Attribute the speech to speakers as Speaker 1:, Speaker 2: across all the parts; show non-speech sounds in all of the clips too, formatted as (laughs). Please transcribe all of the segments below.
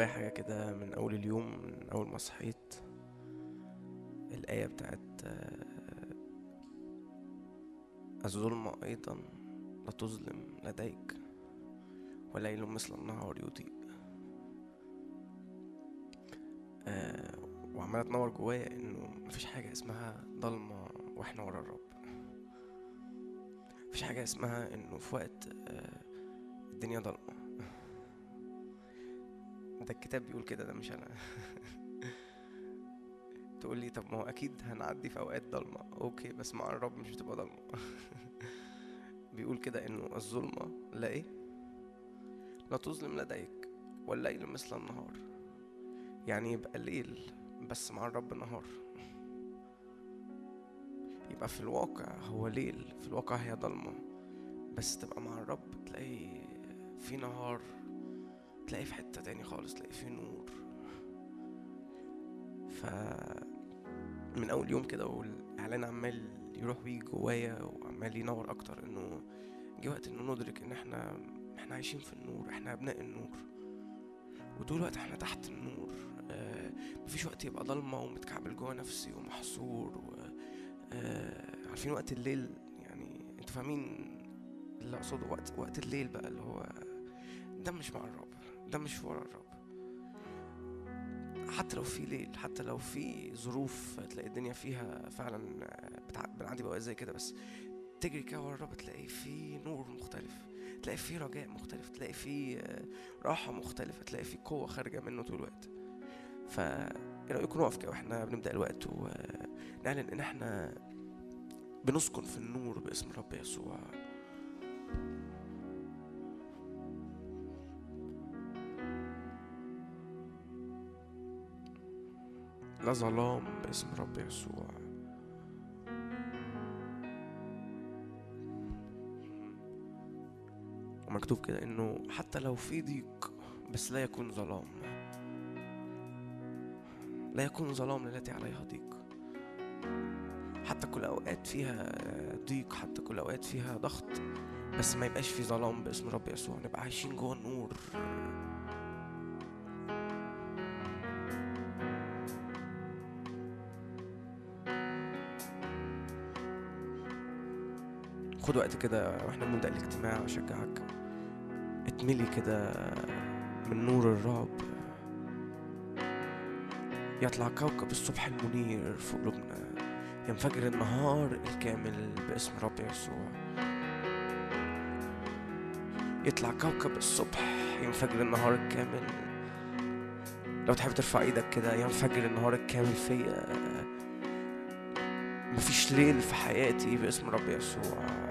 Speaker 1: جوايا حاجة كده من أول اليوم من أول ما صحيت الآية بتاعت آه، الظلم أيضا لا تظلم لديك وليل مثل النهار يضيء آه، وعمالة تنور جوايا إنه مفيش حاجة اسمها ضلمة وإحنا ورا الرب. مفيش حاجة اسمها إنه في وقت آه، الدنيا ضلمة. ده الكتاب بيقول كده ده مش أنا. (laughs) تقول لي طب ما هو أكيد هنعدي في أوقات ضلمة. أوكي بس مع الرب مش بتبقى ضلمة. (laughs) بيقول كده إنه الظلمة لا إيه؟ لا تظلم لديك والليل مثل النهار. يعني يبقى الليل بس مع الرب نهار. (laughs) يبقى في الواقع هو ليل في الواقع هي ضلمة. بس تبقى مع الرب تلاقي في نهار. تلاقي في حتة تاني خالص تلاقي في نور. ف من أول يوم كده والإعلان عمال يروح ويجي جوايا وعمال ينور أكتر إنه جه وقت إنه ندرك إن إحنا إحنا عايشين في النور إحنا أبناء النور. وطول الوقت إحنا تحت النور. آه مفيش وقت يبقى ضلمة ومتكعبل جوا نفسي ومحصور و آه عارفين وقت الليل. يعني أنتوا فاهمين اللي أقصده وقت وقت الليل بقى اللي هو ده مش مع الرب ده مش ورا الرب حتى لو في ليل حتى لو في ظروف تلاقي الدنيا فيها فعلا. بنعدي بقى زي كده بس تجري كده ورا الرب تلاقي في نور مختلف تلاقي في رجاء مختلف تلاقي في راحة مختلفة تلاقي في قوة خارجة منه طول الوقت ف إيه رأيكم نقف كده وإحنا بنبدأ الوقت ونعلن إن إحنا بنسكن في النور باسم الرب يسوع لا ظلام باسم الرب يسوع. ومكتوب كده إنه حتى لو في ضيق بس لا يكون ظلام. لا يكون ظلام للتي عليها ضيق. حتى كل أوقات فيها ضيق حتى كل أوقات فيها ضغط بس ما يبقاش في ظلام باسم الرب يسوع. نبقى عايشين جوه النور. خد وقت كده وإحنا بنبدأ الاجتماع اشجعك اتملي كده من نور الرب. يطلع كوكب الصبح المنير في قلوبنا ينفجر النهار الكامل باسم رب يسوع. يطلع كوكب الصبح ينفجر النهار الكامل. لو تحب ترفع إيدك كده ينفجر النهار الكامل فيا. مفيش ليل في حياتي باسم رب يسوع.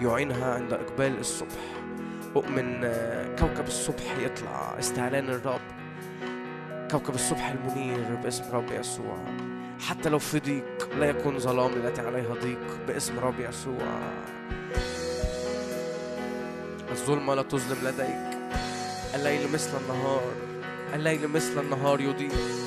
Speaker 1: يعينها عند إقبال الصبح. أؤمن آه، كوكب الصبح يطلع. استعلان الرب. كوكب الصبح المنير باسم رب يسوع. حتى لو في ضيق لا يكون ظلام التي عليها ضيق باسم رب يسوع. الظلمة لا تظلم لديك. الليل مثل النهار. الليل مثل النهار يضيء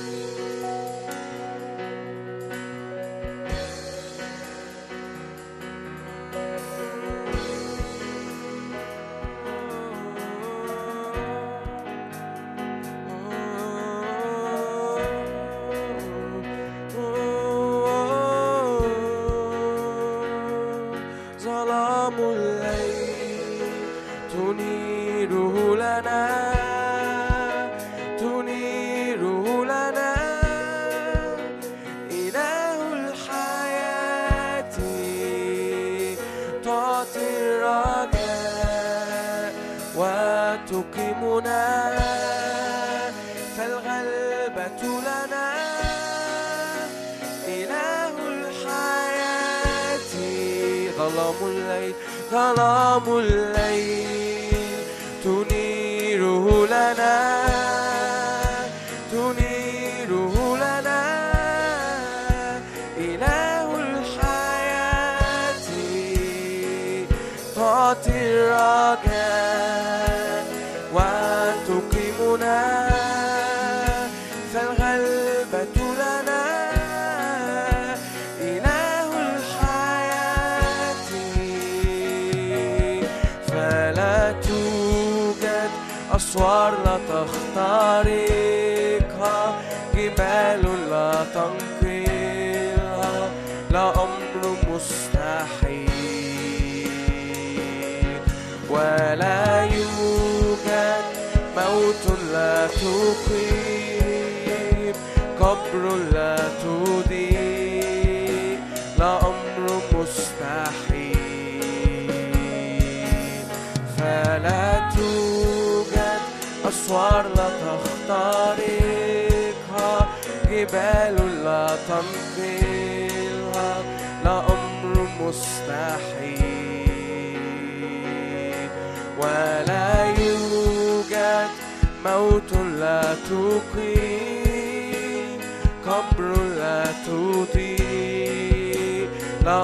Speaker 1: أسوار لا تخترقها جبال لا تنقلها لا أمر مستحيل. ولا يوجد موت لا تقيم. أسوار لا تخترقها جبال لا تنقلها لا أمر مستحيل. ولا يوجد موت لا تقيم. قبر لا تضيء لا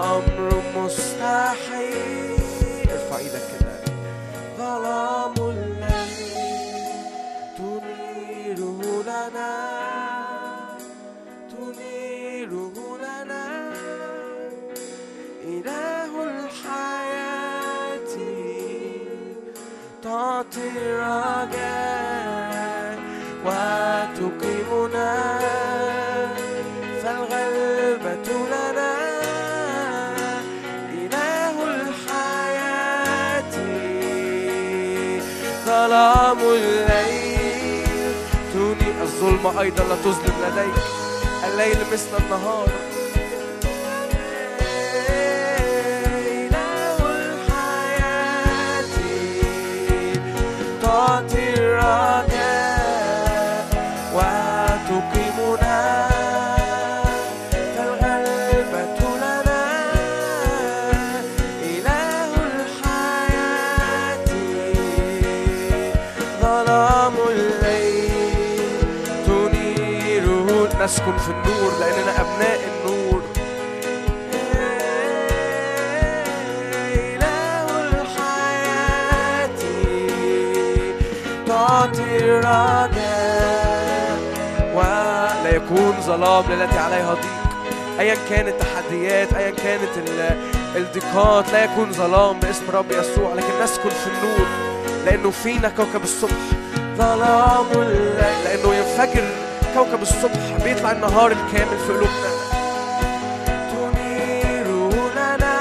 Speaker 1: الرجاء وتقيمنا فالغلبة لنا إله الحياة. ظلام الليل توني الظلم أيضا لا تظلم لديك الليل مثل النهار. يكون ظلام ليلتي عليها ضيق. ايا كانت التحديات ايا كانت ال- الضيقات لا يكون ظلام باسم رب يسوع لكن نسكن في النور لأنه فينا كوكب الصبح. ظلام الليل لأنه ينفجر كوكب الصبح بيطلع النهار الكامل في قلوبنا. تنير لنا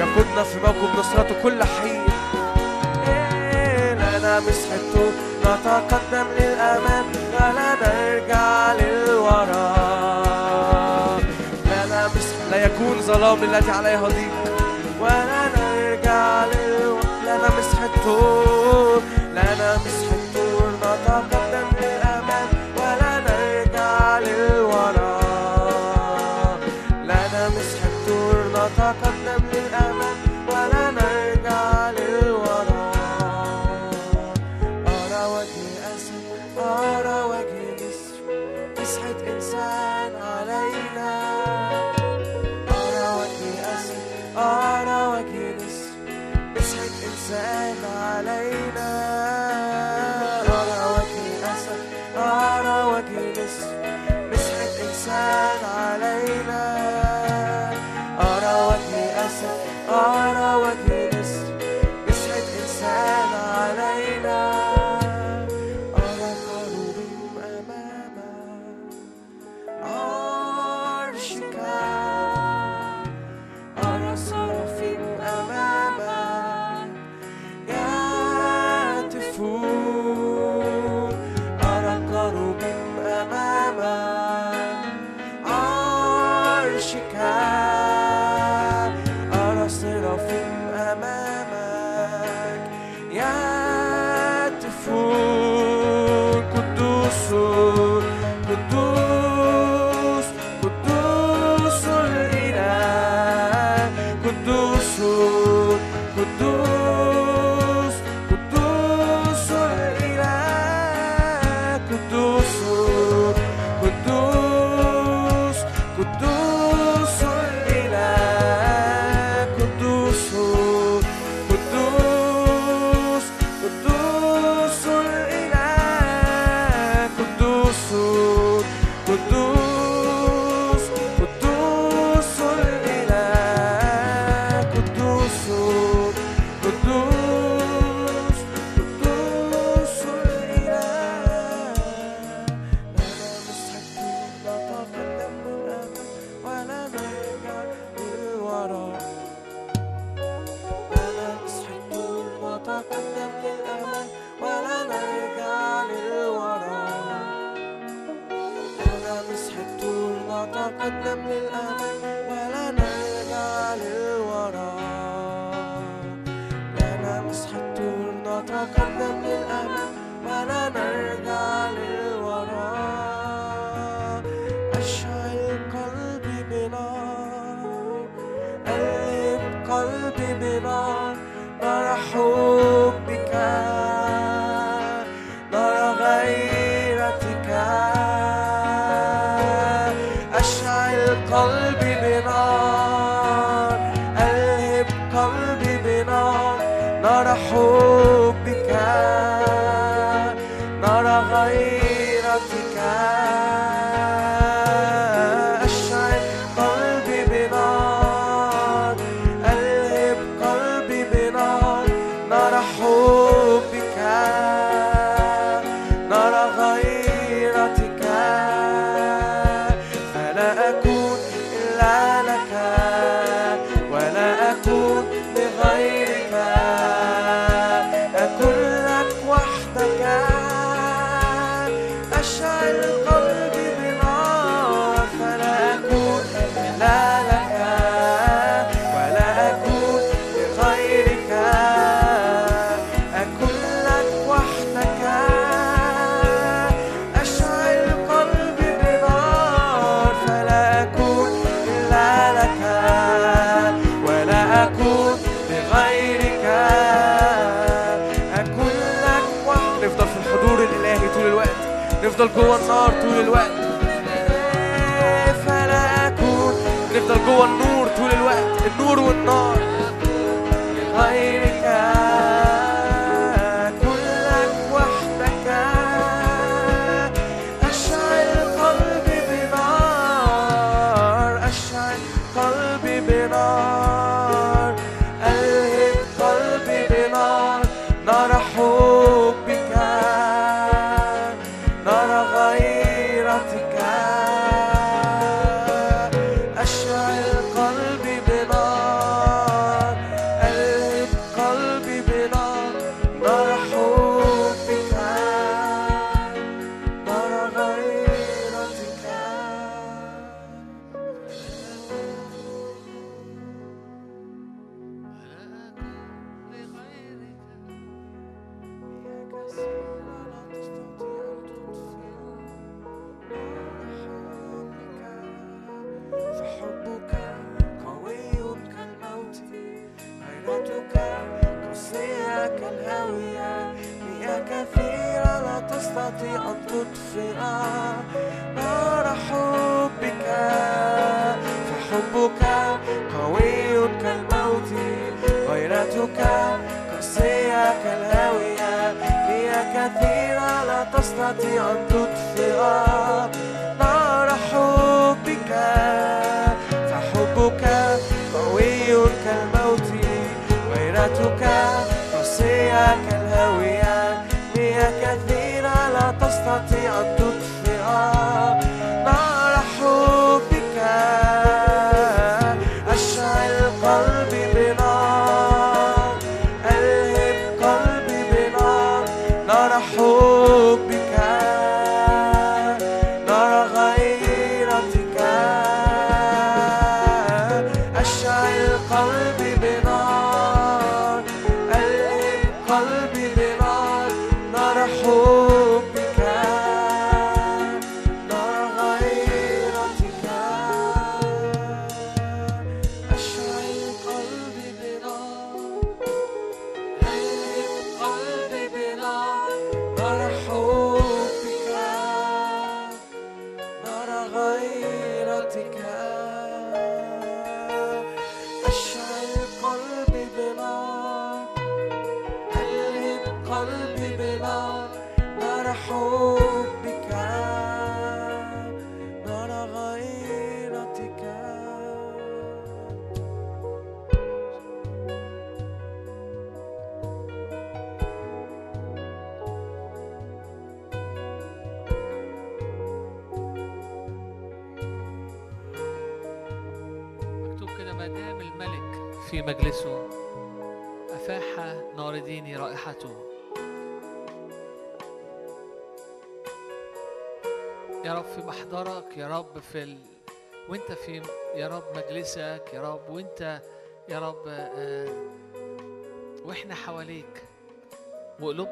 Speaker 1: يقودنا في موكب نصرته كل حين. إيه، لنا مسحته نتقدم للأمام ولا نرجع للوراء لنا مسح لا يكون ظلام التي عليها ضيق ولا نرجع للوراء لنا
Speaker 2: مسحته.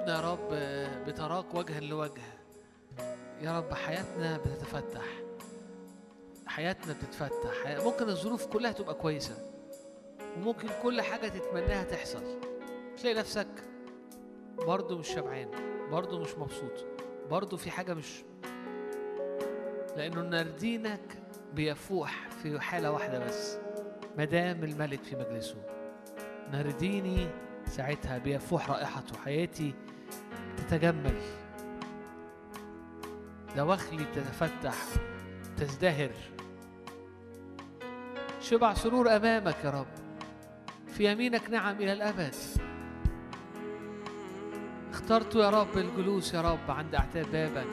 Speaker 2: وقلوبنا يا رب بتراك وجها لوجه. يا رب حياتنا بتتفتح. حياتنا بتتفتح. ممكن الظروف كلها تبقى كويسة وممكن كل حاجة تتمناها تحصل. تلاقي نفسك برضه مش شبعان برضه مش مبسوط برضه في حاجة مش. لأنه نردينك بيفوح في حالة واحدة بس مدام الملك في مجلسه. نرديني ساعتها بيفوح رائحته. حياتي تتجمل. دواخلي تتفتح تزدهر. شبع سرور أمامك يا رب. في يمينك نعم إلى الأبد. اخترت يا رب الجلوس يا رب عند أعتاب بابك.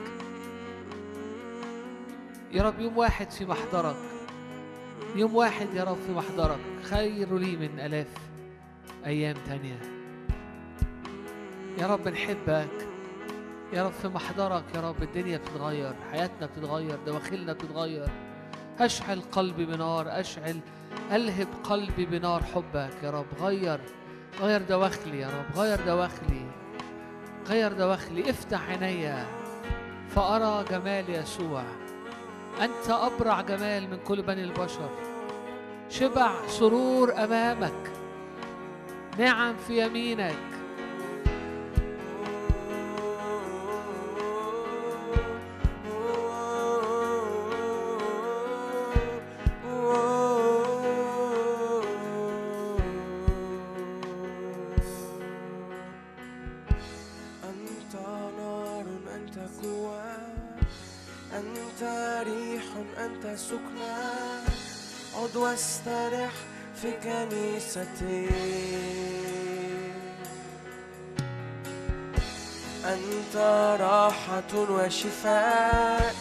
Speaker 2: يا رب يوم واحد في محضرك. يوم واحد يا رب في محضرك. خير لي من ألاف أيام تانية. يا رب نحبك. يا رب في محضرك يا رب الدنيا بتتغير حياتنا بتتغير دواخلنا بتتغير. أشعل قلبي بنار أشعل ألهب قلبي بنار حبك يا رب. غير غير دواخلي يا رب غير دواخلي غير دواخلي. افتح عينيا فأرى جمال يسوع. أنت أبرع جمال من كل بني البشر. شبع سرور أمامك. نعم في يمينك.
Speaker 1: عد واسترح في كنيستي. أنت راحة وشفاء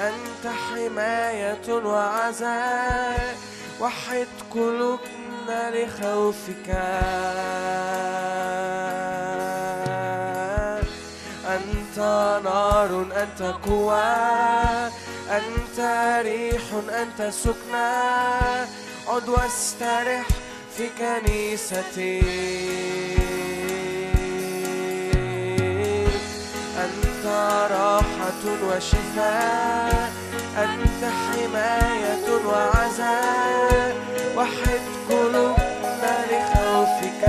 Speaker 1: أنت حماية وعزاء. وحد قلوبنا لخوفك. أنت نار أنت قوة. أنت ريح أنت سكنى. عد واسترح في كنيستي. أنت راحة وشفاء. أنت حماية وعزاء. وحد قلوبنا لخوفك.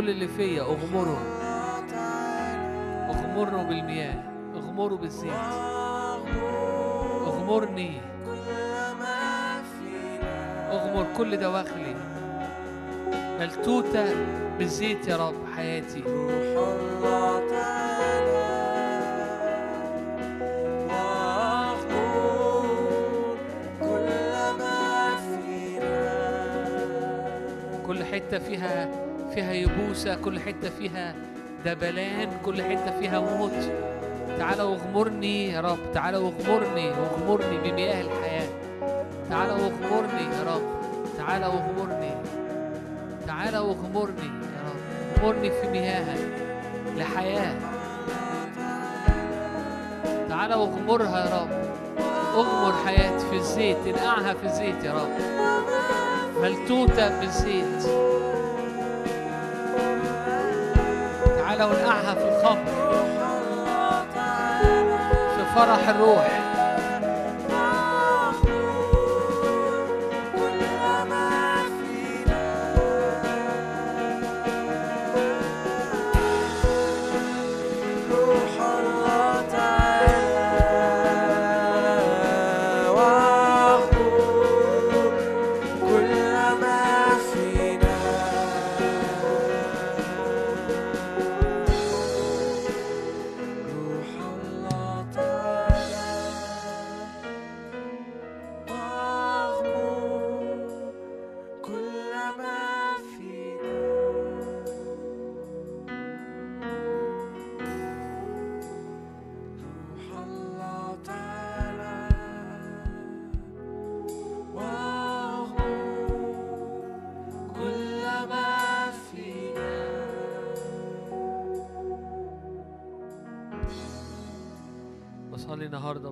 Speaker 1: كل
Speaker 2: اللي فيا أغمره. أغمره بالمياه أغمره بالزيت. أغمرني. أغمر كل دواخلي. ملتوتة بالزيت يا رب حياتي. كل حتة فيها فيها يبوسة كل حتة فيها دبلان كل حتة فيها موت. تعالى واغمرني يا رب تعالى واغمرني واغمرني بمياه الحياة. تعالى واغمرني يا رب تعالى واغمرني تعالى واغمرني يا رب. أغمرني في مياهك لحياة. تعالى واغمرها يا رب. أغمر حياتي في الزيت انقعها في الزيت يا رب. ملتوتة بالزيت وانقعها في الخمر في فرح الروح.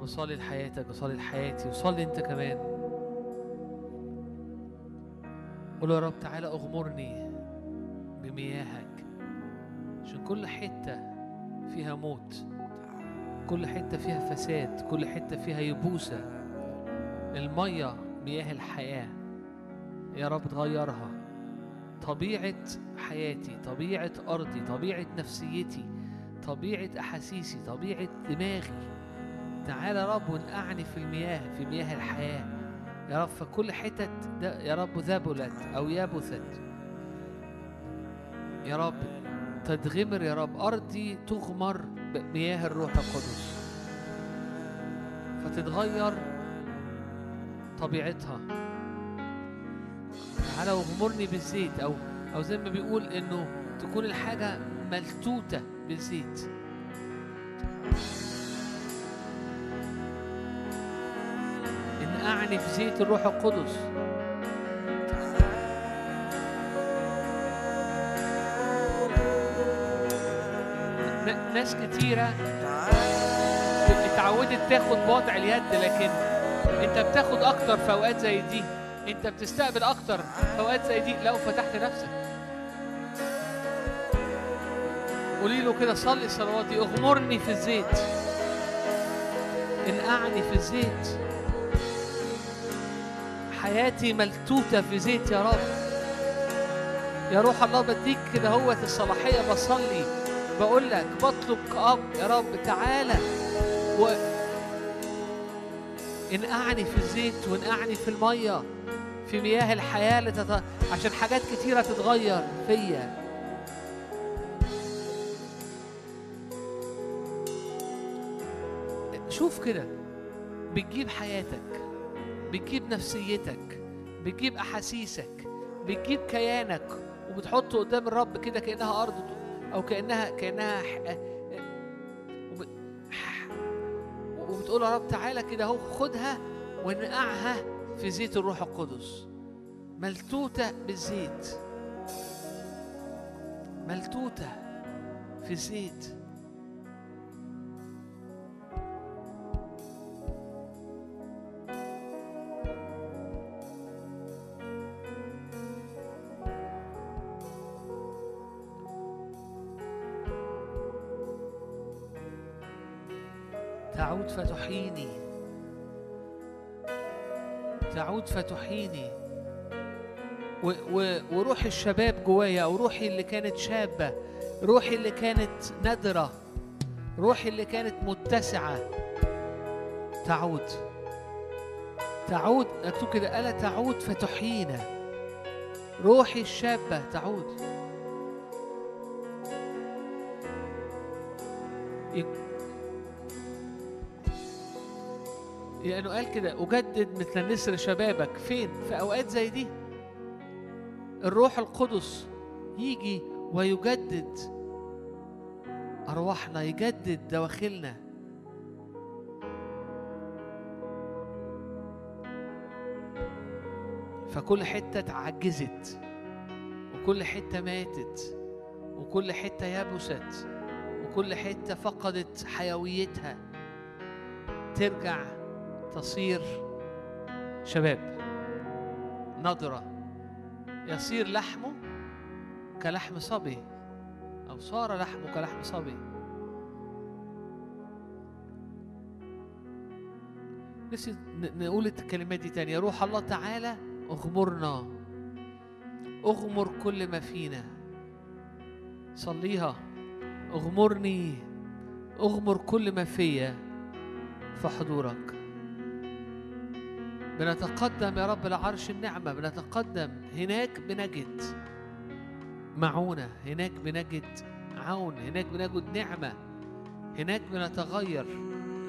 Speaker 2: بصلي لحياتك بصلي لحياتي وصلي انت كمان. قول يا رب تعالى أغمرني بمياهك عشان كل حتة فيها موت كل حتة فيها فساد كل حتة فيها يبوسة. المية مياه الحياة يا رب تغيرها. طبيعة حياتي طبيعة أرضي طبيعة نفسيتي طبيعة أحاسيسي طبيعة دماغي تعالى يا رب وانقعني في المياه في مياه الحياة. يا رب فكل حتت يا رب ذبلت أو يبثت يا رب تتغمر يا رب أرضي تغمر بمياه الروح القدس. فتتغير طبيعتها. تعالى واغمرني بالزيت أو أو زي ما بيقول إنه تكون الحاجة ملتوتة بالزيت. انقعني في زيت الروح القدس. ناس كتيرة اتعودت تاخد بوضع اليد لكن أنت بتاخد أكتر في أوقات زي دي. أنت بتستقبل أكتر في أوقات زي دي. لو فتحت نفسك. قولي له كده صلي الصلوات دي أغمرني في الزيت. انقعني في الزيت. حياتي ملتوتة في زيت يا رب. يا روح الله بديك كده هو الصلاحية بصلي بقول لك بطلب كأب يا رب. تعالى و انقعني في الزيت وانقعني في المية في مياه الحياة لتت... عشان حاجات كتيرة تتغير فيا. شوف كده بتجيب حياتك. بتجيب نفسيتك بتجيب أحاسيسك بتجيب كيانك وبتحطه قدام الرب كده كأنها أرض أو كأنها كأنها ح... وب... وبتقول يا رب تعالى كده أهو خدها ونقعها في زيت الروح القدس. ملتوتة بالزيت. ملتوتة في الزيت
Speaker 1: تعود فتحييني تعود فتحييني و و وروح الشباب جوايا أو روحي اللي كانت شابة روحي اللي كانت نادرة روحي اللي كانت متسعة. تعود. تعود. مكتوب كده ألا تعود فتحيينا روحي الشابة تعود. لأنه قال كده أجدد مثل النسر شبابك. فين؟ في أوقات زي دي. الروح القدس يجي ويجدد أرواحنا يجدد دواخلنا. فكل حتة اتعجزت وكل حتة ماتت وكل حتة يبست وكل حتة فقدت حيويتها. ترجع تصير شباب. نضرة. يصير لحمه كلحم صبي. أو صار لحمه كلحم صبي. نسي نقول الكلمات دي تاني. يا روح الله تعالى اغمرنا. اغمر كل ما فينا. صليها. اغمرني. اغمر كل ما فيا في حضورك. بنتقدم يا رب لعرش النعمة بنتقدم هناك بنجد معونة هناك بنجد عون هناك بنجد نعمة هناك بنتغير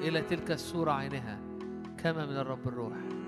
Speaker 1: إلى تلك الصورة عينها. كما من الرب الروح.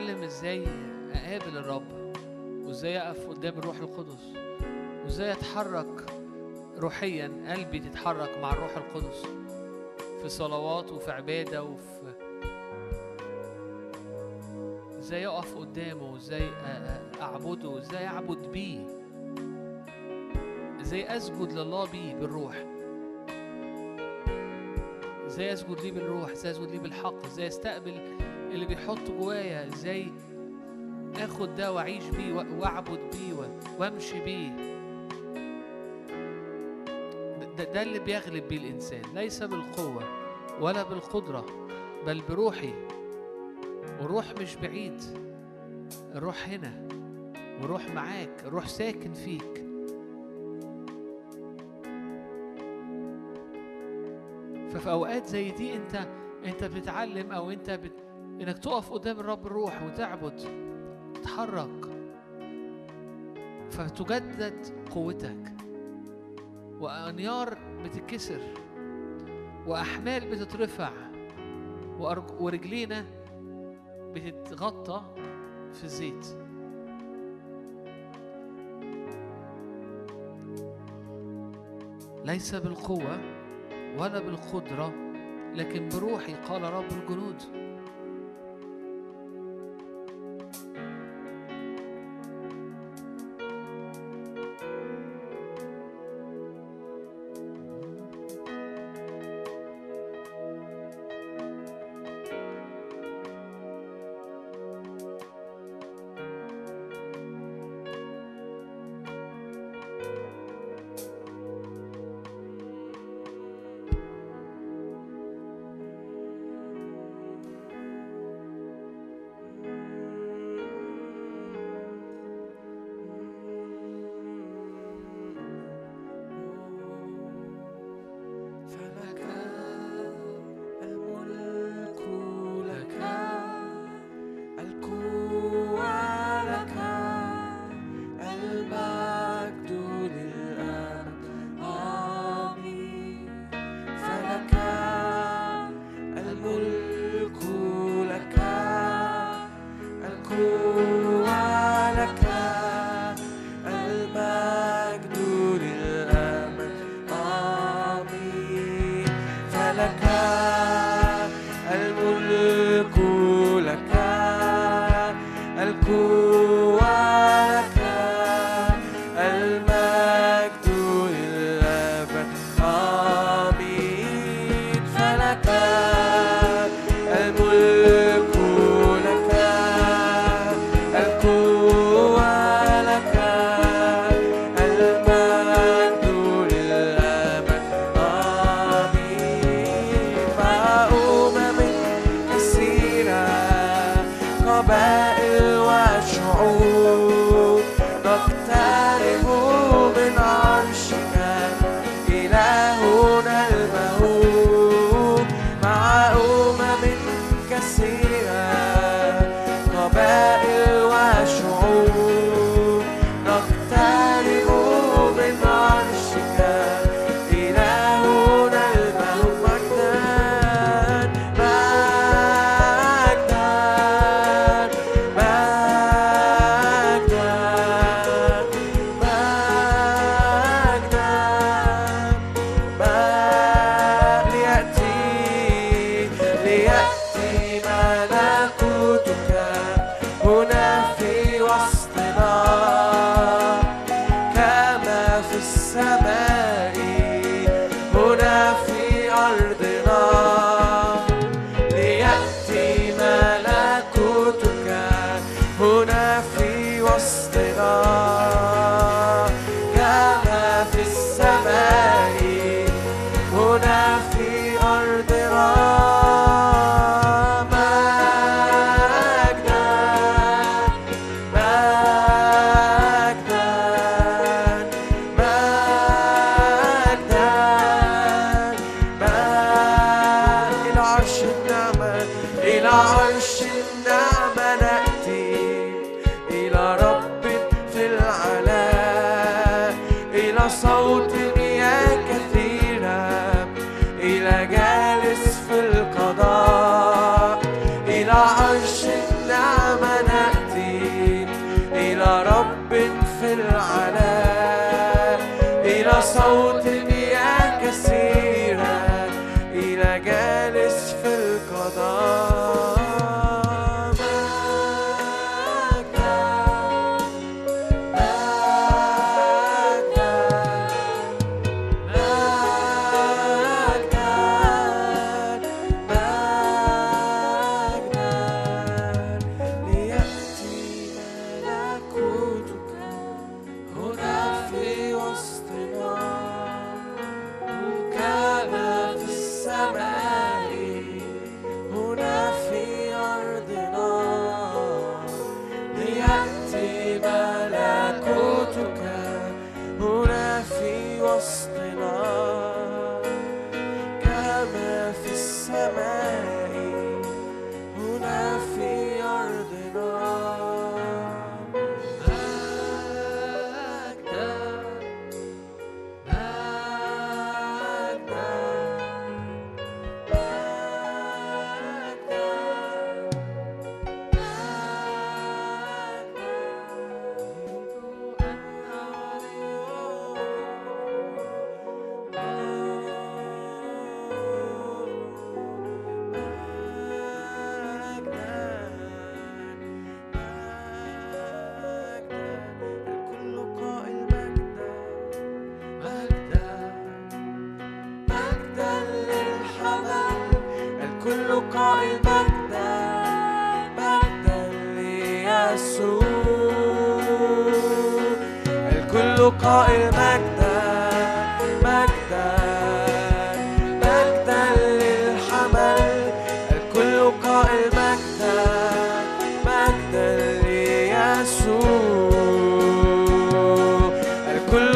Speaker 1: إني أتعلم إزاي أقابل الرب وإزاي أقف قدام الروح القدس وإزاي أتحرك روحيا قلبي تتحرك مع الروح القدس في صلوات وفي عبادة وفي إزاي أقف قدامه إزاي أ- أعبده إزاي أعبد بيه إزاي أسجد لله بيه بالروح إزاي أسجد ليه بالروح إزاي أسجد ليه بالحق إزاي أستقبل اللي بيحط جوايا إزاي آخد ده وأعيش بيه وأعبد بيه وأمشي بيه. ده, ده اللي بيغلب بيه الإنسان. ليس بالقوة ولا بالقدرة بل بروحي. والروح مش بعيد. الروح هنا. والروح معاك. الروح ساكن فيك. ففي أوقات زي دي انت أنت بتتعلم أو أنت بت... إنك تقف قدام الرب الروح وتعبد تتحرك. فتجدد قوتك. وأنيار بتتكسر وأحمال بتترفع. ورجلينا بتتغطى في الزيت. ليس بالقوة ولا بالقدرة لكن بروحي قال رب الجنود.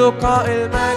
Speaker 3: لقاء المجد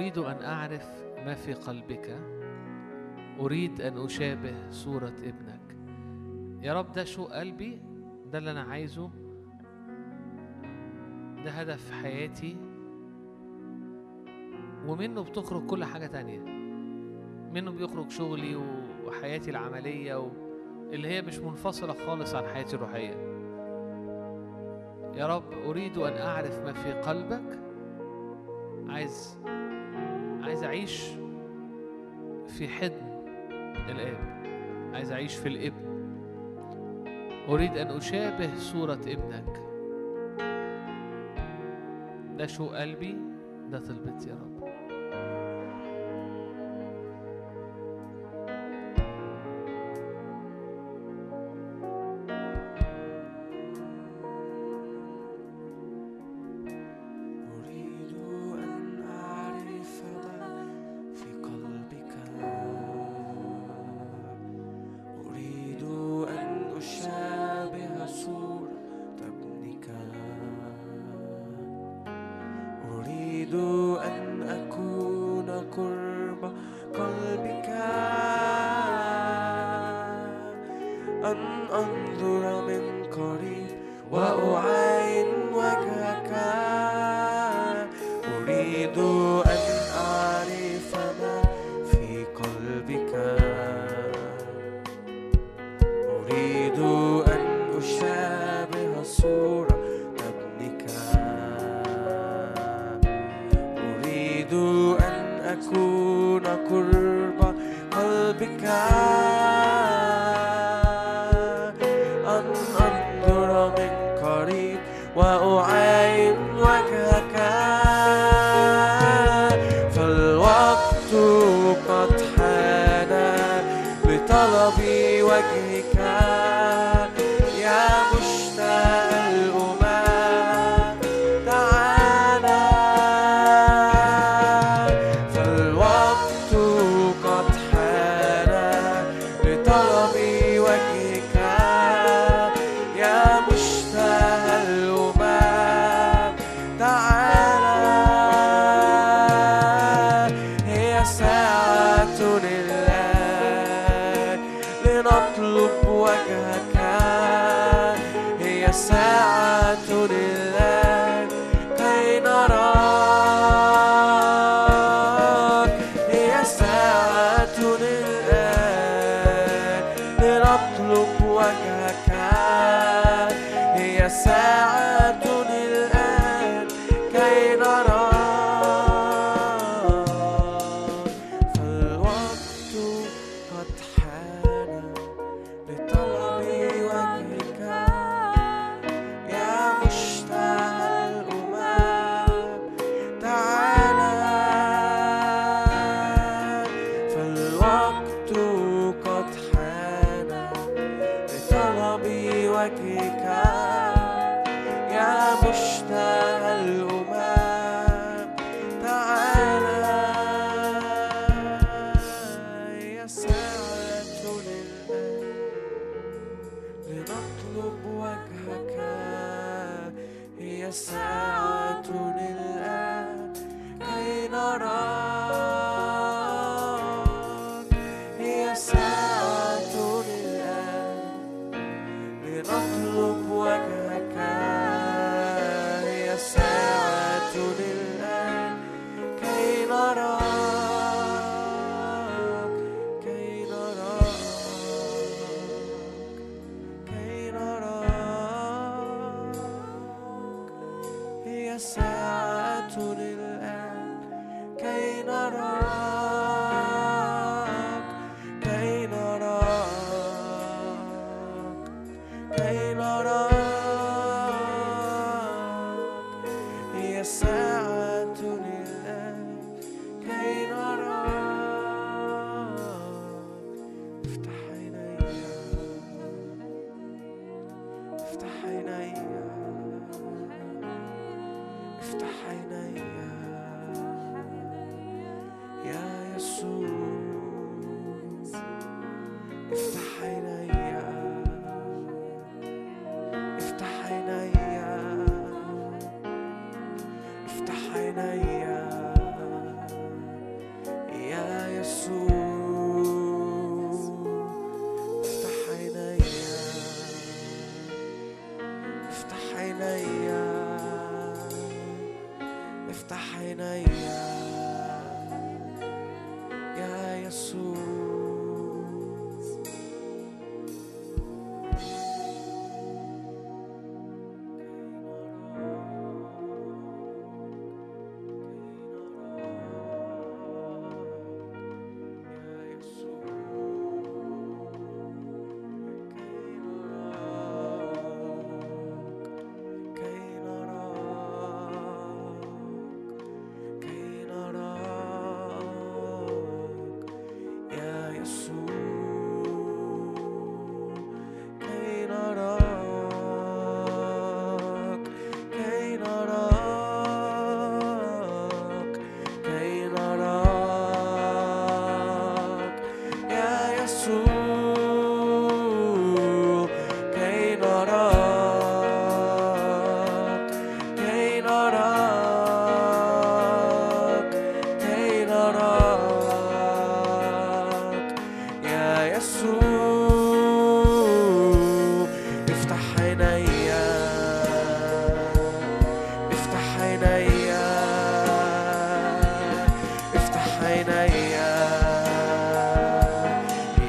Speaker 2: أريد أن أعرف ما في قلبك. أريد أن أشابه صورة ابنك. يا رب ده شوق قلبي؟ ده اللي أنا عايزه. ده هدف حياتي. ومنه بتخرج كل حاجة تانية. منه بيخرج شغلي وحياتي العملية و... اللي هي مش منفصلة خالص عن حياتي الروحية. يا رب أريد أن أعرف ما في قلبك. عايز أعيش في حضن الآب. عايز أعيش في الابن أريد أن أشابه صورة ابنك. ده شو قلبي ده طلبت يا رب.
Speaker 1: عيني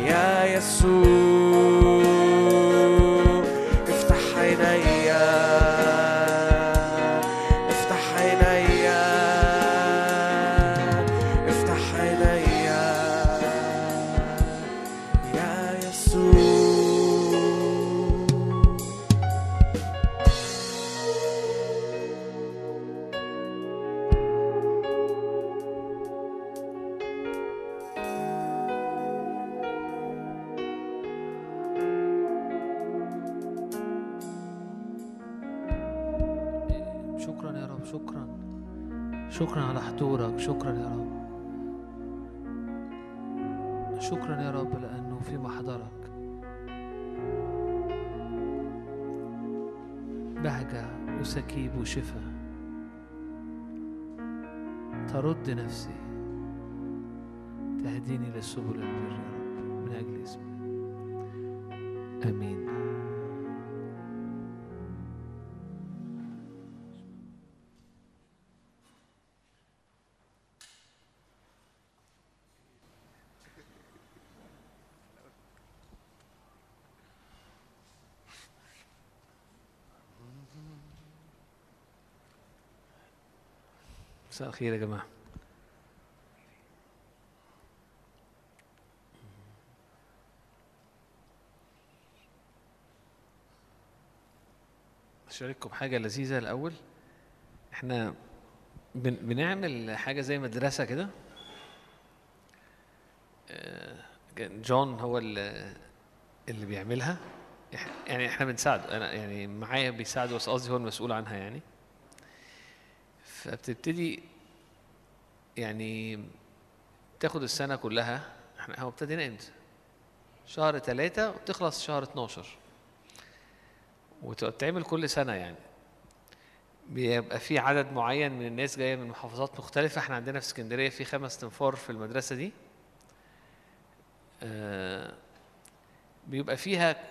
Speaker 1: يا يسوع.
Speaker 2: الخير يا جماعة. أشارككم حاجة لذيذة الأول. إحنا بن بنعمل حاجة زي مدرسة كده. آه، جون هو اللي اللي بيعملها. يعني إحنا بنساعده. أنا يعني معايا بيساعده بس قصدي هو المسؤول عنها يعني. فبتبتدي يعني تاخد السنة كلها إحنا هو ابتدينا إمتى؟ شهر ثلاثة وبتخلص شهر 12 وتتعمل كل سنة يعني. بيبقى في عدد معين من الناس جاية من محافظات مختلفة. إحنا عندنا في اسكندرية في خمس تنفار في المدرسة دي. آه، بيبقى فيها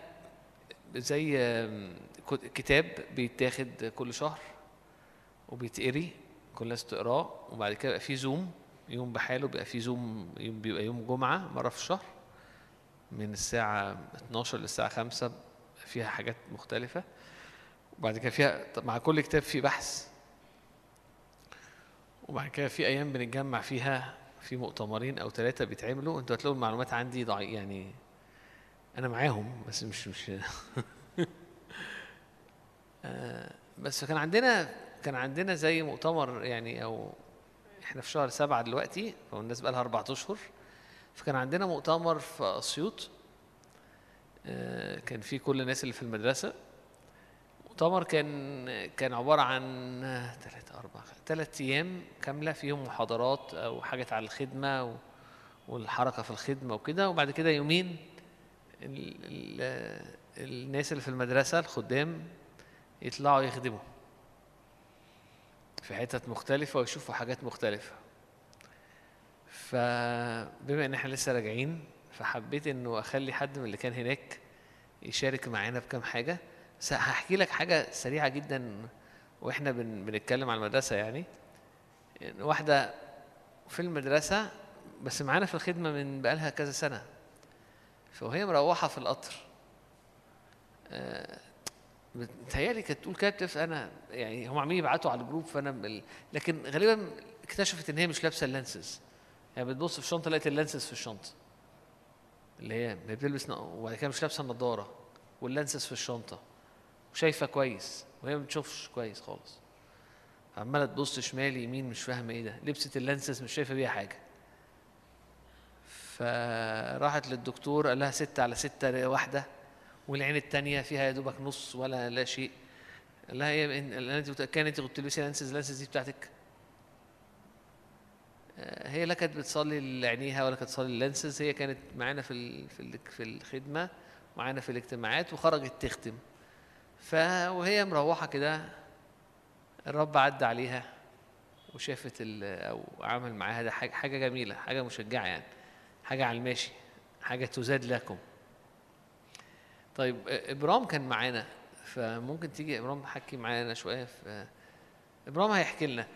Speaker 2: زي كتاب بيتاخد كل شهر وبيتقري. كل الناس تقراه وبعد كده يبقى في زوم يوم بحاله بيبقى في زوم بيبقى يوم جمعة مرة في الشهر من الساعة 12 للساعة 5 فيها حاجات مختلفة. وبعد كده فيها مع كل كتاب في بحث. وبعد كده في أيام بنتجمع فيها في مؤتمرين أو ثلاثة بيتعملوا. أنتوا هتلاقوا المعلومات عندي ضعيف يعني أنا معاهم بس مش مش (laughs) آه، بس كان عندنا كان عندنا زي مؤتمر يعني أو إحنا في شهر سبعة دلوقتي والناس بقى لها أربع أشهر. فكان عندنا مؤتمر في أسيوط آه، كان في كل الناس اللي في المدرسة. مؤتمر كان كان عبارة عن ثلاثة أربعة ثلاث أيام كاملة فيهم محاضرات أو حاجات على الخدمة و- والحركة في الخدمة وكده. وبعد كده يومين ال ال الناس اللي في المدرسة الخدام يطلعوا يخدموا. في حتت مختلفة ويشوفوا حاجات مختلفة. فبما إن إحنا لسه راجعين فحبيت إنه أخلي حد من اللي كان هناك يشارك معانا بكام حاجة. هحكي لك حاجة سريعة جدا وإحنا بن بنتكلم عن المدرسة يعني. إن واحدة في المدرسة بس معانا في الخدمة من بقالها كذا سنة. فوهي مروحة في القطر. آه، بتهيألي كانت تقول كده بتف أنا يعني هم عمالين يبعتوا على ال group فأنا بال... لكن غالبا اكتشفت إن هي مش لابسة ال lenses. يعني بتبص في الشنطة لقيت ال lenses في الشنطة. اللي هي بتلبس وبعد كده مش لابسة النضارة وال lenses في الشنطة. وشايفة كويس وهي ما بتشوفش كويس خالص. عمالة تبص شمال يمين مش فاهمة إيه ده. لبست ال lenses مش شايفة بيها حاجة. فراحت للدكتور قال لها ستة على ستة واحدة. والعين التانية فيها يا دوبك نص ولا لا شيء. لها هي أنت متأكدة انت كنت بتلبسي lenses ال lenses دي بتاعتك؟ آه، هي لا كانت بتصلي لعينيها ولا كانت بتصلي ال lenses هي كانت معانا في في في الخدمة معانا في الاجتماعات وخرجت تختم. ف وهي مروحة كده الرب عدى عليها وشافت أو عمل معاها ده حاجة جميلة حاجة مشجعة يعني حاجة على الماشي حاجة تزاد لكم. طيب آه، إبرام كان معانا فممكن تيجي إبرام حكي معانا شوية في إبرام هيحكي لنا.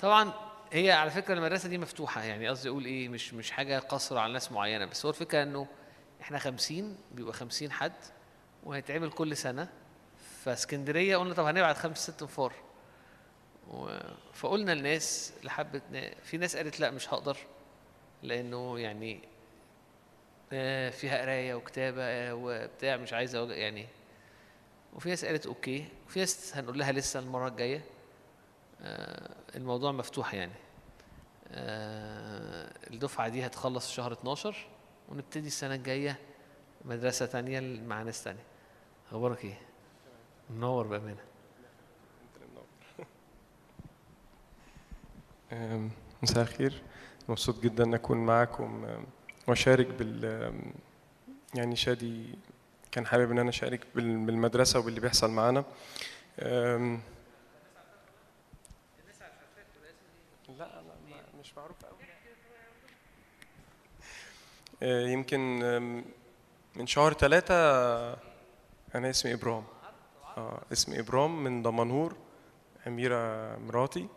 Speaker 2: طبعا هي على فكرة المدرسة دي مفتوحة يعني قصدي أقول إيه مش مش حاجة قصر على ناس معينة بس هو الفكرة إنه إحنا خمسين بيبقى خمسين حد وهيتعمل كل سنة. فاسكندرية قلنا طب هنبعت خمس ست انفار فقلنا الناس لحبة في ناس قالت لا مش هقدر لأنه يعني فيها قراية وكتابة آه، وبتاع مش عايزه يعني وفي ناس قالت أوكي. وفي ناس هنقول لها لسه المرة الجاية. آه، الموضوع مفتوح يعني. آه، الدفعة دي هتخلص شهر 12 ونبتدي السنة الجاية مدرسة تانية مع ناس تانية. أخبارك إيه؟ منور
Speaker 4: بأمانة. مساء الخير. مبسوط جدا أكون معاكم. أم، واشارك بال يعني شادي كان حابب إن أنا أشارك بال- بالمدرسة وباللي بيحصل معانا. لا لا مش معروف قوي أه، يمكن من شهر ثلاثة أنا اسمي إبرام آه اسمي إبرام من دمنهور أميرة مراتي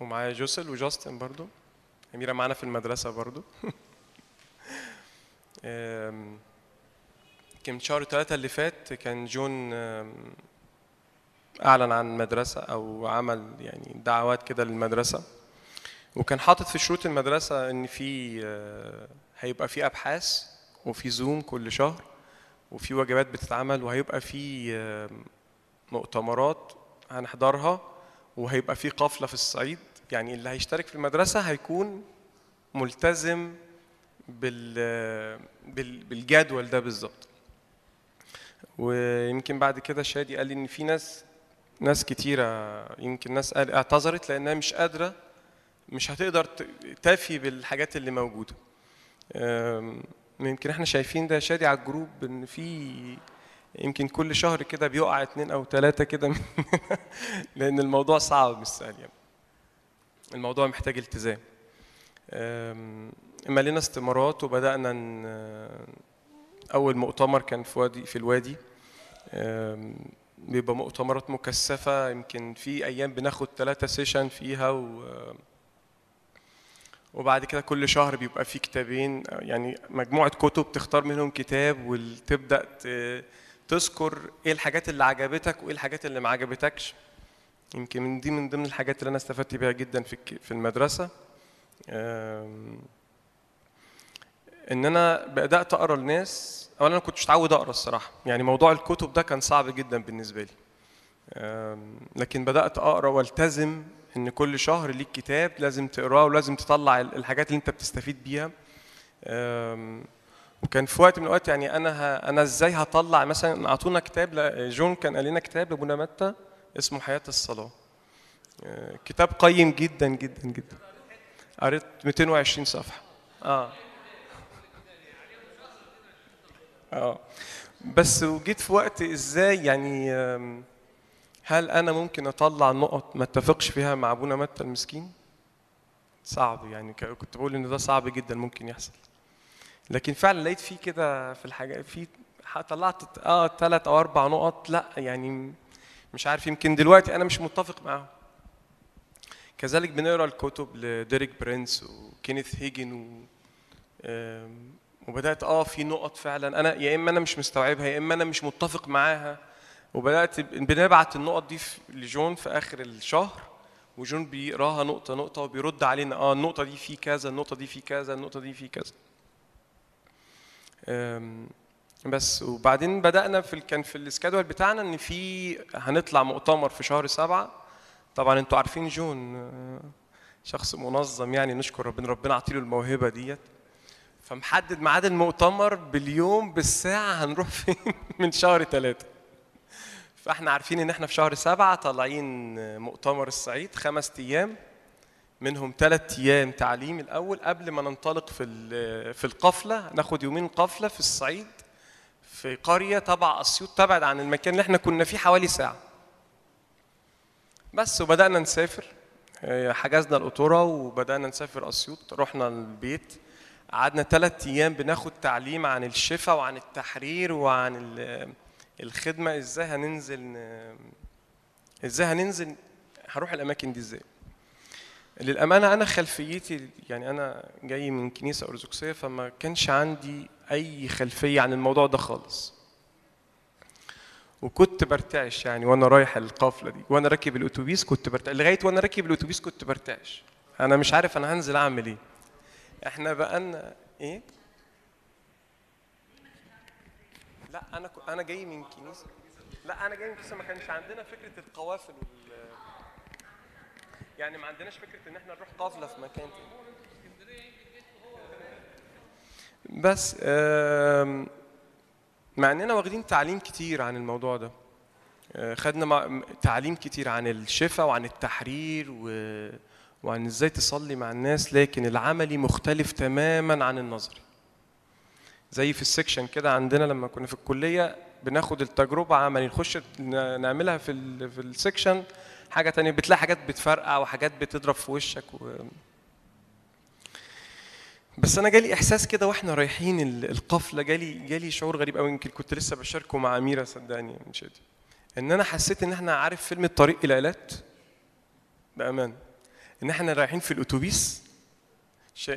Speaker 4: ومعايا جوسل وجاستن برضو. أميرة معانا في المدرسة برضو. (laughs) كان شهر ثلاثة اللي فات كان جون أعلن عن مدرسة أو عمل يعني دعوات كده للمدرسة. وكان حاطط في شروط المدرسة إن في آه، هيبقى في أبحاث وفي زوم كل شهر وفي وجبات بتتعمل وهيبقى في مؤتمرات هنحضرها وهيبقى في قافلة في الصعيد. يعني اللي هيشترك في المدرسة هيكون ملتزم بال بال- بالجدول ده بالظبط. ويمكن بعد كده شادي قال لي إن في ناس ناس كتيرة يمكن ناس اعتذرت لأنها مش قادرة مش هتقدر ت- تفي بالحاجات اللي موجودة. يمكن إحنا شايفين ده شادي على الجروب إن في يمكن كل شهر كده بيقع اتنين أو تلاتة كده (laughs) لأن الموضوع صعب مش سهل يعني. الموضوع محتاج التزام. مالينا استمارات وبدأنا ن- أول مؤتمر كان في وادي في الوادي. بيبقى مؤتمرات مكثفة يمكن في أيام بناخد ثلاثة سيشن فيها و وبعد كده كل شهر بيبقى في كتابين. يعني مجموعة كتب تختار منهم كتاب وتبدأ ت- تذكر إيه الحاجات اللي عجبتك وإيه الحاجات اللي ما عجبتكش. يمكن من دي من ضمن الحاجات اللي أنا استفدت بيها جدا في في المدرسة. أم، إن أنا بدأت أقرأ لناس اولا أنا كنتش متعود أقرأ الصراحة يعني موضوع الكتب ده كان صعب جدا بالنسبة لي. لكن بدأت أقرأ وألتزم إن كل شهر ليك كتاب لازم تقراه ولازم تطلع ال- الحاجات اللي أنت بتستفيد بيها. وكان في وقت من الأوقات يعني أنا ه... أنا إزاي هطلع مثلا أعطونا كتاب ل... جون كان قال لنا كتاب لأبونا متى اسمه حياة الصلاة. أه، كتاب قيم جدا جدا جدا. قريت 220 صفحة. آه. آه. بس وجيت في وقت إزاي يعني هل أنا ممكن أطلع نقط ما اتفقش فيها مع أبونا متى المسكين؟ صعب يعني كنت بقول إن ده صعب جدا ممكن يحصل. لكن فعلا لقيت فيه كده في الحاجة في طلعت آه ثلاث أو أربع نقط لأ يعني مش عارف يمكن دلوقتي أنا مش متفق معاهم. كذلك بنقرأ الكتب لديريك برينس وكينيث هيجن و وبدأت آه في نقط فعلا. أنا يا إما أنا مش مستوعبها يا إما أنا مش متفق معاها. وبدأت بنبعت النقط دي لجون في آخر الشهر وجون بيقراها نقطة نقطة وبيرد علينا آه النقطة دي في كذا النقطة دي في كذا النقطة دي في كذا. بس. وبعدين بدأنا في كان في ال schedule بتاعنا إن في هنطلع مؤتمر في شهر سبعة. طبعا أنتوا عارفين جون آه، شخص منظم يعني نشكر ربنا ربنا عطيله الموهبة ديت. فمحدد ميعاد المؤتمر باليوم بالساعة هنروح فين؟ (laughs) من شهر ثلاثة فإحنا عارفين إن إحنا في شهر سبعة طالعين مؤتمر الصعيد خمس أيام منهم ثلاث أيام تعليم الأول. قبل ما ننطلق في ال- في القفلة ناخد يومين قفلة في الصعيد في قرية تبع أسيوط تبعد عن المكان اللي إحنا كنا فيه حوالي ساعة. بس وبدأنا نسافر. آه، حجزنا القطوره وبدأنا نسافر أسيوط. رحنا البيت. قعدنا ثلاث أيام بناخد تعليم عن الشفاء وعن التحرير وعن ال- الخدمة. إزاي هننزل إزاي هننزل؟ هروح الأماكن دي إزاي؟ للأمانة أنا خلفيتي يعني أنا جاي من كنيسة ارثوذكسيه فما كانش عندي أي خلفية عن الموضوع ده خالص. وكنت برتعش يعني وأنا رايح القافله دي وأنا راكب الأتوبيس كنت برتعش لغاية وأنا راكب الأتوبيس كنت برتعش. أنا مش عارف أنا هنزل أعمل إيه. إحنا بقالنا إيه؟ لا أنا ك- أنا جاي من كنيسة. لا أنا جاي من كنيسة. ما كانش عندنا فكرة القوافل وال يعني ما عندناش فكرة إن إحنا نروح قافله في مكان تاني. بس آم، مع إننا واخدين تعليم كتير عن الموضوع ده. آه، خدنا تعليم كتير عن الشفاء وعن التحرير و... وعن إزاي تصلي مع الناس لكن العملي مختلف تماما عن النظري. زي في ال section كده عندنا لما كنا في الكلية بناخد التجربة عملي نخش نعملها في في ال section حاجة تانية بتلاقي حاجات بتفرقع وحاجات بتضرب في وشك و... بس أنا جالي إحساس كده وإحنا رايحين ال- القفلة جالي جالي شعور غريب قوي يمكن كنت لسه بشاركه مع أميرة صدقني من شادي إن أنا حسيت إن إحنا عارف فيلم الطريق إلى ايلات بأمان. إن إحنا رايحين في الأتوبيس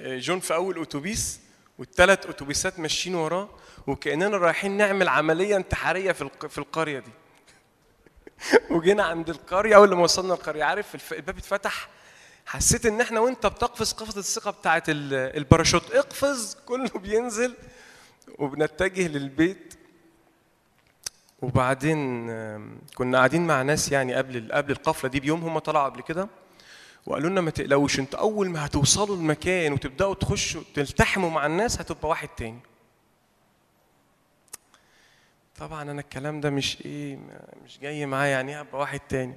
Speaker 4: جون في أول أتوبيس والثلاث أتوبيسات ماشيين وراه وكأننا رايحين نعمل عملية انتحارية في في القرية دي. (laughs) وجينا عند القرية أول ما وصلنا القرية عارف الباب اتفتح حسيت إن إحنا وإنت بتقفز قفزة الثقة بتاعت ال- الباراشوت. اقفز كله بينزل وبنتجه للبيت. وبعدين كنا قاعدين مع ناس يعني قبل قبل القفلة دي بيوم هم طلعوا قبل كده. وقالوا لنا ما تقلقوش أنتوا أول ما هتوصلوا المكان وتبدأوا تخشوا تلتحموا مع الناس هتبقى واحد تاني. طبعا أنا الكلام ده مش إيه مش جاي معايا يعني ابقى واحد تاني.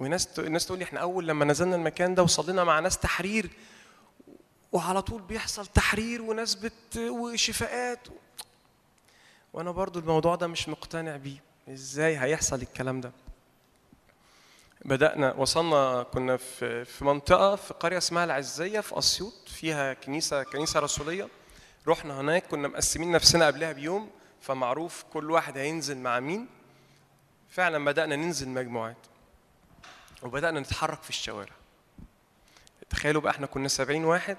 Speaker 4: وناس الناس تقول لي إحنا أول لما نزلنا المكان ده وصلينا مع ناس تحرير وعلى طول بيحصل تحرير وناس بت وشفاءات. وأنا برضو الموضوع ده مش مقتنع بيه. إزاي هيحصل الكلام ده؟ بدأنا وصلنا كنا في في منطقة في قرية اسمها العزية في أسيوط فيها كنيسة كنيسة رسولية. رحنا هناك كنا مقسمين نفسنا قبلها بيوم فمعروف كل واحد هينزل مع مين. فعلا بدأنا ننزل مجموعات. وبدأنا نتحرك في الشوارع. تخيلوا بقى إحنا كنا سبعين واحد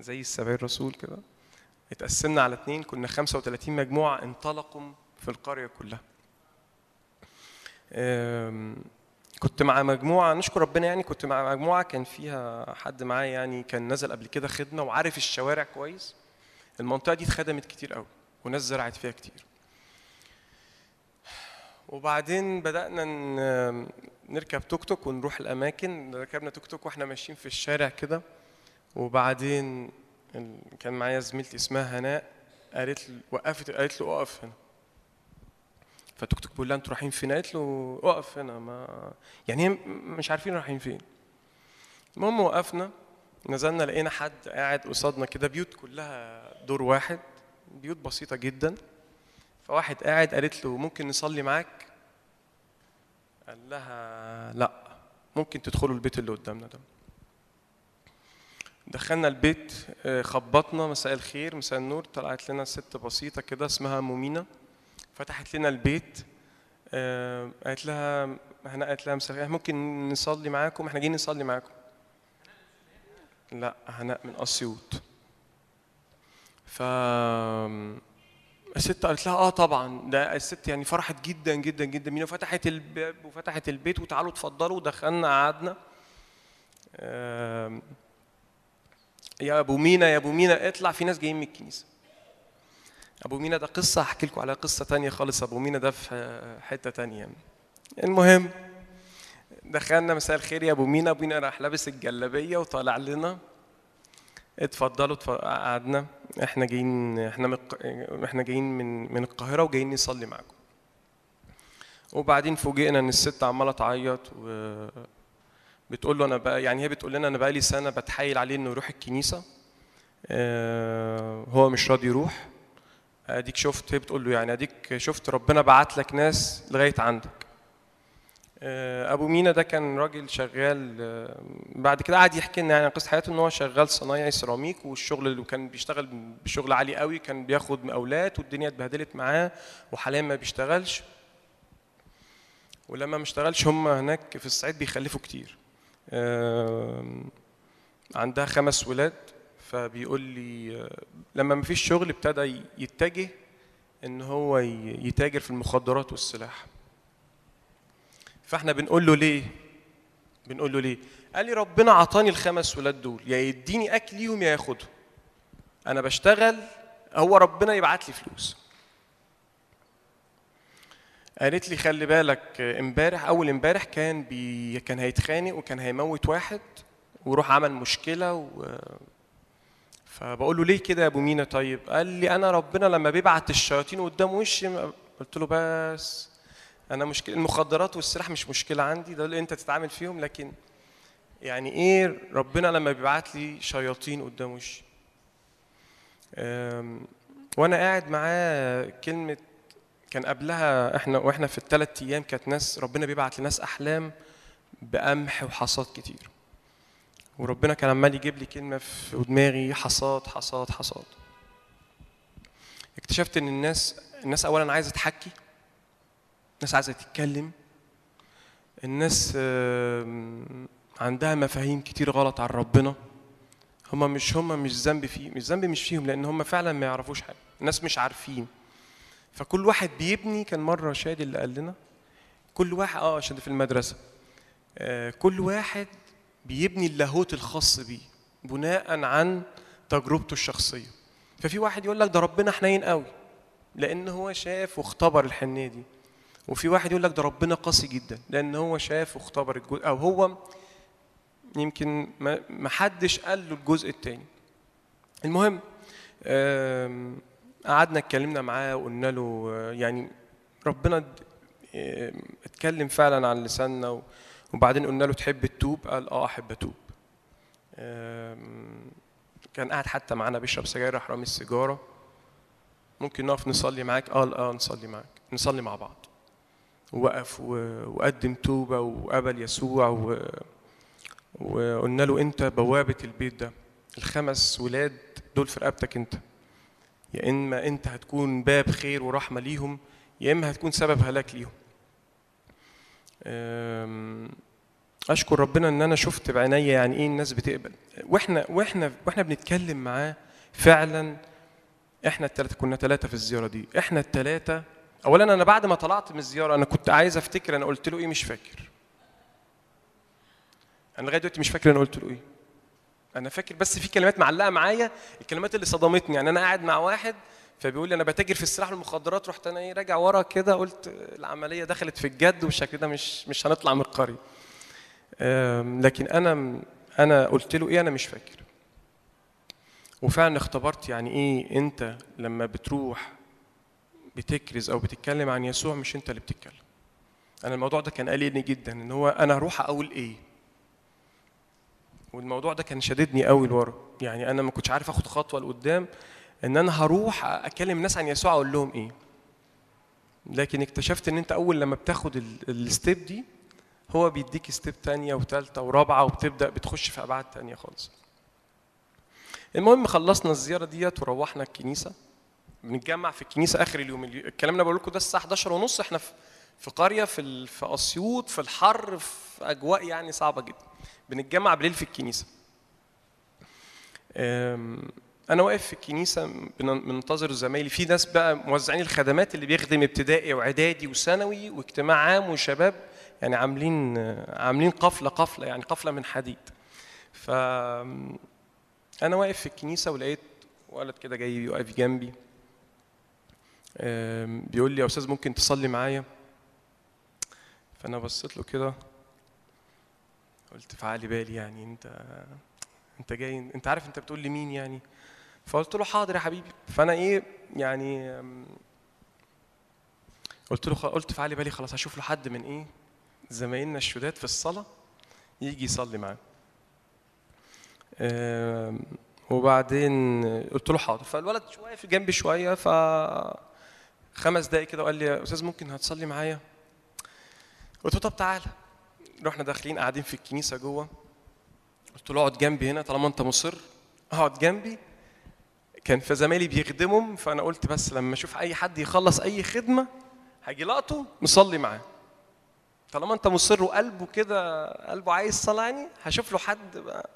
Speaker 4: زي السبعين رسول كده اتقسمنا على اتنين كنا 35 مجموعة انطلقوا في القرية كلها. كنت مع مجموعة نشكر ربنا يعني كنت مع مجموعة كان فيها حد معايا يعني كان نزل قبل كده خدمة وعارف الشوارع كويس. المنطقة دي اتخدمت كتير قوي وناس زرعت فيها كتير. وبعدين بدأنا نركب توك توك ونروح الأماكن. ركبنا توك توك وإحنا ماشيين في الشارع كده. وبعدين كان معايا زميلتي اسمها هناء قالت لي وقفت قالت له اقف هنا. فتوك توك بيقول لها أنتوا رايحين فين؟ قالت له اقف هنا ما يعني مش عارفين رايحين فين. المهم وقفنا نزلنا لقينا حد قاعد قصادنا كده بيوت كلها دور واحد بيوت بسيطة جدا. فواحد قاعد قالت له ممكن نصلي معاك؟ قال لها لا ممكن تدخلوا البيت اللي قدامنا ده. دخلنا البيت آه، خبطنا مساء الخير مساء النور طلعت لنا ست بسيطة كده اسمها مومينا فتحت لنا البيت آه، قالت لها إحنا قالت لها مساء ممكن نصلي معاكم إحنا جايين نصلي معاكم. لا هناء من أسيوط. ف الست قالت لها آه طبعا ده الست يعني فرحت جدا جدا جدا بينا وفتحت الباب وفتحت البيت وتعالوا اتفضلوا ودخلنا قعدنا. يا أبو مينا يا أبو مينا اطلع في ناس جايين من الكنيسة. أبو مينا ده قصة هحكي لكم على قصة تانية خالص. أبو مينا ده في حتة تانية المهم دخلنا مساء الخير يا أبو مينا. أبو مينا راح لابس الجلابية وطالع لنا. اتفضلوا اتف- قعدنا. إحنا جايين إحنا الق- إحنا جايين من من القاهرة وجايين نصلي معاكم. وبعدين فوجئنا إن الست عمالة تعيط و بتقول له أنا بقى يعني هي بتقول لنا أنا بقى لي سنة بتحايل عليه إنه يروح الكنيسة. آه، هو مش راضي يروح. أديك شفت؟ هي بتقول له يعني أديك شفت؟ ربنا بعت لك ناس لغاية عندك. أبو مينا ده كان راجل شغال آه، بعد كده قعد يحكي لنا يعني عن قصة حياته إن هو شغال صنايعي سيراميك والشغل اللي كان بيشتغل بشغل عالي قوي كان بياخد مقاولات والدنيا اتبهدلت معاه وحاليا ما بيشتغلش. ولما ما اشتغلش هم هناك في الصعيد بيخلفوا كتير. آم، عندها خمس ولاد فبيقول لي آه، لما ما فيش شغل ابتدى يتجه إن هو يتاجر في المخدرات والسلاح. فاحنا بنقول له ليه؟ بنقول له ليه؟ قال لي ربنا عطاني الخمس ولاد دول يا يديني أكل ليهم يا ياخدهم. أنا بشتغل هو ربنا يبعت لي فلوس. قالت لي خلي بالك امبارح أول امبارح كان بي كان هيتخانق وكان هيموت واحد وروح عمل مشكلة و فبقول له ليه كده يا أبو مينا طيب؟ قال لي أنا ربنا لما بيبعت الشياطين قدام وشي قلت له بس أنا مشكلة المخدرات والسلاح مش مشكلة عندي ده اللي أنت تتعامل فيهم لكن يعني إيه ربنا لما بيبعت لي شياطين قدام وشي. وأنا قاعد معاه كلمة كان قبلها إحنا وإحنا في الثلاث أيام كانت ناس ربنا بيبعت لناس أحلام بقمح وحصاد كتير. وربنا كان عمال يجيب لي كلمة في دماغي حصاد حصاد حصاد. اكتشفت إن الناس الناس اولا عايزة تحكي الناس عايزة تتكلم. الناس عندها مفاهيم كتير غلط عن ربنا. هما مش هما مش ذنب فيه مش ذنب مش فيهم لأن هما فعلا ما يعرفوش حاجة. الناس مش عارفين. فكل واحد بيبني كان مرة شادي اللي قال لنا كل واحد آه عشان في المدرسة. آه كل واحد بيبني اللاهوت الخاص بيه بناء عن تجربته الشخصية. ففي واحد يقول لك ده ربنا حنين قوي لأن هو شاف واختبر الحنية دي. وفي واحد يقول لك ده ربنا قاسي جدا لأن هو شاف واختبر الجزء أو هو يمكن ما حدش قال له الجزء التاني. المهم قعدنا اتكلمنا معاه وقلنا له يعني ربنا اتكلم فعلا عن لساننا وبعدين قلنا له تحب تتوب قال آه أحب أتوب. كان قاعد حتى معانا بيشرب سجاير راح رامي السيجارة. ممكن نقف نصلي معاك؟ آه آه نصلي معاك نصلي مع بعض. وقف وقدم توبة وقبل يسوع و... وقلنا له أنت بوابة البيت ده. الخمس ولاد دول في رقبتك أنت. يا إما أنت هتكون باب خير ورحمة ليهم يا إما هتكون سبب هلاك ليهم. أم، أشكر ربنا إن أنا شفت بعينيا يعني إيه الناس بتقبل. وإحنا وإحنا وإحنا بنتكلم معاه فعلا. إحنا الثلاثه كنا ثلاثة في الزيارة دي. إحنا الثلاثه اولا أنا بعد ما طلعت من الزيارة أنا كنت عايز أفتكر أنا قلت له إيه مش فاكر. أنا لغاية دلوقتي مش فاكر أنا قلت له إيه. أنا فاكر بس في كلمات معلقة معايا الكلمات اللي صدمتني. يعني أنا قاعد مع واحد فبيقول لي أنا بتاجر في السلاح والمخدرات رحت أنا إيه راجع ورا كده قلت العملية دخلت في الجد والشكل ده مش مش هنطلع من القرية. لكن أنا أنا قلت له إيه أنا مش فاكر. وفعلا اختبرت يعني إيه أنت لما بتروح بتكرز أو بتتكلم عن يسوع مش أنت اللي بتتكلم. أنا الموضوع ده كان قلقني جدا إن هو أنا هروح أقول إيه؟ والموضوع ده كان شاددني قوي لورا. يعني أنا ما كنتش عارف آخد خطوة لقدام إن أنا هروح أكلم الناس عن يسوع أقول لهم إيه. لكن اكتشفت إن أنت أول لما بتاخد ال- ال step دي هو بيديك step تانية وتالتة ورابعة وبتبدأ بتخش في أبعاد تانية خالص. المهم خلصنا الزيارة ديت وروحنا الكنيسة. بنتجمع في الكنيسة آخر اليوم. اليو- الكلام اللي بقول لكم ده الساعة 11 ونص. إحنا في في قرية في في أسيوط في الحر في أجواء يعني صعبة جدا. بنتجمع بالليل في الكنيسة. أم، أنا واقف في الكنيسة بن- منتظر زمايلي. في ناس بقى موزعين الخدمات اللي بيخدم ابتدائي وإعدادي وثانوي واجتماع عام وشباب يعني عاملين عاملين قفلة قفلة يعني قفلة من حديد. ف أنا واقف في الكنيسة ولقيت ولد كده جاي واقف جنبي. بيقول لي يا أستاذ ممكن تصلي معايا؟ فأنا بصيت له كده قلت في بالي يعني أنت أنت جاي أنت عارف أنت بتقول لي مين يعني؟ فقلت له حاضر يا حبيبي. فأنا إيه يعني قلت له قلت في بالي خلاص هشوف له حد من إيه زمايلنا الشداد في الصلاة يجي يصلي معاه. وبعدين قلت له حاضر. فالولد واقف جنبي شوية ف خمس دقايق كده وقال لي يا أستاذ ممكن هتصلي معايا؟ قلت له طب تعالى. رحنا داخلين قاعدين في الكنيسة جوه. قلت له اقعد جنبي هنا طالما انت مصر. اقعد جنبي. كان في زمايلي بيخدمهم فأنا قلت بس لما أشوف أي حد يخلص أي خدمة هاجي لقطه نصلي معاه. طالما انت مصر وقلبه كده قلبه عايز صلاة يعني هشوف له حد بقى.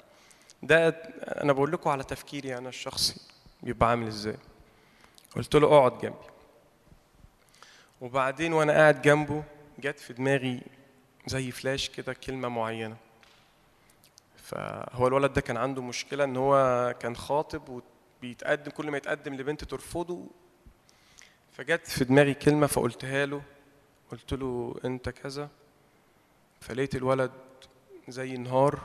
Speaker 4: ده أنا بقول لكم على تفكيري أنا الشخصي بيبقى عامل إزاي. قلت له اقعد جنبي. وبعدين وأنا قاعد جنبه جت في دماغي زي فلاش كده كلمة معينة. فهو الولد ده كان عنده مشكلة إن هو كان خاطب وبيتقدم كل ما يتقدم لبنت ترفضه. فجت في دماغي كلمة فقلتها له قلت له أنت كذا؟ فلقيت الولد زي انهار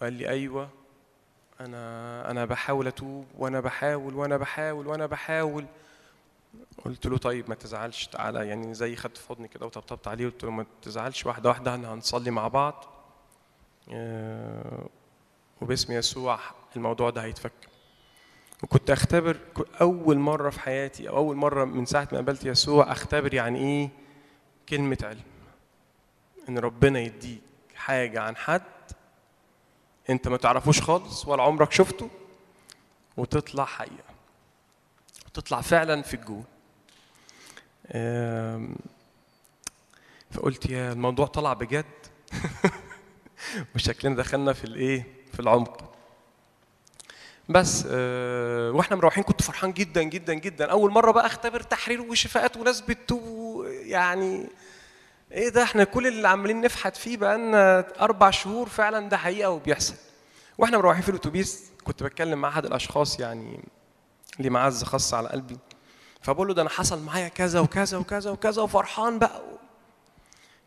Speaker 4: وقال لي أيوه أنا أنا بحاول أتوب وأنا بحاول وأنا بحاول وأنا بحاول. قلت له طيب ما تزعلش تعالى يعني زي خدت في حضني كده وطبطبت عليه قلت له ما تزعلش واحدة واحدة إحنا هنصلي مع بعض. آه، وباسم يسوع الموضوع ده هيتفك. وكنت أختبر أول مرة في حياتي أو أول مرة من ساعة ما قابلت يسوع أختبر يعني إيه كلمة علم. إن ربنا يديك حاجة عن حد أنت ما تعرفوش خالص ولا عمرك شفته وتطلع حقيقة. وتطلع فعلا في الجون. آم، فقلت يا الموضوع طلع بجد. (laughs) وشكلنا دخلنا في الإيه؟ في العمق. بس آه، وإحنا مروحين كنت فرحان جدا جدا جدا. أول مرة بقى أختبر تحرير وشفاءات وناس بتتوب يعني إيه ده؟ إحنا كل اللي عمالين نفحت فيه بقالنا أربع شهور فعلا ده حقيقة وبيحصل. وإحنا مروحين في الأتوبيس كنت بتكلم مع أحد الأشخاص يعني ليه معزة خاصة على قلبي. فبقول له ده أنا حصل معايا كذا وكذا وكذا وكذا وفرحان بقى.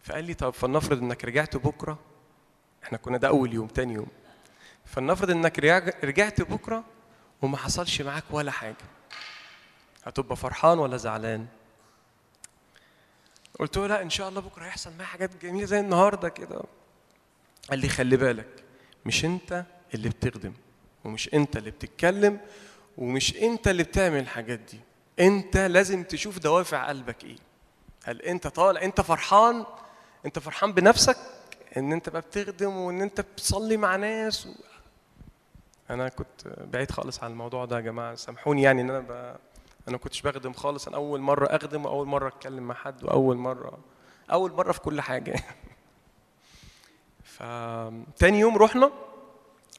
Speaker 4: فقال لي طب فلنفرض إنك رجعت بكرة؟ إحنا كنا ده أول يوم تاني يوم. فلنفرض إنك رجع- رجعت بكرة وما حصلش معاك ولا حاجة. هتبقى فرحان ولا زعلان؟ قلت له لا إن شاء الله بكرة هيحصل معايا حاجات جميلة زي النهارده كده. قال لي خلي بالك مش أنت اللي بتخدم ومش أنت اللي بتتكلم ومش انت اللي بتعمل الحاجات دي. انت لازم تشوف دوافع قلبك إيه. هل انت طالع انت فرحان انت فرحان بنفسك ان انت بقى بتخدم وان انت بتصلي مع ناس و... أنا كنت بعيد خالص عن الموضوع ده يا جماعة. سامحوني يعني ان أنا ب... أنا كنتش بخدم خالص. أنا اول مرة اخدم واول مرة اتكلم مع حد واول مرة اول مرة في كل حاجة. (laughs) ف تاني يوم رحنا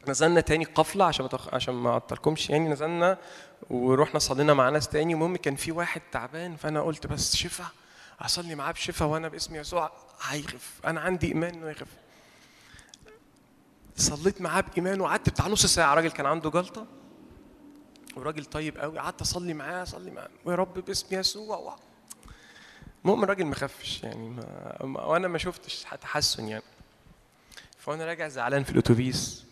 Speaker 4: نزلنا تاني قفلة عشان ما تخ... عشان ما أعطلكمش يعني نزلنا ورحنا صلينا مع ناس تاني المهم كان في واحد تعبان فأنا قلت بس شفا أصلي معاه بشفا وأنا باسم يسوع هيخف أنا عندي إيمان إنه يخف صليت معاه بإيمان وقعدت بتاع نص ساعة راجل كان عنده جلطة وراجل طيب قوي قعدت أصلي معاه أصلي معاه ويا رب باسم يسوع. المهم الراجل ما خفش يعني. ما- وأنا ما شفتش تحسن يعني فأنا راجع زعلان في الأتوبيس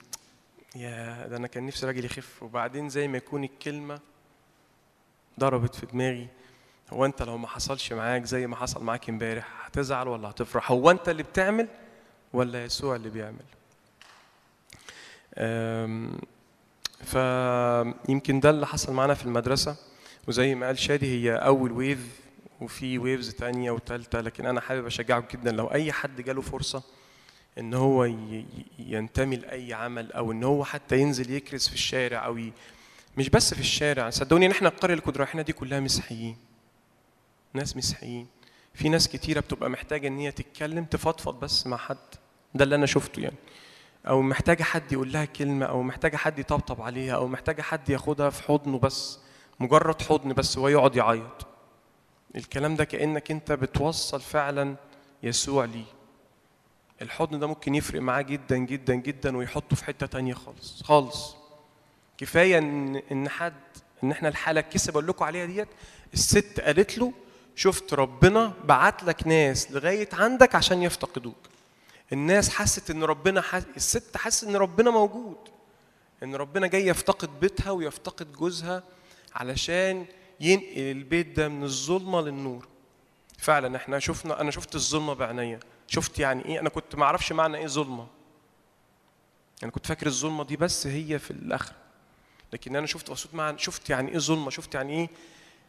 Speaker 4: يا ده أنا كان نفسي راجل يخف. وبعدين زي ما يكون الكلمة ضربت في دماغي هو أنت لو ما حصلش معاك زي ما حصل معاك امبارح هتزعل ولا هتفرح؟ هو أنت اللي بتعمل ولا يسوع اللي بيعمل؟ فيمكن ده اللي حصل معانا في المدرسة. وزي ما قال شادي هي أول wave وفي waves تانية وتالتة لكن أنا حابب أشجعكم جدا. لو أي حد جاله فرصة إن هو ينتمي لأي عمل أو إن هو حتى ينزل يكرس في الشارع أو ي... مش بس في الشارع. صدقوني إن إحنا القرية اللي كنا رايحينها دي كلها مسيحيين. ناس مسيحيين. في ناس كتيرة بتبقى محتاجة إن هي تتكلم تفضفض بس مع حد. ده اللي أنا شفته يعني. أو محتاجة حد يقول لها كلمة أو محتاجة حد يطبطب عليها أو محتاجة حد ياخدها في حضنه بس مجرد حضن بس وهو يقعد يعيط. الكلام ده كأنك أنت بتوصل فعلا يسوع ليه. الحضن ده ممكن يفرق معاه جدا جدا جدا ويحطه في حتة تانية خالص خالص. كفاية إن إن حد إن إحنا الحالة الكسب أقول لكم عليها ديت الست قالت له شفت ربنا بعت لك ناس لغاية عندك عشان يفتقدوك. الناس حست إن ربنا حس... الست حست إن ربنا موجود إن ربنا جاي يفتقد بيتها ويفتقد جوزها علشان ينقل البيت ده من الظلمة للنور. فعلا إحنا شفنا أنا شفت الظلمة بعينيا شفت يعني إيه؟ أنا كنت ما أعرفش معنى إيه ظلمة. أنا كنت فاكر الظلمة دي بس هي في الاخره لكن أنا شفت وصلت مع شفت يعني إيه ظلمة؟ شفت يعني إيه؟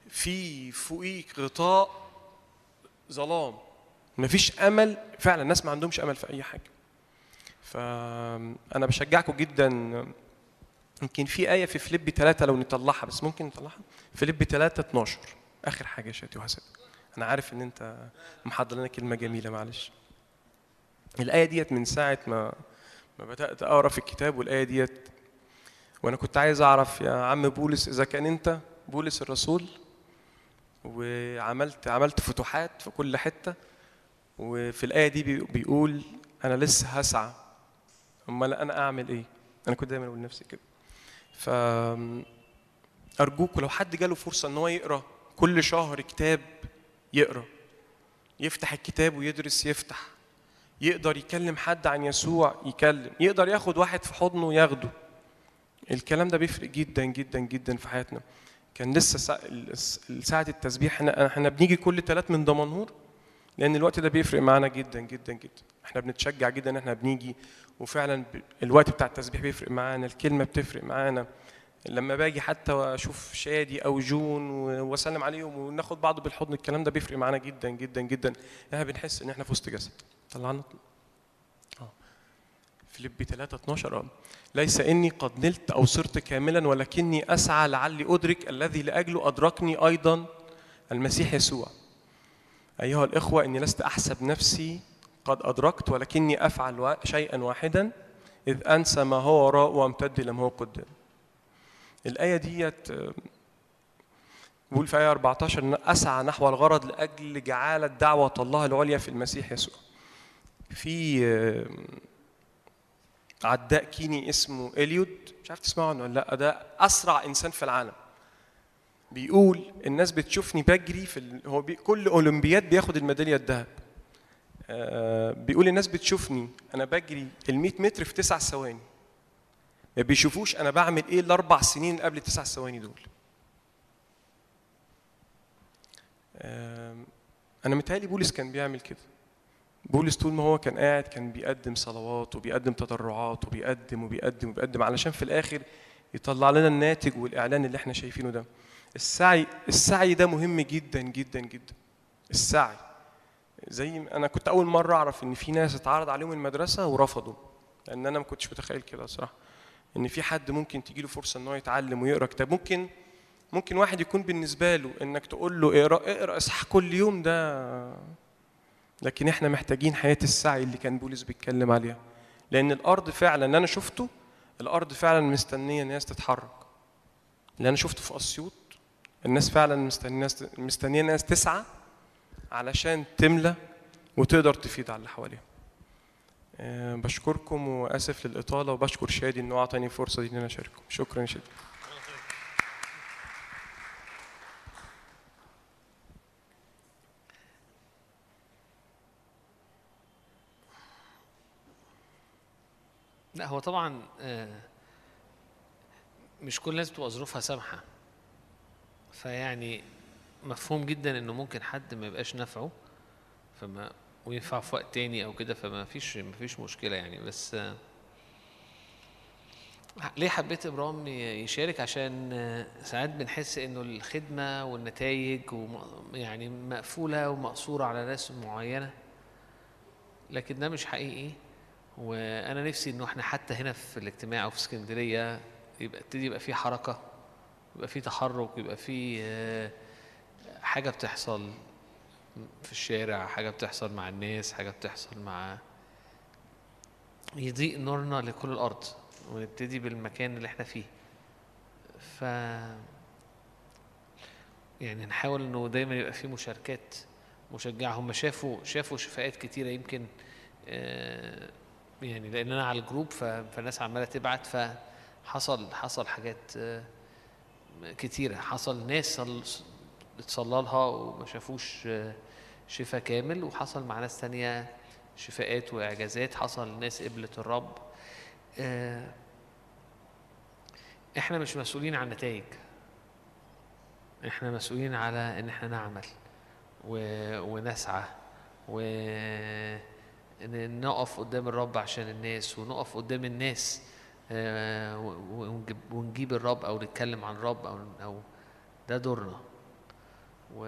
Speaker 4: في فوقيك غطاء ظلام. مفيش أمل. فعلا الناس ما عندهمش أمل في أي حاجة. فانا بشجعكم جدا. يمكن في آية في فيليب 3 لو نطلعها بس ممكن نطلعها؟ فيليب 3 12 آخر حاجة يا شاتي وحسن أنا عارف إن أنت محضر لنا كلمة جميلة معلش. الآية ديت من ساعة ما ما بدأت أقرأ في الكتاب والآية ديت وأنا كنت عايز أعرف يا عم بولس إذا كان أنت بولس الرسول وعملت عملت فتوحات في كل حتة وفي الآية دي بي- بيقول أنا لسه هسعى أمال أنا أعمل إيه؟ أنا كنت دايما أقول لنفسي كده. ف أرجوك لو حد جاله فرصة إن هو يقرأ كل شهر كتاب يقرأ يفتح الكتاب ويدرس يفتح يقدر يكلم حد عن يسوع يكلم. يقدر ياخد واحد في حضنه ياخده الكلام ده بيفرق جدا جدا جدا في حياتنا. كان لسه سا... ساعة التسبيح إحنا إحنا بنيجي كل ثلاث من دمنهور لأن الوقت ده بيفرق معانا جدا جدا جدا. إحنا بنتشجع جدا إن إحنا بنيجي وفعلا الوقت بتاع التسبيح بيفرق معانا الكلمة بتفرق معانا. لما باجي حتى وأشوف شادي أو جون وأسلم عليهم وناخد بعض بالحضن الكلام ده بيفرق معانا جدا جدا جدا. إحنا بنحس إن إحنا في وسط جسد. طلعنا آه. فيليبي 3 12 آه. ليس إني قد نلت أو صرت كاملا ولكني أسعى لعلي أدرك الذي لأجله أدركني أيضا المسيح يسوع. أيها الإخوة إني لست أحسب نفسي قد أدركت ولكني أفعل شيئا واحدا إذ أنسى ما هو وراء وأمتد إلى ما هو قدام. الآية ديت آه، بيقول في آية 14 إن أسعى نحو الغرض لأجل جعالة دعوة الله العليا في المسيح يسوع. في عداء كيني اسمه إليود مش عارف تسمعوا عنه ولا لأ ده أسرع إنسان في العالم. بيقول الناس بتشوفني بجري في. هو بي... كل أولمبياد بياخد الميدالية الذهب. آه، بيقول الناس بتشوفني أنا بجري ال 100 متر في تسع ثواني. ما بيشوفوش أنا بعمل إيه الأربع سنين قبل التسع ثواني دول أنا متهيألي بولس كان بيعمل كده بولس طول ما هو كان قاعد كان بيقدم صلوات وبيقدم تضرعات وبيقدم وبيقدم وبيقدم علشان في الآخر يطلع لنا الناتج والإعلان اللي إحنا شايفينه ده. السعي السعي ده مهم جدا جدا جدا. السعي. زي أنا كنت أول مرة أعرف إن في ناس اتعرض عليهم المدرسة ورفضوا لأن أنا ما كنتش متخيل كده صراحة إن في حد ممكن تجي له فرصة إن هو يتعلم ويقرأ كتاب. ممكن ممكن واحد يكون بالنسبة له إنك تقول له اقرأ اقرأ إصحاح كل يوم ده لكن إحنا محتاجين حياة السعي اللي كان بولس بيتكلم عليها. لأن الأرض فعلا اللي أنا شفته الأرض فعلا مستنية الناس تتحرك. اللي أنا شفته في أسيوط الناس فعلا مستنية مستنية ناس تسعى علشان تملى وتقدر تفيد على اللي حواليها آه، بشكركم وأسف للإطالة وبشكر شادي إنه أعطاني الفرصه دي إن أنا أشارككم. شكرا شادي.
Speaker 2: لا هو طبعا آه، مش كل الناس بتبقى ظروفها سامحة. فيعني مفهوم جدا إنه ممكن حد ما يبقاش نافعه فما وينفع في وقت تاني أو كده فما فيش ما فيش مشكلة يعني. بس آه، ليه حبيت ابرام يشارك؟ عشان آه، ساعات بنحس إنه الخدمة والنتائج يعني مقفولة ومقصورة على ناس معينة لكن ده مش حقيقي. وأنا نفسي إنه إحنا حتى هنا في الاجتماع وفي اسكندرية يبقى ابتدي يبقى في حركة يبقى في تحرك يبقى في آه، حاجة بتحصل في الشارع حاجة بتحصل مع الناس حاجة بتحصل مع يضيء نورنا لكل الأرض ونبتدي بالمكان اللي إحنا فيه. ف يعني نحاول إنه دايما يبقى في مشاركات مشجعة. هم شافوا شافوا شفاءات كتيرة يمكن آه، يعني لأن أنا على الجروب فالناس عمالة تبعت فحصل حصل حاجات آه، كتيرة. حصل ناس صل- اتصلى لها وما شافوش آه، شفاء كامل وحصل مع ناس تانية شفاءات وإعجازات. حصل ناس قبلت الرب. آه، إحنا مش مسؤولين عن النتائج إحنا مسؤولين على إن إحنا نعمل. ونسعى و إن نقف قدام الرب عشان الناس ونقف قدام الناس آه، ونجيب, الرب أو نتكلم عن الرب أو أو ده دورنا. و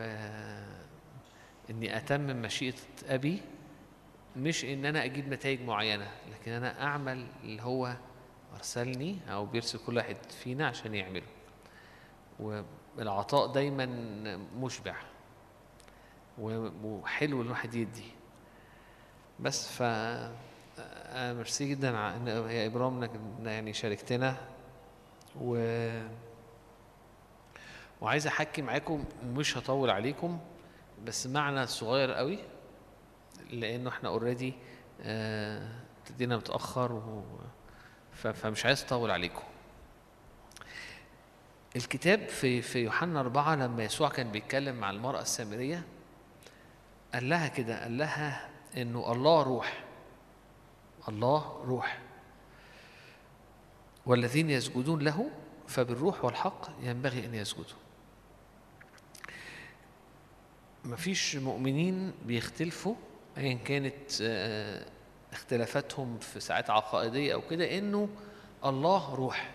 Speaker 2: إني اتمم مشيئة أبي مش إن أنا أجيب نتائج معينة لكن أنا أعمل اللي هو أرسلني أو بيرسل كل واحد فينا عشان يعمله. والعطاء دايما مشبع وحلو إن الواحد يدي. بس ف أنا ميرسي جدا يا ابرام إنك يعني شاركتنا. و وعايز أحكي معاكم مش هطول عليكم بس معنى صغير قوي لأنه إحنا already ابتدينا متأخر و... فمش عايز أطول عليكم. الكتاب في في يوحنا أربعة لما يسوع كان بيتكلم مع المرأة السامرية قال لها كده قال لها إنه الله روح. الله روح. والذين يسجدون له فبالروح والحق ينبغي أن يسجدوا. مفيش مؤمنين بيختلفوا أيا كانت آه، اختلافاتهم في ساعات عقائدية أو كده إنه الله روح.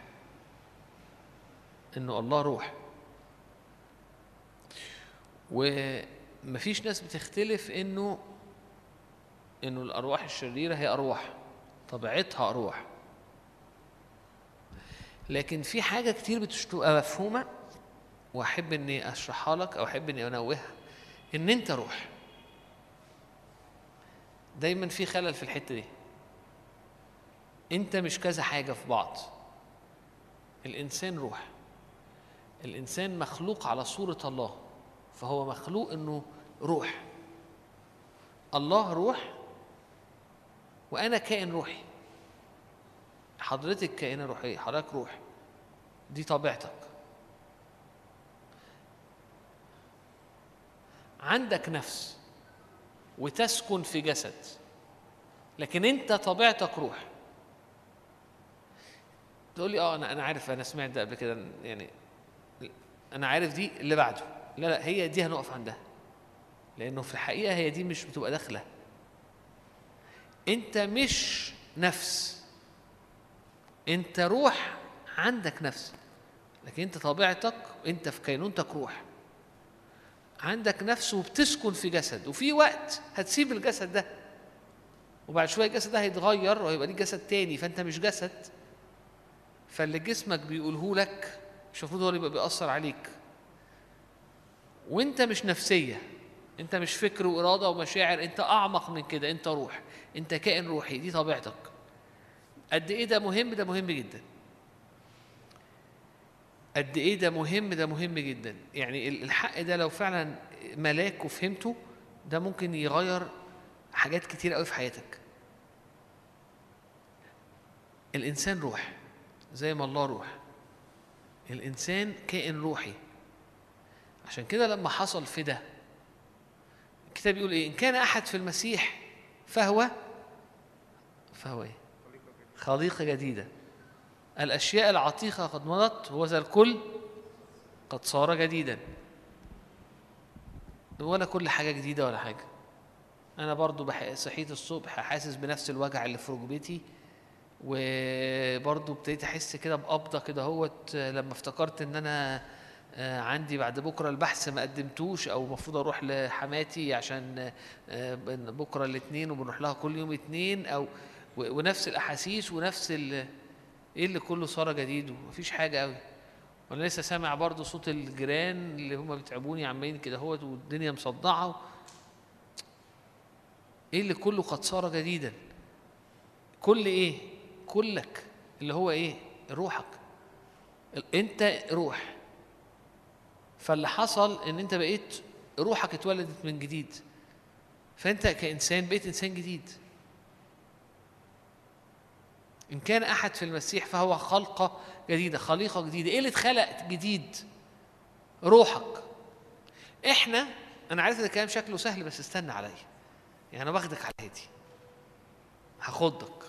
Speaker 2: إنه الله روح. ومفيش ناس بتختلف إنه إنه الأرواح الشريرة هي أرواح طبيعتها أرواح. لكن في حاجة كتير بتبقى مفهومة وأحب إني أشرحها لك أو أحب إني أنوهها إن أنت روح. دايما في خلل في الحتة دي. أنت مش كذا حاجة في بعض. الإنسان روح. الإنسان مخلوق على صورة الله فهو مخلوق إنه روح. الله روح وأنا كائن روحي. حضرتك كائنه روحيه حضرتك روح دي طبيعتك. عندك نفس وتسكن في جسد لكن أنت طبيعتك روح تقول لي آه أنا أنا عارف أنا سمعت ده قبل كده يعني أنا عارف دي اللي بعده. لا لا هي دي هنقف عندها. لأنه في الحقيقة هي دي مش بتبقى داخلة. انت مش نفس. انت روح عندك نفس لكن انت طبيعتك انت في كينونتك روح. عندك نفس وبتسكن في جسد وفي وقت هتسيب الجسد ده وبعد شوية الجسد ده هيتغير وهيبقى ليه جسد تاني فانت مش جسد. فاللي جسمك بيقوله لك مش المفروض هو اللي يبقى بيأثر عليك. وانت مش نفسية انت مش فكر وإرادة ومشاعر انت أعمق من كده انت روح. انت كائن روحي دي طبيعتك. قد إيه ده مهم؟ ده مهم جدا. قد إيه ده مهم؟ ده مهم جدا. يعني الحق ده لو فعلا ملاك وفهمته ده ممكن يغير حاجات كتير قوي في حياتك. الإنسان روح زي ما الله روح. الإنسان كائن روحي. عشان كده لما حصل في ده الكتاب بيقول إيه؟ إن كان أحد في المسيح فهو فهو إيه؟ خليقة جديدة. الأشياء العتيقة قد مضت وذا الكل قد صار جديدا. ولا كل حاجة جديدة ولا حاجة؟ أنا برضو. صحيت الصبح حاسس بنفس الوجع اللي في ركبتي وبرضو ابتديت أحس كده بقبضة كده هوت لما افتكرت إن أنا آه، عندي بعد بكرة البحث ما قدمتوش أو المفروض أروح لحماتي عشان آه، بكرة الاثنين وبنروح لها كل يوم اثنين أو و- ونفس الأحاسيس ونفس. إيه اللي كله صار جديد؟ ومفيش حاجة قوي وأنا لسه سامع برضو صوت الجيران اللي هم بيتعبوني عمالين كده هوت والدنيا مصدعة إيه اللي كله قد صار جديدا؟ كل إيه؟ كلك. اللي هو إيه؟ روحك. أنت روح. فاللي حصل إن أنت بقيت روحك اتولدت من جديد. فأنت كإنسان بقيت إنسان جديد. إن كان أحد في المسيح فهو خلقة جديدة خليقة جديدة. إيه اللي اتخلق جديد؟ روحك. إحنا أنا عارف إن الكلام شكله سهل بس استنى عليا. يعني أنا باخدك على هدي هاخدك.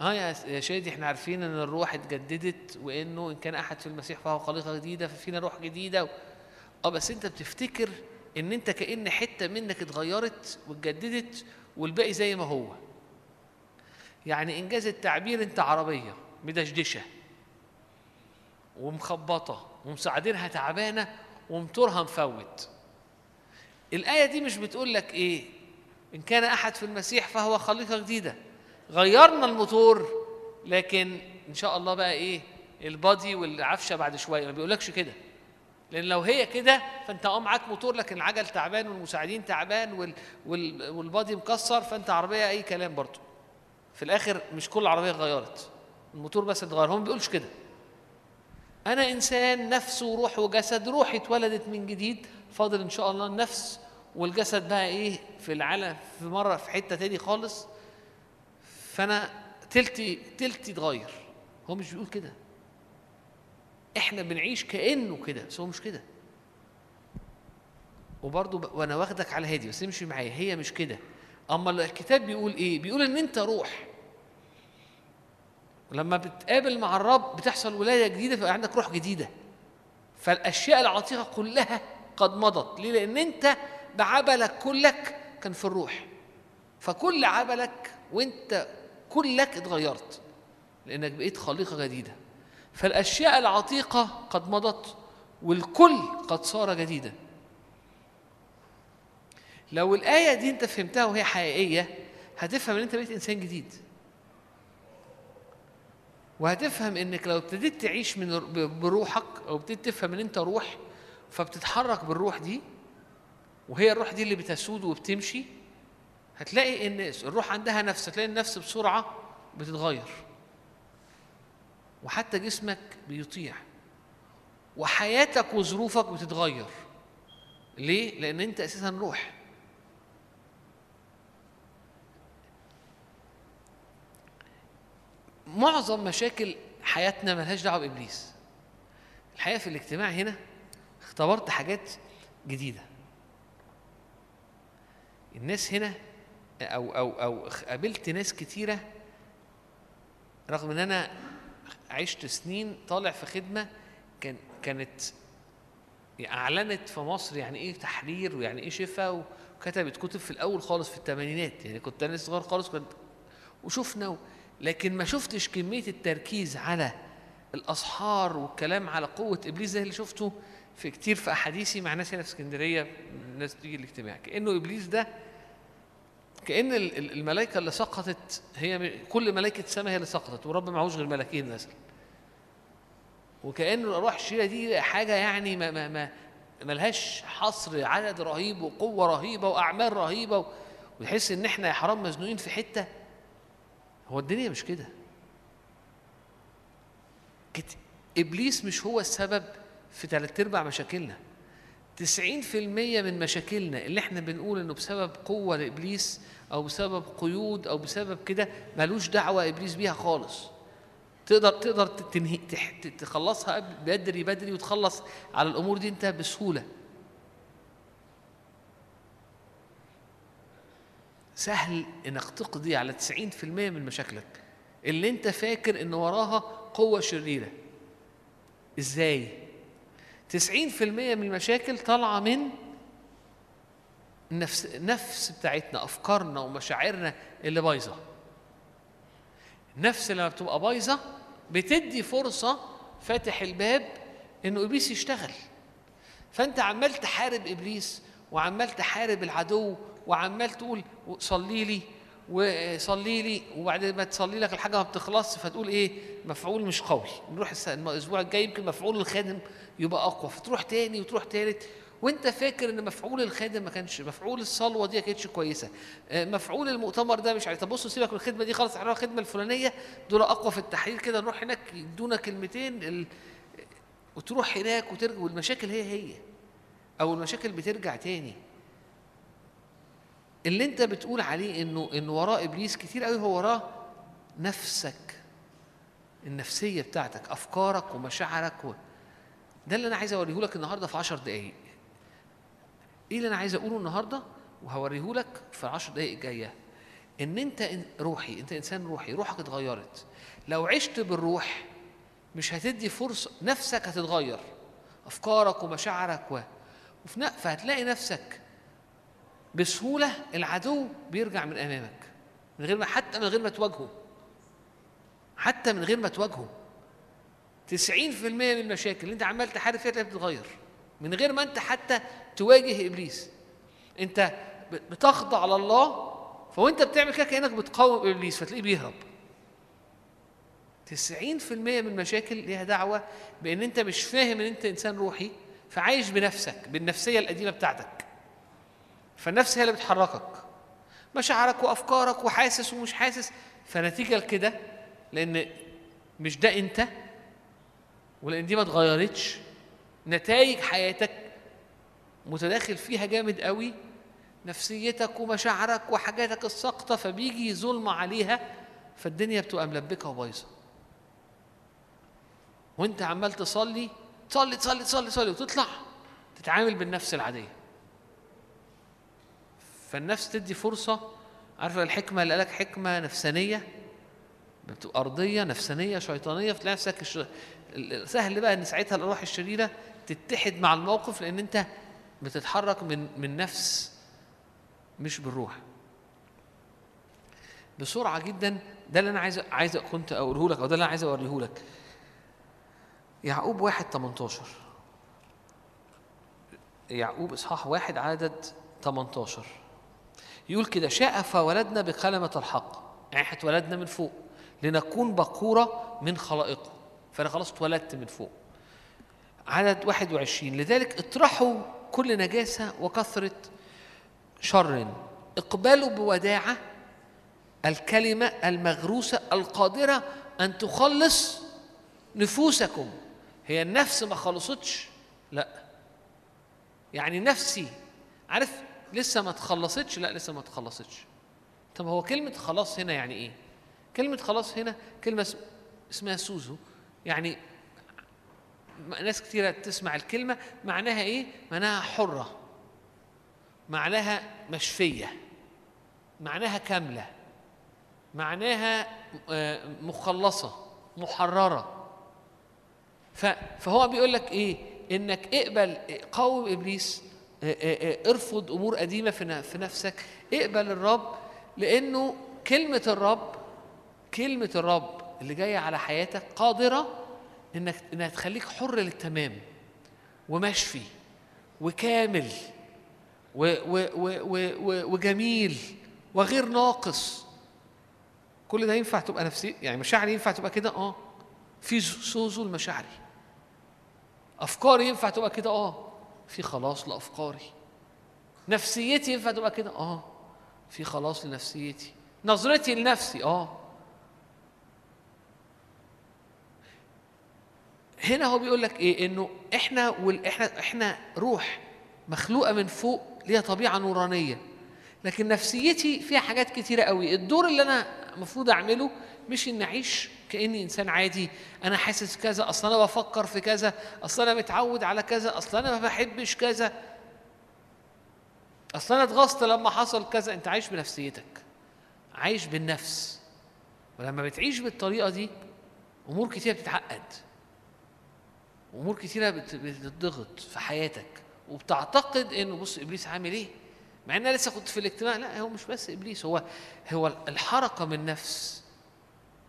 Speaker 2: آه يا يا شادي إحنا عارفين إن الروح اتجددت وإنه إن كان أحد في المسيح فهو خليقة جديدة ففينا روح جديدة. و... آه بس أنت بتفتكر إن أنت كأن حتة منك اتغيرت واتجددت والباقي زي ما هو. يعني إنجاز التعبير أنت عربية مدشدشة ومخبطة ومساعدينها تعبانة وموتورها مفوت. الآية دي مش بتقول لك إيه؟ إن كان أحد في المسيح فهو خليقة جديدة. غيرنا الموتور لكن إن شاء الله بقى إيه؟ البادي والعفشة بعد شوية. ما بيقولكش كده. لأن لو هي كده فأنت آه معاك موتور لكن العجل تعبان والمساعدين تعبان وال وال والبادي مكسر فأنت عربية أي كلام برضه. في الآخر مش كل عربيه اتغيرت. الموتور بس اتغير. هو ما بيقولش كده. أنا إنسان نفس وروح وجسد روحي اتولدت من جديد. فاضل إن شاء الله النفس والجسد بقى إيه؟ في العالم في مرة في حتة تاني خالص. فأنا تلتي تلتي اتغير. هو مش بيقول كده. إحنا بنعيش كأنه كده بس هو مش كده. وبرضه. وأنا واخدك على هادي بس امشي معايا. هي مش كده. أما الكتاب بيقول إيه؟ بيقول إن أنت روح. ولما بتقابل مع الرب بتحصل ولاده جديدة فيبقى عندك روح جديدة. فالأشياء العتيقة كلها قد مضت. ليه؟ لأن أنت بعبلك كلك كان في الروح. فكل عملك وأنت كلك اتغيرت لأنك بقيت خليقة جديدة. فالأشياء العتيقة قد مضت والكل قد صار جديدا. لو الآية دي انت فهمتها وهي حقيقية هتفهم إن انت بقيت إنسان جديد. وهتفهم إنك لو ابتديت تعيش من بروحك أو ابتديت تفهم إن انت روح فبتتحرك بالروح دي وهي الروح دي اللي بتسود وبتمشي هتلاقي إن الروح عندها نفس هتلاقي النفس بسرعة بتتغير. وحتى جسمك بيطيع وحياتك وظروفك بتتغير. ليه؟ لأن أنت أساسا روح. معظم مشاكل حياتنا ملهاش دعوة بإبليس الحقيقة في الاجتماع هنا اختبرت حاجات جديدة الناس هنا أو أو أو قابلت ناس كتيرة رغم إن أنا عشت سنين طالع في خدمة كان كانت أعلنت في مصر يعني إيه تحرير ويعني إيه شفاء وكتبت كتب في الأول خالص في الثمانينات يعني كنت أنا صغير خالص كنت وشفنا. لكن ما شفتش كمية التركيز على الاسحار والكلام على قوة إبليس زي اللي شفته في كتير في أحاديثي مع ناس هنا في اسكندرية ناس تيجي الاجتماع. كأنه إبليس ده كأن الملائكة اللي سقطت هي كل ملائكة السماء هي اللي سقطت ورب معهوش غير ملكين مثلا. وكأن الأرواح الشريرة دي حاجة يعني ما ما ما ملهاش حصر عدد رهيب وقوة رهيبة وأعمال رهيبة ويحس إن إحنا يا حرام مزنوقين في حتة هو الدنيا مش كده. إبليس مش هو السبب في ثلاث أرباع مشاكلنا. 90% من مشاكلنا اللي إحنا بنقول إنه بسبب قوة لإبليس أو بسبب قيود أو بسبب كده ملوش دعوة إبليس بيها خالص. تقدر تقدر تنهي تخلصها بدري بدري وتخلص على الأمور دي أنت بسهولة. سهل إنك تقضي على 90% من مشاكلك. اللي أنت فاكر إن وراها قوة شريرة. إزاي؟ 90% من المشاكل طالعة من النفس النفس بتاعتنا أفكارنا ومشاعرنا اللي بايظة. النفس لما بتبقى بايظة بتدي فرصة فاتح الباب إنه إبليس يشتغل. فأنت عمال تحارب إبليس وعمال تحارب العدو وعمال تقول صلي لي وصلي لي وبعد ما تصلي لك الحاجة ما بتخلصش فتقول إيه؟ مفعول مش قوي نروح الأسبوع الجاي يمكن مفعول الخادم يبقى أقوى فتروح تاني وتروح تالت. وأنت فاكر إن مفعول الخادم ما كانش مفعول الصلوة دي ما كانتش كويسة. مفعول المؤتمر ده مش عارف طب بصوا سيبك من الخدمة دي خلاص إحنا الخدمة الفلانية دول أقوى في التحرير كده نروح هناك يدونا كلمتين ال... وتروح هناك وترجع والمشاكل هي هي أو المشاكل بترجع تاني. اللي انت بتقول عليه انه انه وراه إبليس كتير قوي هو وراه نفسك النفسية بتاعتك أفكارك ومشاعرك و... ده اللي أنا عايز أوريه لك النهارده في 10 دقائق إيه اللي أنا عايز أقوله النهارده؟ وهوريه لك في العشر دقائق الجاية. إن أنت روحي أنت إنسان روحي روحك اتغيرت. لو عشت بالروح مش هتدي فرصه نفسك هتتغير. أفكارك ومشاعرك و... فهتلاقي نفسك بسهولة العدو بيرجع من أمامك من غير ما حتى من غير ما تواجهه حتى من غير ما تواجهه. 90% من المشاكل اللي انت عمال تحارب فيها تلاقيها بتتغير من غير ما انت حتى تواجه إبليس. انت بتخضع لله فوانت بتعمل كده كأنك بتقاوم إبليس فتلاقيه بيهرب. 90% من المشاكل ليها دعوة بإن انت مش فاهم إن انت إنسان روحي فعايش بنفسك بالنفسية القديمة بتاعتك. فالنفس هي اللي بتحركك. مشاعرك وأفكارك وحاسس ومش حاسس فنتيجة لكده لأن مش ده أنت ولأن دي ما اتغيرتش. نتائج حياتك متداخل فيها جامد قوي. نفسيتك ومشاعرك وحاجاتك الساقطة فبيجي ظلم عليها فالدنيا بتبقى ملبكة وبايظة. وأنت عمال تصلي تصلي تصلي تصلي تصلي وتطلع تتعامل بالنفس العادية. فالنفس تدي فرصة. عارفة الحكمة اللي قالك حكمة نفسانية؟ بتبقى أرضية نفسانية شيطانية فتلاقي نفسك الش... سهل بقى إن ساعتها الروح الشريرة تتحد مع الموقف لأن أنت بتتحرك من من نفس مش بالروح. بسرعة جدا ده اللي أنا عايز عايز كنت أقوله لك أو ده اللي أنا عايز أوريه لك. يعقوب واحد 18 يعقوب إصحاح واحد عدد 18 يقول كده شاء فولدنا بكلمة الحق. يعني إحنا اتولدنا من فوق. لنكون بقورة من خلائقه. فأنا خلاص اتولدت من فوق. عدد 21 لذلك اطرحوا كل نجاسة وكثرة شر. اقبلوا بوداعة الكلمة المغروسة القادرة أن تخلص نفوسكم. هي النفس ما خلصتش؟ لا. يعني نفسي عارف لسه ما تخلصتش؟ لا لسه ما تخلصتش. طب هو كلمة خلاص هنا يعني إيه؟ كلمة خلاص هنا كلمة اس- اسمها سوزو. يعني ناس كتيرة تسمع الكلمة معناها إيه؟ معناها حرة. معناها مشفية. معناها كاملة. معناها آه، مخلصة محررة. فهو بيقول لك إيه؟ إنك اقبل قاوم آه، ارفض امور قديمة في نفسك. اقبل الرب لأنه كلمة الرب كلمة الرب اللي جاية على حياتك قادرة انك انها تخليك حر للتمام ومشفي وكامل و و و و وجميل وغير ناقص. كل ده ينفع تبقى نفسي يعني مشاعري ينفع تبقى كده؟ آه. في سوزو المشاعري أفكاري ينفع تبقى كده؟ آه. في خلاص لأفكاري. نفسيتي ينفع تبقى كده؟ آه. في خلاص لنفسيتي. نظرتي لنفسي؟ آه. هنا هو بيقول لك إيه؟ إنه إحنا وال... إحنا روح مخلوقة من فوق ليها طبيعة نورانية. لكن نفسيتي فيها حاجات كتيرة قوي. الدور اللي أنا المفروض أعمله مش إني أعيش كأني إنسان عادي. أنا حاسس كذا أصل أنا بفكر في كذا أصل أنا متعود على كذا أصل أنا ما بحبش كذا. أصل أنا اتغصت لما حصل كذا. أنت عايش بنفسيتك عايش بالنفس. ولما بتعيش بالطريقة دي أمور كتيرة بتتعقد. أمور كتيرة بت- بتضغط في حياتك. وبتعتقد إنه بص إبليس عامل إيه؟ مع إن أنا لسه كنت في الاجتماع لا هو مش بس إبليس هو هو الحركة من نفس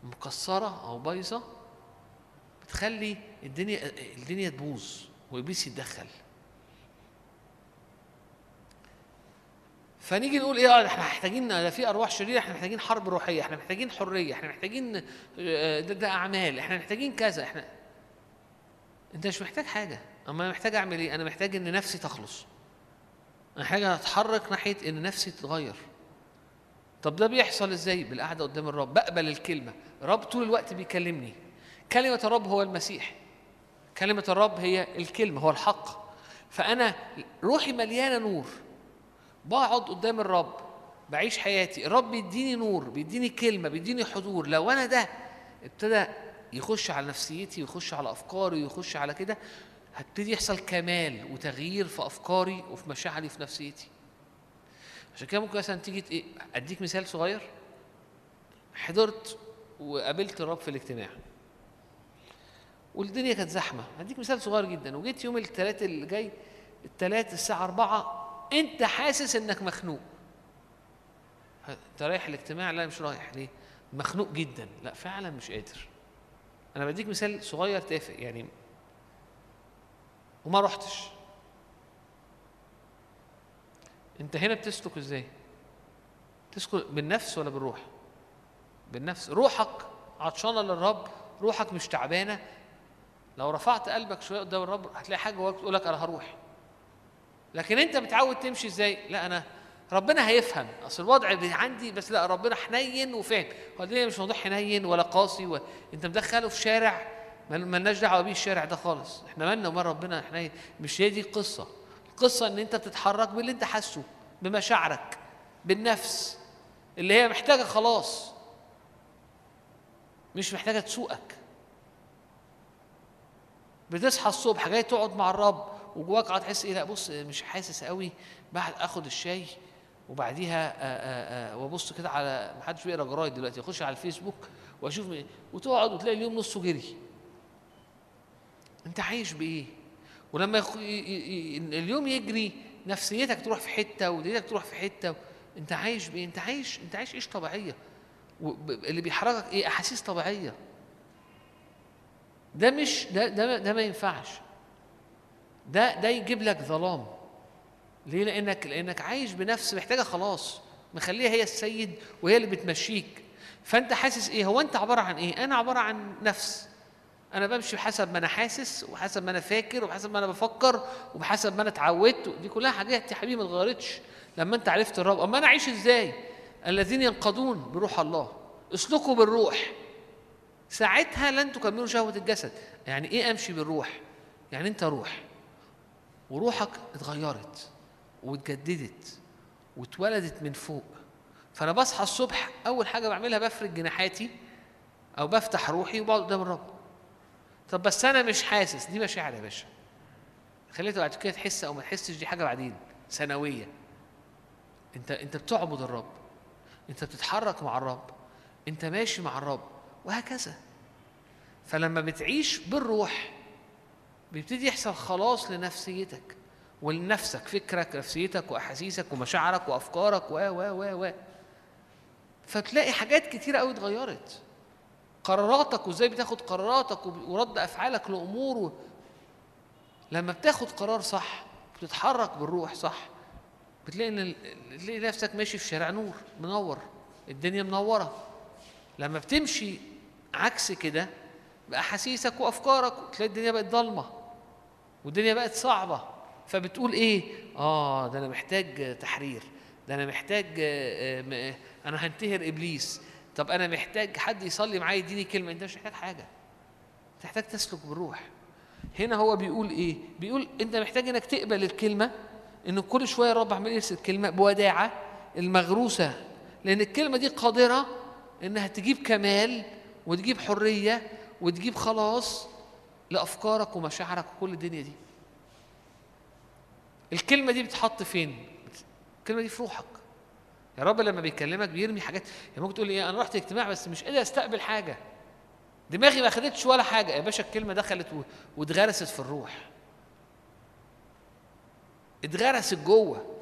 Speaker 2: مكسرة أو بايظة بتخلي الدنيا الدنيا تبوظ وابليس يتدخل. فنيجي نقول إيه إحنا محتاجين ده في أرواح شريرة إحنا محتاجين حرب روحية إحنا محتاجين حرية إحنا محتاجين آه، ده, ده أعمال إحنا محتاجين كذا إحنا أنت مش محتاج حاجة. أما أنا محتاج أعمل إيه؟ أنا محتاج إن نفسي تخلص. أنا محتاج أتحرك ناحية إن نفسي تتغير. طب ده بيحصل إزاي؟ بالقعدة قدام الرب. بقبل الكلمة. الرب طول الوقت بيكلمني. كلمة الرب هو المسيح. كلمة الرب هي الكلمة هو الحق. فأنا روحي مليانة نور. بقعد قدام الرب بعيش حياتي. الرب بيديني نور بيديني كلمة بيديني حضور. لو أنا ده ابتدى يخش على نفسيتي ويخش على أفكاري ويخش على كده هبتدي يحصل كمال وتغيير في أفكاري وفي مشاعري في نفسيتي. عشان كده ممكن مثلا تيجي إيه أديك مثال صغير. حضرت وقابلت الرب في الاجتماع. والدنيا كانت زحمة. هديك مثال صغير جدا. وجيت يوم الثلاث اللي جاي الثلاث الساعة 4 أنت حاسس إنك مخنوق. أنت رايح الاجتماع؟ لا مش رايح. ليه؟ مخنوق جدا. لا فعلا مش قادر. أنا بديك مثال صغير تافه. يعني وما رحتش أنت هنا بتسلك إزاي؟ تسلك بالنفس ولا بالروح؟ بالنفس روحك عطشانة للرب روحك مش تعبانة. لو رفعت قلبك شوية قدام الرب هتلاقي حاجة جواك تقول لك أنا هروح. لكن أنت متعود تمشي إزاي؟ لا أنا ربنا هيفهم. أصل الوضع عندي بس لا ربنا حنين وفاهم. هو الدنيا مش موضوع حنين ولا قاسي و... أنت مدخله في شارع مال- مالناش دعوة بيه الشارع ده خالص. إحنا مالنا ومال ربنا حنين. مش هي دي القصة. القصة إن أنت بتتحرك باللي أنت حاسه بمشاعرك بالنفس. اللي هي محتاجة خلاص. مش محتاجة تسوقك. بتصحى الصبح جاي تقعد مع الرب وجواك قاعد تحس إيه لا بص مش حاسس قوي. بعد آخد الشاي وبعديها وأبص كده على ما حدش بيقرأ جرايد دلوقتي. أخش على الفيسبوك وأشوف وتقعد وتلاقي اليوم نصه جري. أنت عايش بإيه؟ ولما. اليوم يجري نفسيتك تروح في حتة ودنيتك تروح في حتة. أنت عايش بإيه؟ أنت عايش أنت عايش عيش طبيعية؟ اللي بيحركك إيه؟ أحاسيس طبيعية. ده مش ده ده ده ما ينفعش. ده ده يجيب لك ظلام. ليه؟ لأنك لأنك عايش بنفس محتاجة خلاص. مخليها هي السيد وهي اللي بتمشيك. فأنت حاسس إيه؟ هو أنت عبارة عن إيه؟ أنا عبارة عن نفس. أنا بمشي بحسب ما أنا حاسس وحسب ما أنا فاكر وبحسب ما أنا بفكر وبحسب ما أنا اتعودت. دي كلها حاجات يا حبيبي ما اتغيرتش لما أنت عرفت الرب. أما أنا أعيش إزاي؟ الذين ينقضون بروح الله. اسلكوا بالروح. ساعتها لن تكملوا شهوة الجسد. يعني إيه أمشي بالروح؟ يعني أنت روح. وروحك اتغيرت واتجددت واتولدت من فوق. فأنا بصحى الصبح أول حاجة بعملها بفرد جناحاتي أو بفتح روحي وبقعد قدام الرب. طب بس أنا مش حاسس. دي مشاعر يا باشا. خليها بعد كده تحس أو ما تحسش دي حاجة بعدين. ثانوية. انت أنت بتعبد الرب. انت بتتحرك مع الرب انت ماشي مع الرب وهكذا فلما بتعيش بالروح بيبتدي يحصل خلاص لنفسيتك ولنفسك فكرك نفسيتك وأحاسيسك ومشاعرك وأفكارك و و و و فتلاقي حاجات كتيرة قوي اتغيرت قراراتك وإزاي بتاخد قراراتك ورد أفعالك لأمور. لما بتاخد قرار صح بتتحرك بالروح صح بتلاقي إن تلاقي نفسك ماشي في شارع نور منور الدنيا منورة. لما بتمشي عكس كده بأحاسيسك وأفكارك تلاقي الدنيا بقت ضلمة والدنيا بقت صعبة. فبتقول إيه؟ آه ده أنا محتاج تحرير ده أنا محتاج آه، آه، أنا هنتهر إبليس. طب أنا محتاج حد يصلي معايا يديني كلمة. أنت مش محتاج حاجة. تحتاج تسلك بالروح. هنا هو بيقول إيه؟ بيقول أنت محتاج إنك تقبل الكلمة إنه كل شوية الرب عمال يرسل كلمة بوداعة المغروسة. لأن الكلمة دي قادرة إنها تجيب كمال وتجيب حرية وتجيب خلاص لأفكارك ومشاعرك وكل الدنيا دي. الكلمة دي بتحط فين؟ الكلمة دي في روحك. يا رب لما بيكلمك بيرمي حاجات. يعني ممكن تقول إيه؟ أنا رحت اجتماع بس مش قادر أستقبل حاجة. دماغي ما خدتش ولا حاجة. يا باشا الكلمة دخلت واتغرست في الروح. اتغرست جوه.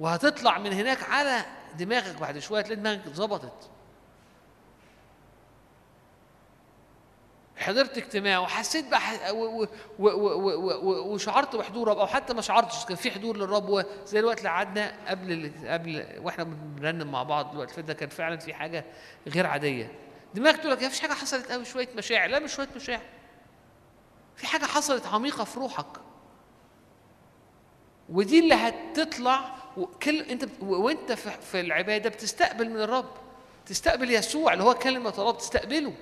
Speaker 2: وهتطلع من هناك على دماغك بعد شوية تلاقي دماغك اتظبطت. حضرت اجتماع وحسيت بقى و- و- و- وشعرت بحضور رب أو حتى ما شعرتش كان في حضور للرب. زي الوقت اللي قعدنا قبل قبل وإحنا بنرنم مع بعض الوقت ده كان فعلا في حاجة غير عادية. دماغك تقول لك ما فيش حاجة حصلت قوي شوية مشاعر لا مش شوية مشاعر في حاجة حصلت عميقة في روحك. ودي اللي هتطلع وكل انت وانت في العبادة بتستقبل من الرب تستقبل يسوع اللي هو كلمة الله بتستقبله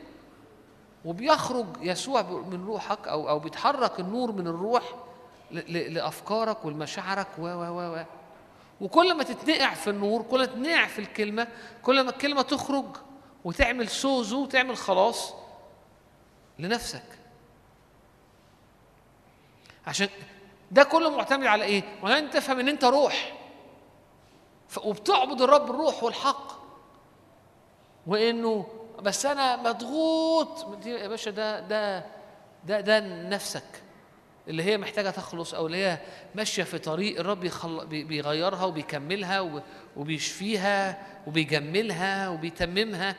Speaker 2: وبيخرج يسوع من روحك أو أو بيتحرك النور من الروح لأفكارك ولمشاعرك و و و. وكل ما تتنقع في النور كل ما تتنقع في الكلمة كل ما الكلمة تخرج وتعمل سوزو وتعمل خلاص لنفسك. عشان ده كله معتمد على إيه؟ ولا تفهم إن أنت روح. وبتعبد الرب الروح والحق. وإنه بس أنا مضغوط. يا باشا ده ده ده ده نفسك. اللي هي محتاجة تخلص أو اللي هي ماشية في طريق الرب بيغيرها وبيكملها وبيشفيها وبيجملها وبيتممها.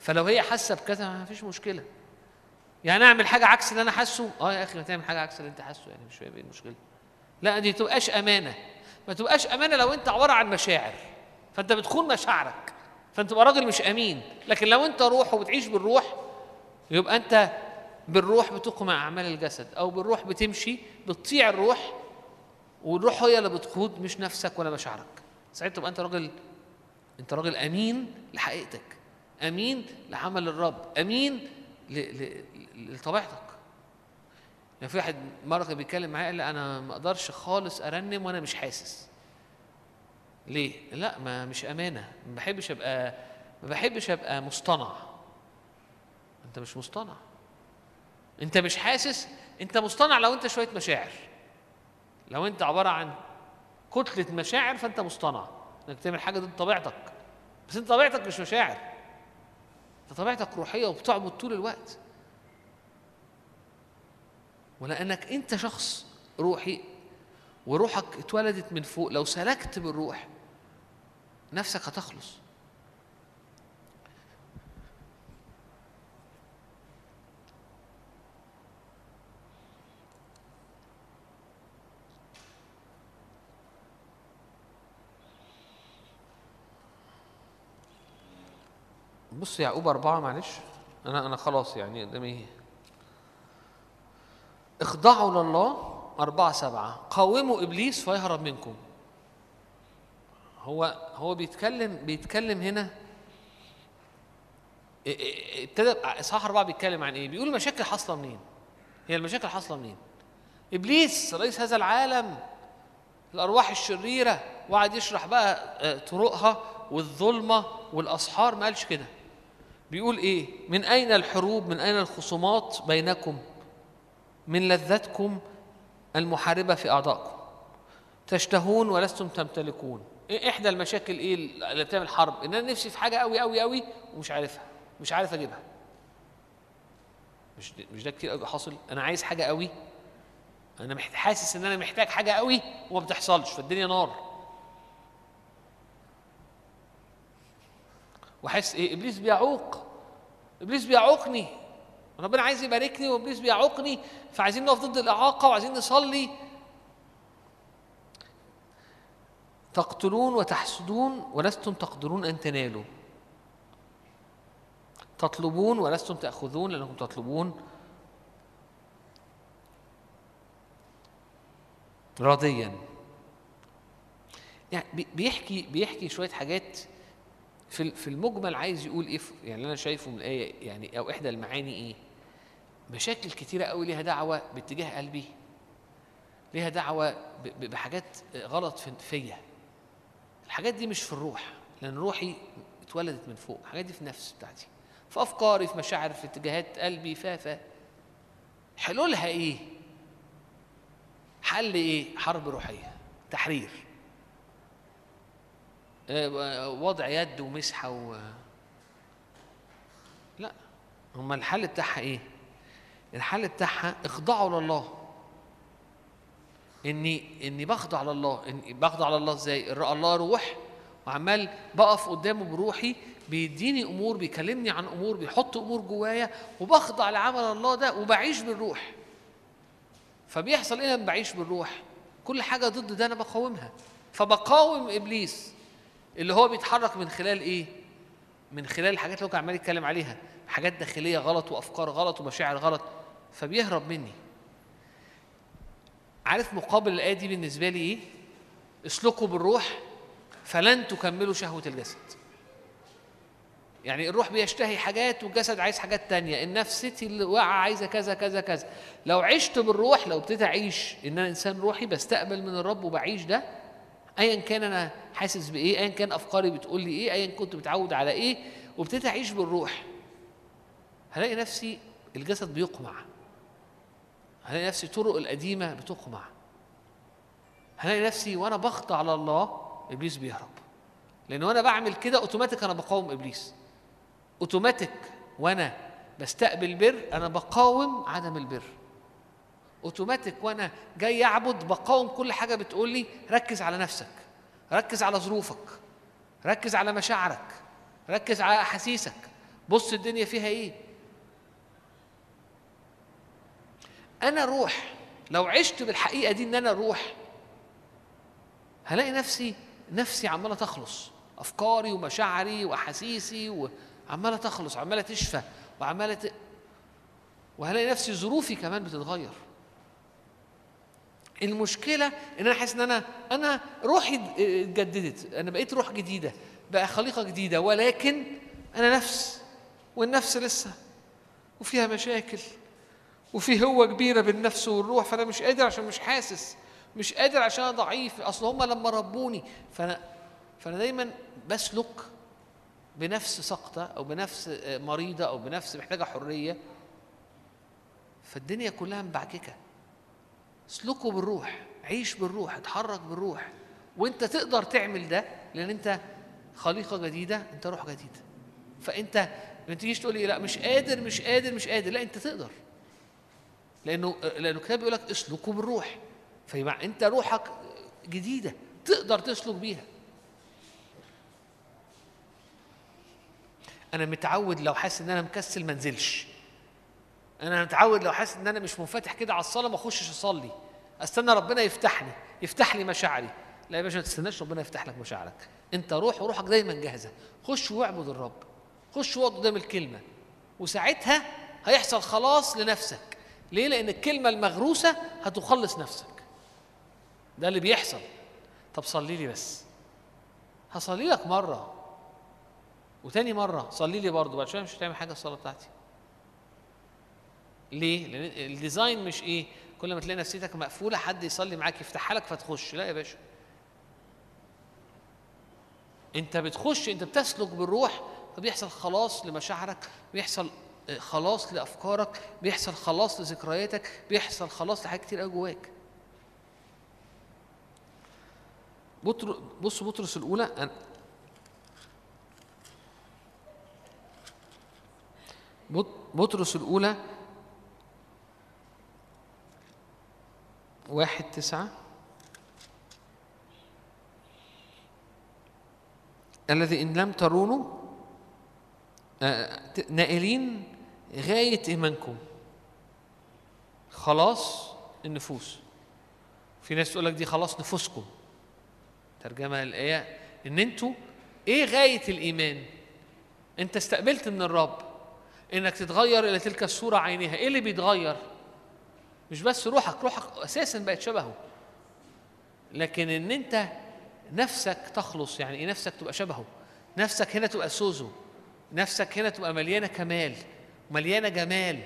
Speaker 2: فلو هي حاسة بكذا ما فيش مشكلة. يعني أعمل حاجة عكس اللي أنا حاسه؟ آه يا أخي ما تعمل حاجة عكس اللي أنت حاسه يعني مش إيه المشكلة. لا دي تبقاش أمانة. ما تبقاش أمانة لو أنت عبارة عن مشاعر. فأنت بتخون مشاعرك. فأنت تبقى راجل مش أمين. لكن لو أنت روح وبتعيش بالروح يبقى أنت بالروح بتقمع أعمال الجسد أو بالروح بتمشي بتطيع الروح والروح هي اللي بتقود مش نفسك ولا مشاعرك. ساعتها تبقى أنت راجل أنت راجل أمين لحقيقتك. أمين لعمل الرب. أمين. لطبيعتك. يعني في واحد مرة كان بيتكلم معايا قال لي أنا ما أقدرش خالص أرنم وأنا مش حاسس. ليه؟ لا ما مش أمانة. ما بحبش أبقى ما بحبش أبقى مصطنع. أنت مش مصطنع. أنت مش حاسس؟ أنت مصطنع لو أنت شوية مشاعر. لو أنت عبارة عن كتلة مشاعر فأنت مصطنع. إنك تعمل حاجة ضد طبيعتك. بس أنت طبيعتك مش مشاعر. أنت طبيعتك روحية وبتعبد طول الوقت. ولأنك أنت شخص روحي وروحك اتولدت من فوق. لو سلكت بالروح نفسك هتخلص. بص يعقوب أربعة معلش. أنا أنا خلاص يعني قدامي اخضعوا لله أربعة سبعة قاوموا إبليس فيهرب منكم هو هو بيتكلم بيتكلم هنا ابتدى إصحاح أربعة بيتكلم عن إيه؟ بيقول المشاكل حاصلة منين؟ هي المشاكل حاصلة منين؟ إبليس رئيس هذا العالم الأرواح الشريرة وقعد يشرح بقى آه، طرقها والظلمة والأسحار ما قالش كده بيقول إيه؟ من أين الحروب؟ من أين الخصومات بينكم؟ من لذتكم المحاربة في أعضائكم. تشتهون ولستم تمتلكون. إيه إحدى المشاكل إيه اللي بتعمل حرب؟ إن أنا نفسي في حاجة قوي قوي قوي ومش عارفها. مش عارف أجيبها. مش ده مش ده كتير قوي حاصل؟ أنا عايز حاجة قوي محت... حاسس إن أنا محتاج حاجة قوي وما بتحصلش فالدنيا نار. واحس إيه؟ إبليس بيعوق. إبليس بيعوقني. ربنا عايز يباركني وابليس بيعوقني فعايزين نقف ضد الإعاقة وعايزين نصلي. تقتلون وتحسدون ولستم تقدرون أن تنالوا. تطلبون ولستم تأخذون لأنكم تطلبون. راضيا. يعني بي- بيحكي بيحكي شوية حاجات في في المجمل عايز يقول إيه يعني أنا شايفه من الآية يعني أو إحدى المعاني إيه. مشاكل كتيرة قوي ليها دعوة باتجاه قلبي ليها ب- بحاجات غلط في- فيا. الحاجات دي مش في الروح لأن روحي اتولدت من فوق الحاجات دي في النفس بتاعتي. في أفكاري في مشاعري في اتجاهات قلبي فا فا حلولها إيه؟ حل إيه؟ حرب روحية تحرير. آه، وضع يد ومسحة و لا هما الحل بتاعها إيه؟ الحل بتاعها اخضعوا لله. اني إني بخضع لله. إني بخضع لله إزاي؟ الله روح وعمال بقف قدامه بروحي بيديني أمور بيكلمني عن أمور بيحط أمور جوايا وبخضع لعمل الله ده وبعيش بالروح. فبيحصل إيه لما بعيش بالروح؟ كل حاجة ضد ده أنا بقاومها. فبقاوم إبليس اللي هو بيتحرك من خلال إيه؟ من خلال الحاجات اللي هو كان عمال يتكلم عليها. حاجات داخلية غلط وأفكار غلط ومشاعر غلط. فبيهرب مني. عارف مقابل الآية دي بالنسبة لي إيه؟ اسلكوا بالروح فلن تكملوا شهوة الجسد. يعني الروح بيشتهي حاجات والجسد عايز حاجات تانية. النفسيتي اللي واقعة عايزة كذا كذا كذا. لو عشت بالروح لو ابتديت أعيش إن أنا إنسان روحي بستقبل من الرب وبعيش ده. أيا كان أنا حاسس بإيه؟ أيا كان أفكاري بتقول لي إيه؟ أيا كنت متعود على إيه؟ وابتديت أعيش بالروح. هلاقي نفسي الجسد بيقمع. هلاقي نفسي طرق القديمة بتقمع هلاقي نفسي وأنا بخضع على الله إبليس بيهرب. لأن وأنا بعمل كده أوتوماتيك أنا بقاوم إبليس. أوتوماتيك وأنا بستقبل بر أنا بقاوم عدم البر. أوتوماتيك وأنا جاي أعبد بقاوم كل حاجة بتقول لي ركز على نفسك ركز على ظروفك ركز على مشاعرك ركز على أحاسيسك. بص الدنيا فيها إيه؟ أنا روح. لو عشت بالحقيقة دي إن أنا روح هلاقي نفسي نفسي عمالة تخلص. أفكاري ومشاعري وأحاسيسي وعماله تخلص عمالة تشفى وعمالة ت... وهلاقي نفسي ظروفي كمان بتتغير. المشكلة إن أنا حاسس إن أنا أنا روحي اتجددت. أنا بقيت روح جديدة بقى خليقة جديدة ولكن أنا نفس والنفس لسه وفيها مشاكل. وفي هوة كبيرة بالنفس والروح فأنا مش قادر عشان مش حاسس مش قادر عشان أنا ضعيف. أصل هم لما ربوني فأنا فأنا دايما بسلك بنفس سقطة أو بنفس آه، مريضة أو بنفس محتاجة حرية. فالدنيا كلها مبعككة. اسلكوا بالروح عيش بالروح اتحرك بالروح. وأنت تقدر تعمل ده لأن أنت خليقة جديدة أنت روح جديد فأنت ما تجيش تقول لي لا مش قادر مش قادر مش قادر. لا أنت تقدر. لأنه لأنه الكتاب بيقول لك اسلكوا بالروح فيبقى أنت روحك جديدة تقدر تسلك بيها. أنا متعود لو حاسس إن أنا مكسل ما انزلش. أنا متعود لو حاسس إن أنا مش منفتح كده على الصلاة ما أخشش أصلي. أستنى ربنا يفتحني يفتح لي مشاعري. لا يا باشا ما تستناش ربنا يفتح لك مشاعرك. أنت روح وروحك دايما جاهزة. خش واعبد الرب. خش اقعد قدام الكلمة. وساعتها هيحصل خلاص لنفسك. ليه؟ لأن الكلمة المغروسة هتخلص نفسك. ده اللي بيحصل. طب صلي لي بس. هصلي لك مرة. وتاني مرة صلي لي برضه. بعد شوية مش هتعمل حاجة الصلاة بتاعتي. ليه؟ لأن الديزاين مش إيه؟ كل ما تلاقي نفسيتك مقفولة حد يصلي معاك يفتحها لك فتخش. لا يا باشا. أنت بتخش أنت بتسلك بالروح فبيحصل خلاص لمشاعرك بيحصل خلاص لافكارك بيحصل خلاص لذكرياتك بيحصل خلاص لحاجات كتير قوي جواك. بص بطرس الأولى أنا بط- بطرس الأولى واحد تسعة الذي إن لم ترونه آه، نائلين غاية إيمانكم. خلاص النفوس. في ناس تقول لك دي خلاص نفوسكم. ترجمة الآية إن أنتوا إيه غاية الإيمان؟ أنت استقبلت من الرب. إنك تتغير إلى تلك الصورة عينها، إيه اللي بيتغير؟ مش بس روحك، روحك أساسا بقت شبهه. لكن إن أنت نفسك تخلص. يعني إيه نفسك تبقى شبهه؟ نفسك هنا تبقى سوزو. نفسك هنا تبقى مليانة كمال. ومليانة جمال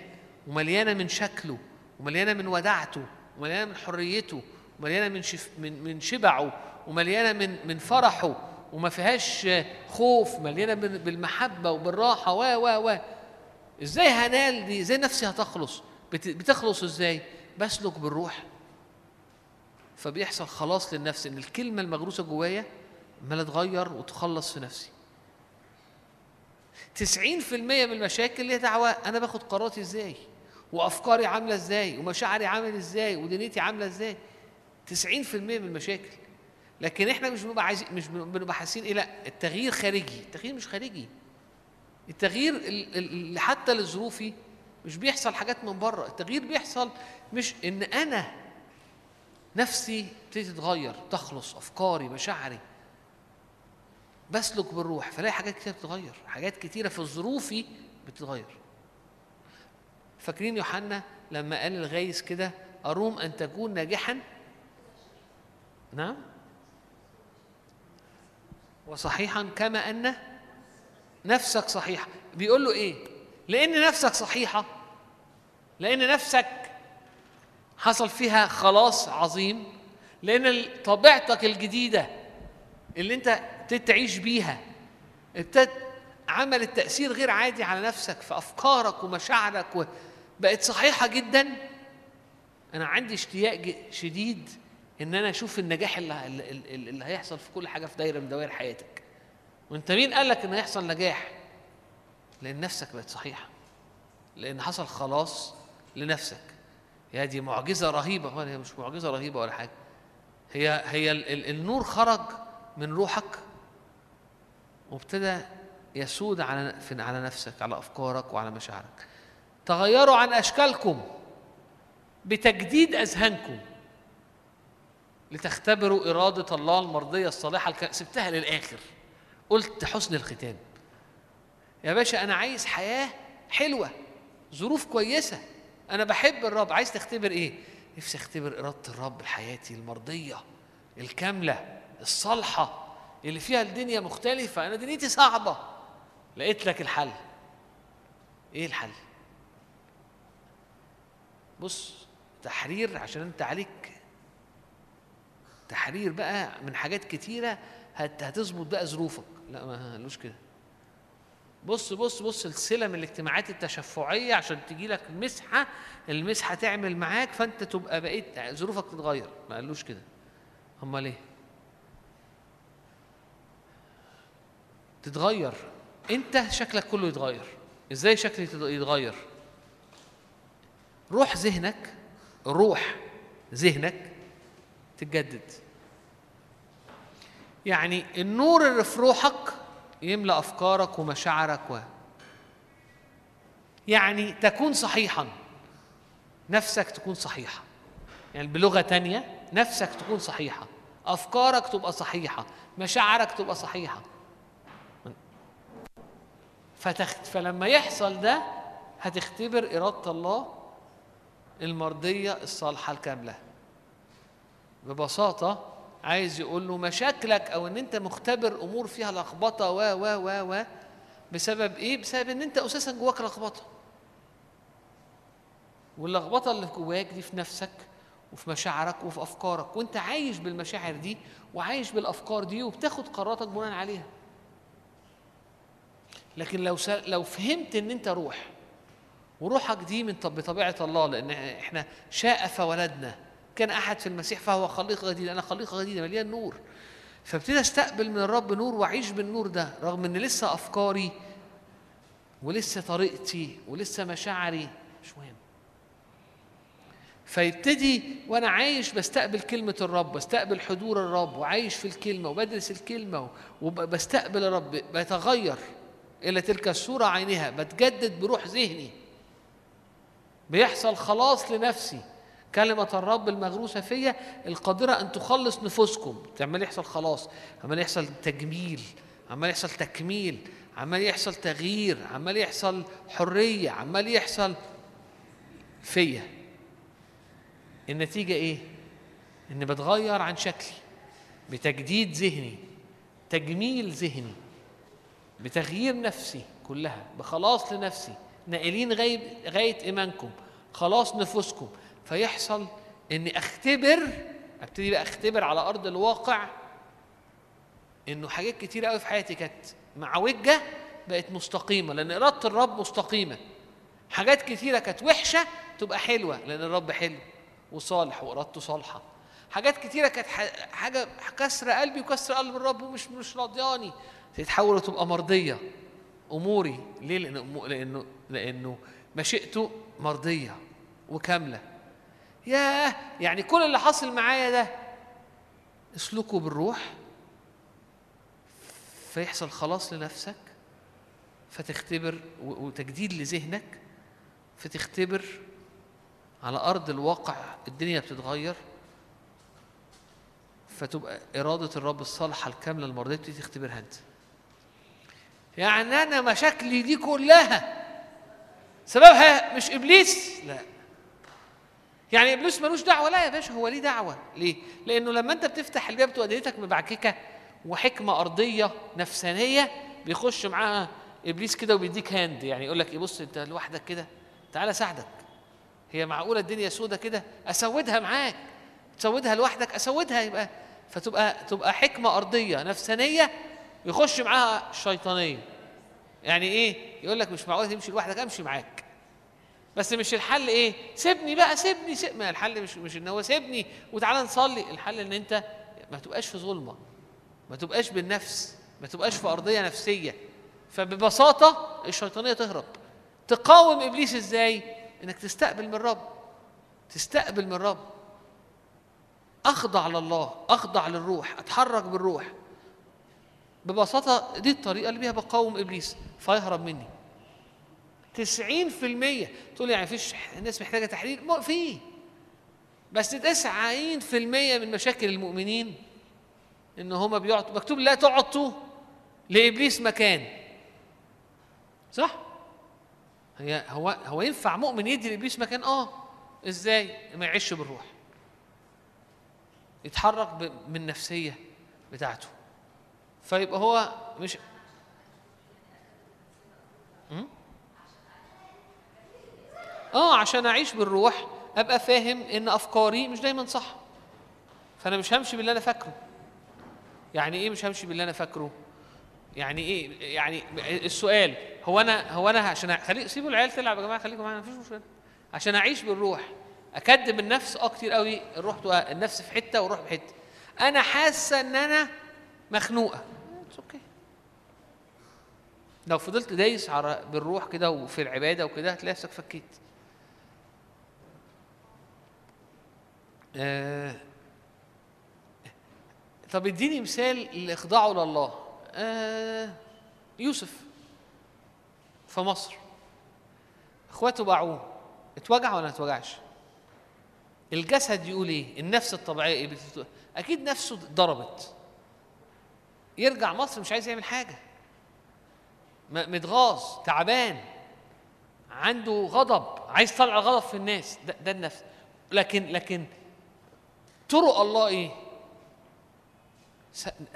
Speaker 2: ومليانة من شكله ومليانة من ودعته ومليانة من حريته ومليانة من شف من من شبعه ومليانة من من فرحه وما فيهاش خوف مليانة بال- بالمحبة وبالراحة و و و. إزاي هنال دي؟ إزاي نفسي هتخلص؟ بت- بتخلص إزاي؟ بسلك بالروح. فبيحصل خلاص للنفس إن الكلمة المغروسة جوايا عماله تغير وتخلص في نفسي. 90% من المشاكل هي دعوة أنا باخد قراراتي إزاي؟ وأفكاري عاملة إزاي؟ ومشاعري عامل إزاي؟ ودنيتي عاملة إزاي؟ 90% من المشاكل. لكن إحنا مش بنبقى عايزين مش بنبقى حاسين إيه؟ لا التغيير خارجي. التغيير مش خارجي. التغيير ال- ال- اللي حتى لظروفي مش بيحصل حاجات من بره. التغيير بيحصل مش إن أنا نفسي تبتدي تتغير تخلص أفكاري مشاعري. بسلك بالروح فلاقي حاجات كتير بتتغير حاجات كتيرة في ظروفي بتتغير. فاكرين يوحنا لما قال الغايس كده أروم أن تكون ناجحا؟ نعم. وصحيحا كما أن نفسك صحيحة. بيقول له إيه؟ لأن نفسك صحيحة. لأن نفسك حصل فيها خلاص عظيم. لأن طبيعتك الجديدة اللي أنت ابتديت تعيش بيها. ابتدت عملت تاثير غير عادي على نفسك في أفكارك ومشاعرك وبقت صحيحة جدا. أنا عندي اشتياق شديد إن أنا أشوف النجاح اللي, اللي, هيحصل في كل حاجة في دايرة من دوائر حياتك. وأنت مين قال لك إن هيحصل نجاح؟ لأن نفسك بقت صحيحة. لأن حصل خلاص لنفسك. يا دي معجزة رهيبة. ولا هي مش معجزة رهيبة ولا حاجة. هي هي ال- ال- النور خرج من روحك. وابتدى يسود على على نفسك على أفكارك وعلى مشاعرك. تغيروا عن أشكالكم بتجديد أذهانكم لتختبروا إرادة الله المرضية الصالحة الك... سبتها للآخر. قلت حسن الختام. يا باشا أنا عايز حياة حلوة ظروف كويسة. أنا بحب الرب. عايز تختبر إيه؟ نفسي أختبر إرادة الرب لحياتي المرضية الكاملة الصالحة. اللي فيها الدنيا مختلفة. أنا دنيتي صعبة. لقيت لك الحل. إيه الحل؟ بص تحرير عشان أنت عليك. تحرير بقى من حاجات كتيرة هت- هتظبط بقى ظروفك. لا ما قالوش كده. بص بص بص السلم الاجتماعات التشفعية عشان تجي لك مسحة. المسحة تعمل معاك فأنت تبقى بقيت ظروفك تتغير. ما قالوش كده. أمال إيه؟ تتغير. انت شكلك كله يتغير. إزاي شكلي يتغير؟ روح ذهنك روح ذهنك تتجدد. يعني النور اللي في روحك يملأ أفكارك ومشاعرك و يعني تكون صحيحا. نفسك تكون صحيحة. يعني بلغة تانية نفسك تكون صحيحة. أفكارك تبقى صحيحة. مشاعرك تبقى صحيحة. فتخت... فلما يحصل ده هتختبر إرادة الله المرضية الصالحة الكاملة. ببساطة عايز يقول له مشاكلك أو إن أنت مختبر أمور فيها لخبطة و و و و بسبب إيه؟ بسبب إن أنت أساسا جواك لخبطة. واللخبطة اللي جواك دي في نفسك وفي مشاعرك وفي أفكارك وأنت عايش بالمشاعر دي وعايش بالأفكار دي وبتاخد قراراتك بناء عليها. لكن لو س... لو فهمت إن أنت روح وروحك دي من طب بطبيعة الله لأن إحنا شاء فولدنا. كان أحد في المسيح فهو خليقه جديده أنا خليقه جديده مليان نور. فابتدي أستقبل من الرب نور وأعيش بالنور ده رغم إن لسه أفكاري ولسه طريقتي ولسه مشاعري مش مهم. فيبتدي وأنا عايش بستقبل كلمة الرب بستقبل حضور الرب وعايش في الكلمة وبدرس الكلمة وبستقبل الرب بتغير. إلى تلك الصورة عينها بتجدد بروح ذهني. بيحصل خلاص لنفسي. كلمة الرب المغروسة فيا القادرة أن تخلص نفوسكم. عمال يحصل خلاص. عمال يحصل تجميل. عمال يحصل تكميل. عمال يحصل تغيير. عمال يحصل حرية. عمال يحصل فيا. النتيجة إيه؟ إن بتغير عن شكلي. بتجديد ذهني. تجميل ذهني. بتغيير نفسي كلها بخلاص لنفسي نائلين غاية, إيمانكم خلاص نفوسكم. فيحصل إني أختبر أبتدي بقى أختبر على أرض الواقع إنه حاجات كتير قوي في حياتي كانت معوجة بقت مستقيمة لأن إرادة الرب مستقيمة. حاجات كتيرة كانت وحشة تبقى حلوة لأن الرب حلو وصالح وإرادته صالحة. حاجات كتيرة كانت حاجة كسر قلبي وكسر قلب الرب ومش مش راضياني. تتحول وتبقى مرضية. أموري. ليه؟ لأنه لأنه لأنه مشيئته مرضية وكاملة. ياه! يعني كل اللي حاصل معايا ده اسلكوا بالروح. فيحصل خلاص لنفسك. فتختبر وتجديد لذهنك. فتختبر على أرض الواقع الدنيا بتتغير. فتبقى إرادة الرب الصالحة الكاملة المرضية تبتدي تختبرها أنت. يعني أنا مشاكلي دي كلها. سببها مش إبليس؟ لا. يعني إبليس ملوش دعوة؟ لا يا باشا هو ليه دعوة؟ ليه؟ لأنه لما أنت بتفتح الباب بتبقى دنيتك مبعككة وحكمة أرضية نفسانية بيخش معاها إبليس كده وبيديك هاند يعني يقول لك إيه بص أنت لوحدك كده تعالى أساعدك. هي معقولة الدنيا سودة كده؟ أسودها معاك. تسودها لوحدك أسودها يبقى فتبقى تبقى حكمة أرضية نفسانية يخش معاها الشيطانية يعني إيه؟ يقول لك مش معقول تمشي لوحدك أمشي معاك. بس مش الحل إيه؟ سيبني بقى سيبني سيب ما الحل مش مش إن هو سيبني وتعالى نصلي. الحل إن أنت ما تبقاش في ظلمة ما تبقاش بالنفس ما تبقاش في أرضية نفسية. فببساطة الشيطانية تهرب. تقاوم إبليس إزاي؟ إنك تستقبل من الرب تستقبل من الرب أخضع لله أخضع للروح أتحرك بالروح. ببساطة دي الطريقة اللي بيها بقاوم إبليس فيهرب مني. تسعين في المية تقول يعني فيش الناس محتاجة تحرير؟ في. بس تسعين في المية من مشاكل المؤمنين إن هما بيعطوا مكتوب لا تعطوا لإبليس مكان. صح؟ هي هو هو ينفع مؤمن يدي لإبليس مكان؟ آه. إزاي؟ ما يعيش بالروح. يتحرك من النفسية بتاعته. فيبقى هو مش آه عشان أعيش بالروح أبقى فاهم إن أفكاري مش دايما صح. فأنا مش همشي باللي أنا فاكره. يعني إيه مش همشي باللي أنا فاكره؟ يعني إيه؟ يعني السؤال هو أنا هو أنا عشان خلي سيبوا العيال تلعب يا جماعة خليكم معانا مفيش مشكلة. عشان أعيش بالروح أكدب النفس آه كتير قوي الروح النفس في حتة والروح في حتة أنا حاسة إن أنا مخنوقة. it's okay لو فضلت دايس على بالروح كده وفي العبادة وكده هتلاقي نفسك فكيت. آه طب اديني مثال لإخضاعه لله. آه يوسف في مصر. أخواته باعوه. اتوجع ولا ما اتوجعش؟ الجسد يقول إيه؟ النفس الطبيعية إيه. أكيد نفسه ضربت. يرجع مصر مش عايز يعمل حاجة. متغاظ تعبان عنده غضب عايز يطلع الغضب في الناس ده, ده النفس. لكن لكن طرق الله إيه؟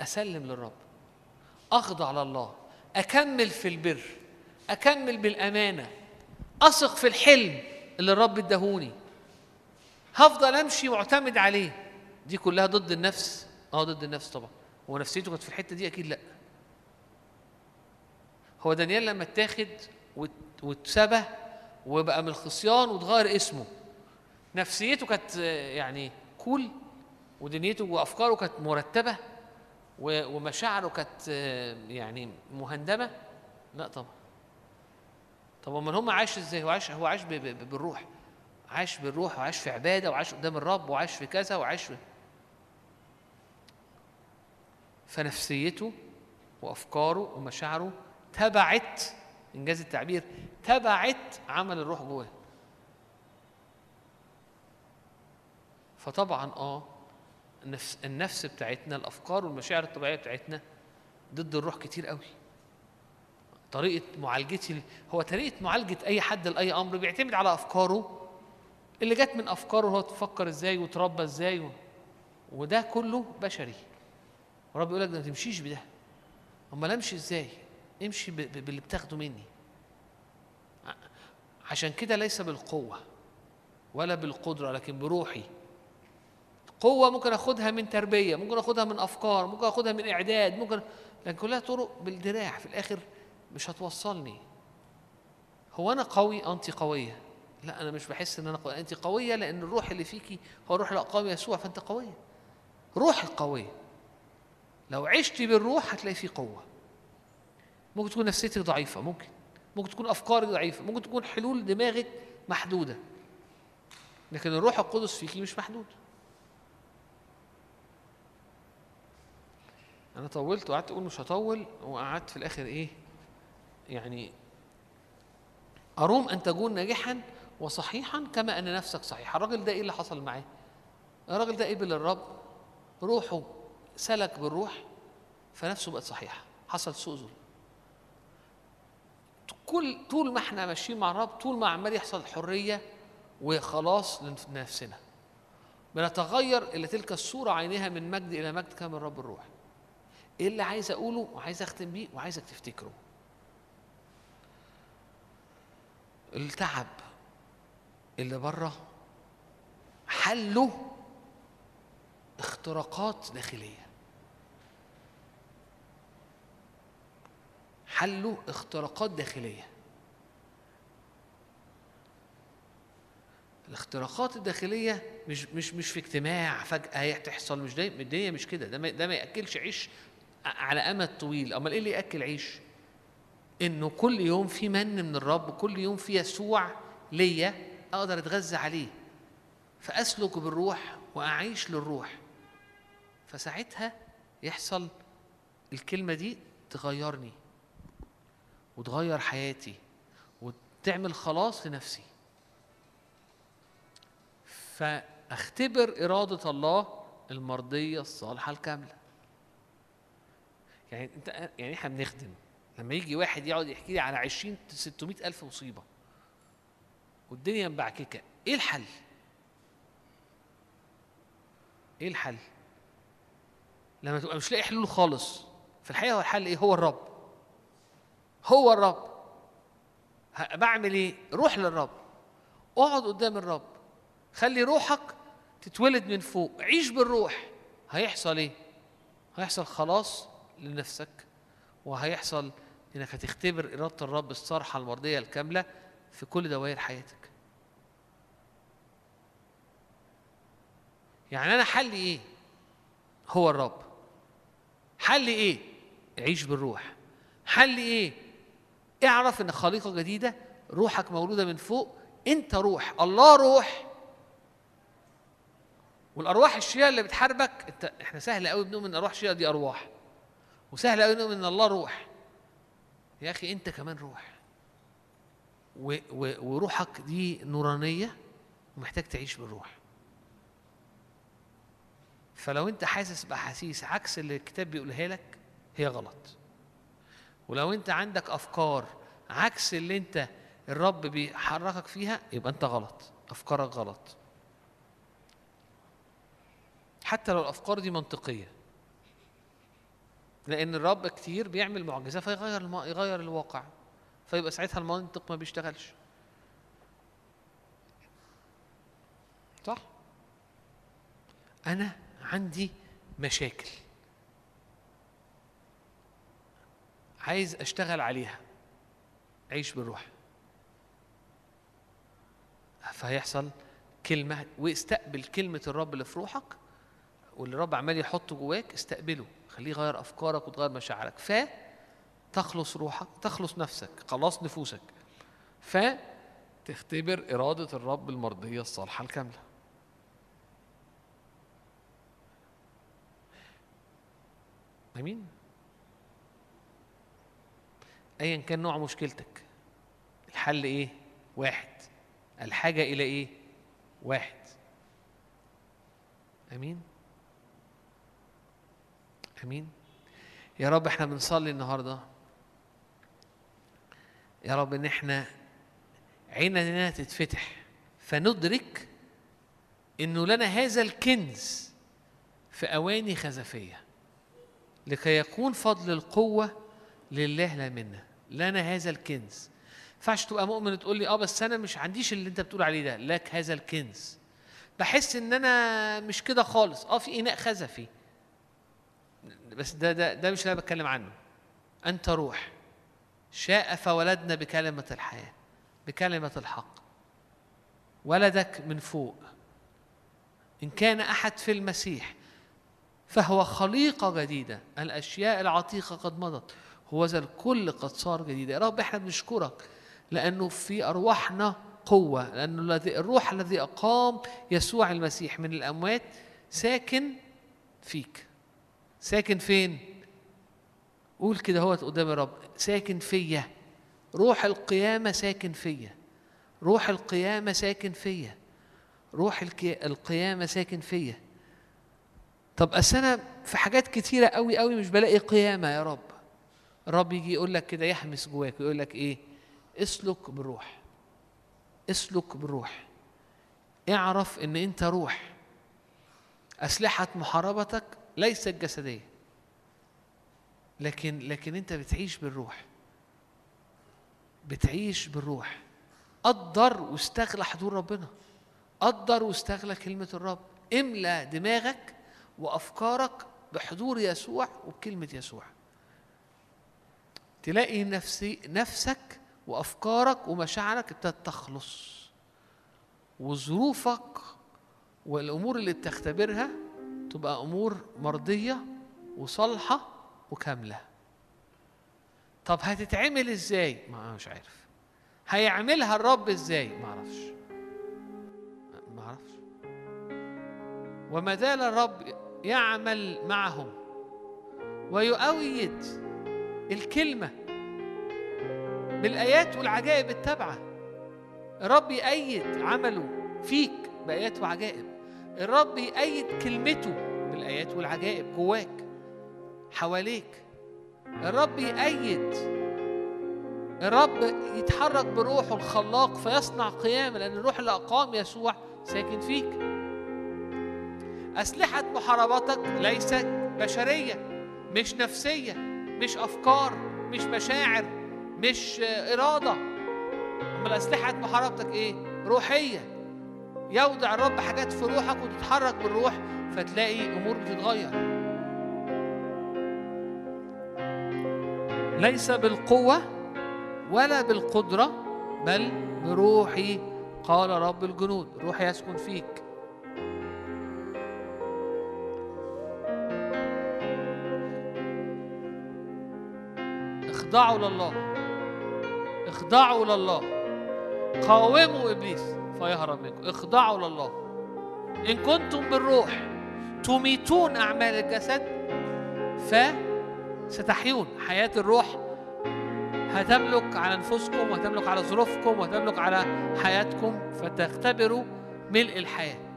Speaker 2: أسلم للرب. أخضع لله أكمل في البر. أكمل بالأمانة. أثق في الحلم اللي الرب اداهوني. هفضل أمشي معتمد عليه. دي كلها ضد النفس. آه ضد النفس طبعا. هو نفسيته كانت في الحتة دي أكيد لأ. هو دانيال لما اتاخد وات- واتسبى وبقى من الخصيان واتغير اسمه نفسيته كانت يعني كول ودنيته وأفكاره كانت مرتبة ومشاعره كانت يعني مهندمة لأ طبعا. طب أمال هم عاش إزاي؟ هو عاش هو عاش بالروح. عاش بالروح وعاش في عبادة وعاش قدام الرب وعاش في كذا وعاش في فنفسيته وأفكاره ومشاعره تبعت إنجاز التعبير تبعت عمل الروح جواه. فطبعا آه النفس النفس بتاعتنا الأفكار والمشاعر الطبيعية بتاعتنا ضد الروح كتير قوي. طريقة معالجتي هو طريقة معالجة أي حد لأي أمر بيعتمد على أفكاره. اللي جت من أفكاره هو تفكر إزاي وتربى إزاي. وده كله بشري. ورب يقول لك ما تمشيش بده. امال أمشي إزاي؟ أمشي. باللي بتاخده مني. عشان كده ليس بالقوة ولا بالقدرة لكن بروحي. قوة ممكن أخدها من تربية ممكن أخدها من أفكار ممكن أخدها من إعداد ممكن لكن كلها طرق بالدراع. في الآخر مش هتوصلني. هو أنا قوي؟ انت قوية. لا أنا مش بحس إن أنا قوي. انت قوية لأن الروح اللي فيكي هو روح الاقام يسوع فأنت قوية. روحك قوية. لو عشتي بالروح هتلاقي فيه قوة. ممكن تكون نفسيتك ضعيفة ممكن. ممكن تكون أفكارك ضعيفة ممكن تكون حلول دماغك محدودة. لكن الروح القدس فيكي مش محدود. أنا طولت وقعدت أقول مش هطول وقعدت في الآخر إيه؟ يعني أروم أن تكون ناجحا وصحيحا كما أن نفسك صحيحه الراجل ده إيه اللي حصل معاه؟ الراجل ده قبل الرب روحه سلك بالروح فنفسه بقت صحيحة. حصل سوء ظلم. كل طول ما إحنا ماشيين مع الرب طول ما عمال يحصل حرية وخلاص لنفسنا. بنتغير إلى تلك الصورة عينها من مجد إلى مجد كما الرب الروح. إيه اللي عايز أقوله وعايز أختم بيه وعايزك تفتكره؟ التعب اللي بره حله اختراقات داخلية. حله اختراقات داخلية. الاختراقات الداخلية مش مش مش في اجتماع فجأة تحصل مش ده الدنيا مش كده. ده ما ده ما يأكلش عيش على أمد طويل. أمال إيه اللي يأكل عيش؟ إنه كل يوم في من من الرب كل يوم في يسوع ليا أقدر أتغذى عليه. فأسلك بالروح وأعيش للروح. فساعتها يحصل الكلمة دي تغيرني. وتغير حياتي وتعمل خلاص لنفسي فاختبر إرادة الله المرضية الصالحة الكاملة. يعني أنت يعني إحنا بنخدم. لما يجي واحد يقعد يحكي لي على 20 600 ألف مصيبة والدنيا مبعككة إيه الحل؟ إيه الحل؟ لما تبقى مش لاقي حلول خالص. في الحقيقة هو الحل إيه؟ هو الرب. هو الرب. بعمل إيه؟ روح للرب. اقعد قدام الرب. خلي روحك تتولد من فوق. عيش بالروح. هيحصل إيه؟ هيحصل خلاص لنفسك وهيحصل إنك هتختبر إرادة الرب الصالحة المرضية الكاملة في كل دوائر حياتك. يعني أنا حلي إيه؟ هو الرب. حلي إيه؟ عيش بالروح. حلي إيه؟ اعرف ان خليقة جديدة روحك مولودة من فوق انت روح الله روح. والأرواح الشريره اللي بتحاربك انت إحنا سهل قوي بنؤمن إن الأرواح الشريره دي أرواح وسهل قوي نؤمن إن الله روح. يا أخي انت كمان روح. و و وروحك دي نورانية ومحتاج تعيش بالروح. فلو انت حاسس بأحاسيس عكس اللي الكتاب بيقولها لك هي غلط. ولو انت عندك افكار عكس اللي انت الرب بيحركك فيها يبقى انت غلط. افكارك غلط. حتى لو الافكار دي منطقية. لأن الرب كتير بيعمل معجزة فيغير الم... يغير الواقع. فيبقى ساعتها المنطق ما بيشتغلش. صح؟ أنا عندي مشاكل. عايز أشتغل عليها. عيش بالروح. فهيحصل كلمة واستقبل كلمة الرب اللي في روحك واللي الرب عمال يحطه جواك استقبله. خليه يغير أفكارك وتغير مشاعرك. ف تخلص روحك تخلص نفسك خلاص نفوسك. ف تختبر إرادة الرب المرضية الصالحة الكاملة. أمين. ايا كان نوع مشكلتك. الحل إيه؟ واحد. الحاجة إلى إيه؟ واحد. أمين؟ أمين؟ يا رب إحنا بنصلي النهارده. يا رب إن إحنا عيننا تتفتح فندرك إنه لنا هذا الكنز في أواني خزفية لكي يكون فضل القوة لله لا منا لنا هذا الكنز. ينفعش تبقى مؤمن وتقول لي آه بس أنا مش عنديش اللي أنت بتقول عليه ده لك هذا الكنز. بحس إن أنا مش كده خالص. آه في إناء خزفي. بس ده ده ده مش اللي أنا بتكلم عنه. أنت روح. شاء فولدنا بكلمة الحياة بكلمة الحق. ولدك من فوق. إن كان أحد في المسيح فهو خليقة جديدة. الأشياء العتيقة قد مضت. هو ذا الكل قد صار جديدا يا رب إحنا بنشكرك لأنه في أرواحنا قوة لأنه الذي الروح الذي أقام يسوع المسيح من الأموات ساكن فيك. ساكن فين؟ قول كده هو قدام الرب ساكن فيا. روح القيامة ساكن فيا. روح القيامة ساكن فيا. روح القيامة ساكن فيا. طب أصل أنا في حاجات كتيرة قوي قوي مش بلاقي قيامة يا رب. الرب يجي يقول لك كده يحمس جواك ويقول لك إيه؟ اسلك بالروح اسلك بالروح اعرف إن أنت روح. أسلحة محاربتك ليست جسدية. لكن لكن أنت بتعيش بالروح. بتعيش بالروح. قدر واستغلى حضور ربنا. قدر واستغلى كلمة الرب. املى دماغك وأفكارك بحضور يسوع وبكلمه يسوع. تلاقي نفسي نفسك وأفكارك ومشاعرك ابتدت تخلص. وظروفك والأمور اللي بتختبرها تبقى أمور مرضية وصالحة وكاملة. طب هتتعمل إزاي؟ ما أنا مش عارف. هيعملها الرب إزاي؟ ما أعرفش. ما أعرفش. وما زال الرب يعمل معهم. ويؤيد الكلمة بالآيات والعجائب التابعة. الرب يأيد عمله فيك بآيات وعجائب. الرب يأيد كلمته بالآيات والعجائب جواك حواليك. الرب يأيد. الرب يتحرك بروحه الخلاق فيصنع قيامة لأن الروح اللي أقام يسوع ساكن فيك. أسلحة محاربتك ليست بشرية مش نفسية. مش أفكار مش مشاعر مش إرادة. أمال أسلحة محاربتك إيه؟ روحية. يودع الرب حاجات في روحك وتتحرك بالروح فتلاقي أمور بتتغير. ليس بالقوة ولا بالقدرة بل بروحي قال رب الجنود. روحي يسكن فيك. اخضعوا لله. اخضعوا لله. قاوموا إبليس فيهرب منكم. اخضعوا لله. إن كنتم بالروح تميتون أعمال الجسد فستحيون. حياة الروح هتملك على أنفسكم وهتملك على ظروفكم وهتملك على حياتكم فتختبروا ملء الحياة.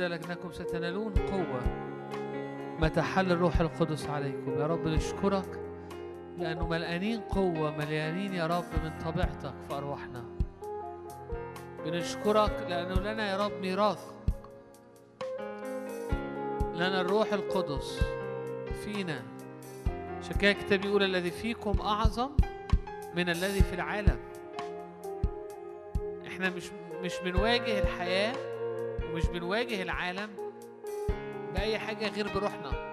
Speaker 2: كده لكنكم ستنالون قوة متى حل الروح القدس عليكم. يا رب نشكرك لأنه ملقانين قوة مليانين يا رب من طبيعتك في أرواحنا بنشكرك لأنه لنا يا رب ميراث. لنا الروح القدس فينا. كده الكتاب يقول الذي فيكم أعظم من الذي في العالم. إحنا مش مش بنواجه الحياة ومش بنواجه العالم بأي حاجة غير بروحنا.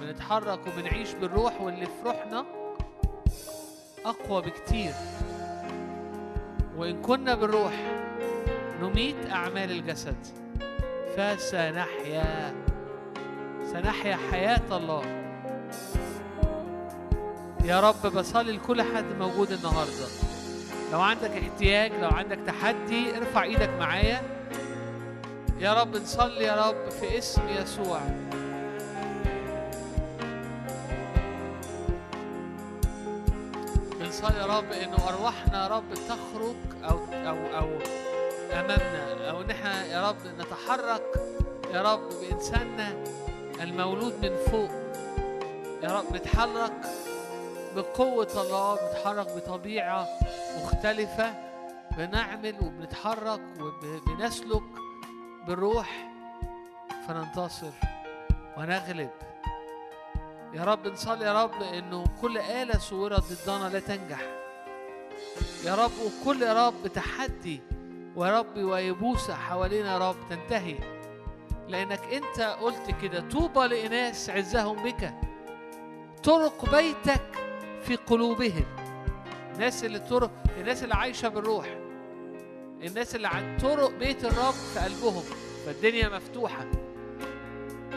Speaker 2: بنتحرك وبنعيش بالروح واللي في روحنا أقوى بكتير. وإن كنا بالروح نميت أعمال الجسد. فسنحيا سنحيا حياة الله. يا رب بصلي لكل حد موجود النهارده. لو عندك احتياج لو عندك تحدي ارفع إيدك معايا. يا رب نصلي يا رب في اسم يسوع. بنصلي يا رب إنه أرواحنا يا رب تخرج أو أو أو أمامنا أو ان إحنا يا رب نتحرك يا رب بإنساننا المولود من فوق. يا رب نتحرك بقوة الله بنتحرك بطبيعة مختلفة بنعمل وبنتحرك وبنسلك بالروح فننتصر ونغلب. يا رب نصلي يا رب إنه كل آلة صورت ضدنا لا تنجح. يا رب وكل يا رب تحدي ويا رب ويبوسة حوالينا يا رب تنتهي. لأنك أنت قلت كده طوبى لإناس عزهم بك. طرق بيتك في قلوبهم. الناس اللي طرق الناس اللي عايشة بالروح. الناس اللي عن طرق بيت الرب في قلبهم فالدنيا مفتوحة.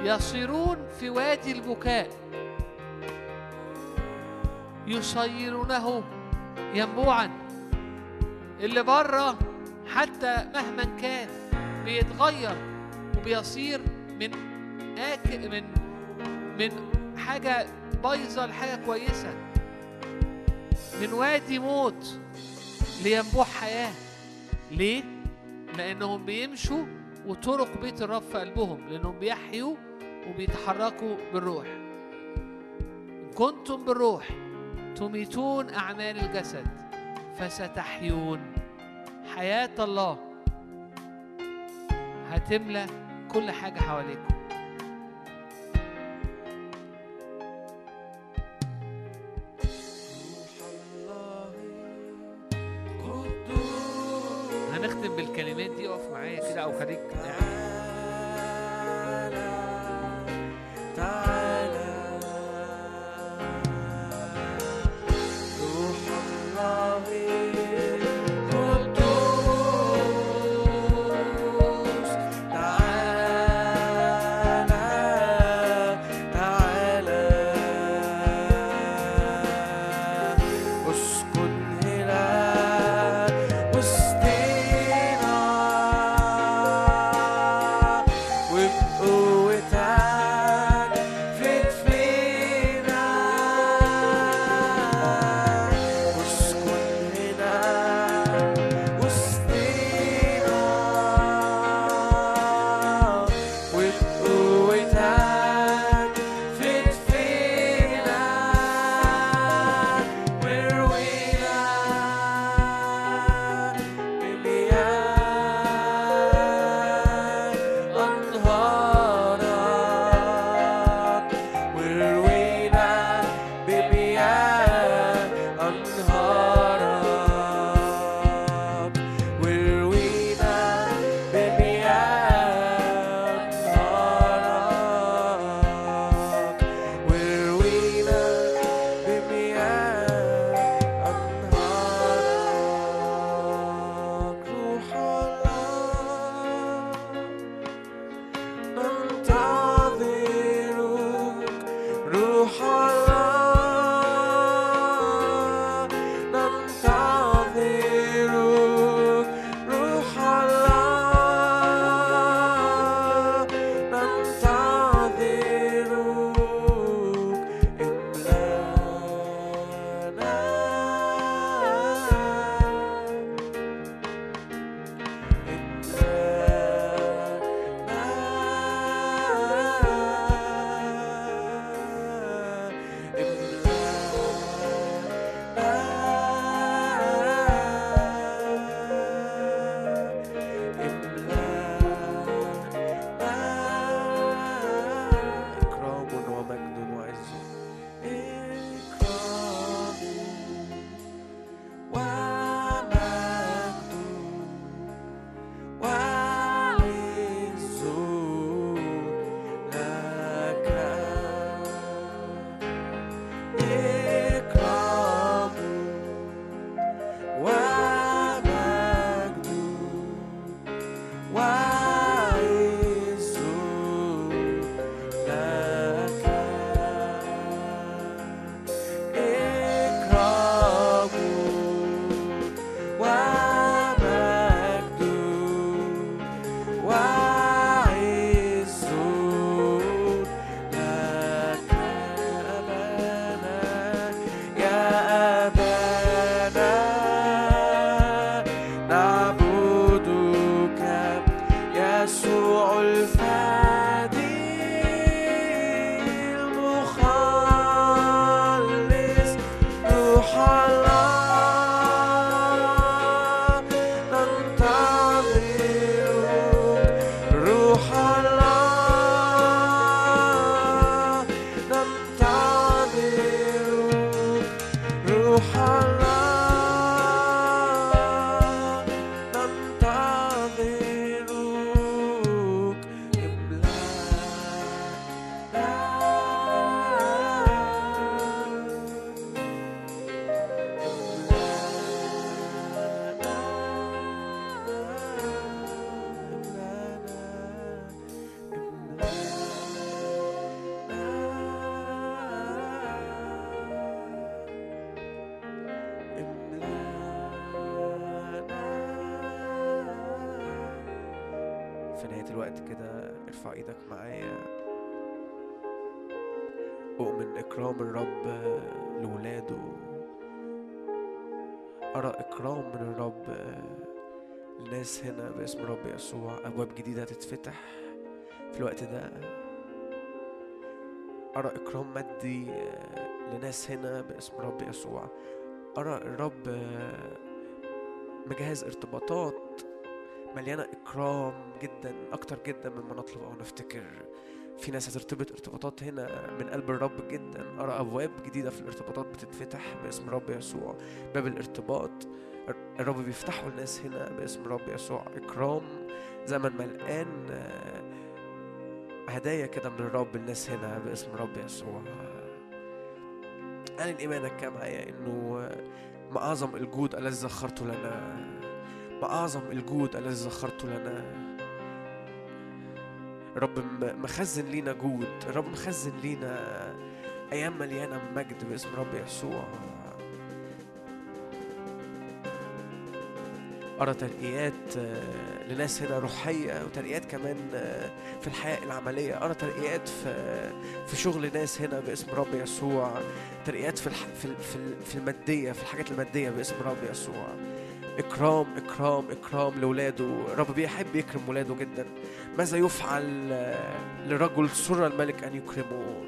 Speaker 2: يصيرون في وادي البكاء. يصيرونه ينبوعا. اللي بره حتى مهما كان بيتغير وبيصير من آك من من حاجة بايظة لحاجة كويسة. من وادي موت لينبوع حياة. ليه؟ لأنهم بيمشوا وطرق بيت الرب في قلبهم لأنهم بيحيوا وبيتحركوا بالروح. إن كنتم بالروح تميتون أعمال الجسد فستحيون. حياة الله هتملى كل حاجة حواليكم. هنختم بالكلمات دي اقف معايا كده أو خليك قاعد.
Speaker 1: يسوع أبواب جديدة تتفتح في الوقت ده أرى إكرام مادي لناس هنا باسم رب يسوع. أرى الرب مجهز ارتباطات مليانة إكرام جدا أكتر جدا مما نطلب أو نفتكر. في ناس هترتبط ارتباطات هنا من قلب الرب جدا. أرى أبواب جديدة في الارتباطات بتتفتح باسم رب يسوع. باب الارتباط الرب بيفتحه الناس هنا باسم رب يسوع. إكرام زمن ملقان هدايا كده من الرب الناس هنا باسم رب يسوع. أعلن إيمانك كده معايا إنه ما أعظم الجود الذي ذخرته لنا ما أعظم الجود الذي ذخرته لنا. الرب مخزن لينا جود الرب مخزن لينا أيام مليانة مجد باسم رب يسوع. أرى ترقيات لناس هنا روحية وترقيات كمان في الحياة العملية. أرى ترقيات في في شغل ناس هنا باسم رب يسوع. ترقيات في الح... في في المادية في الحاجات المادية باسم رب يسوع. إكرام إكرام إكرام لولاده. الرب بيحب يكرم ولاده جدا. ماذا يفعل لرجل سر الملك أن يكرمه؟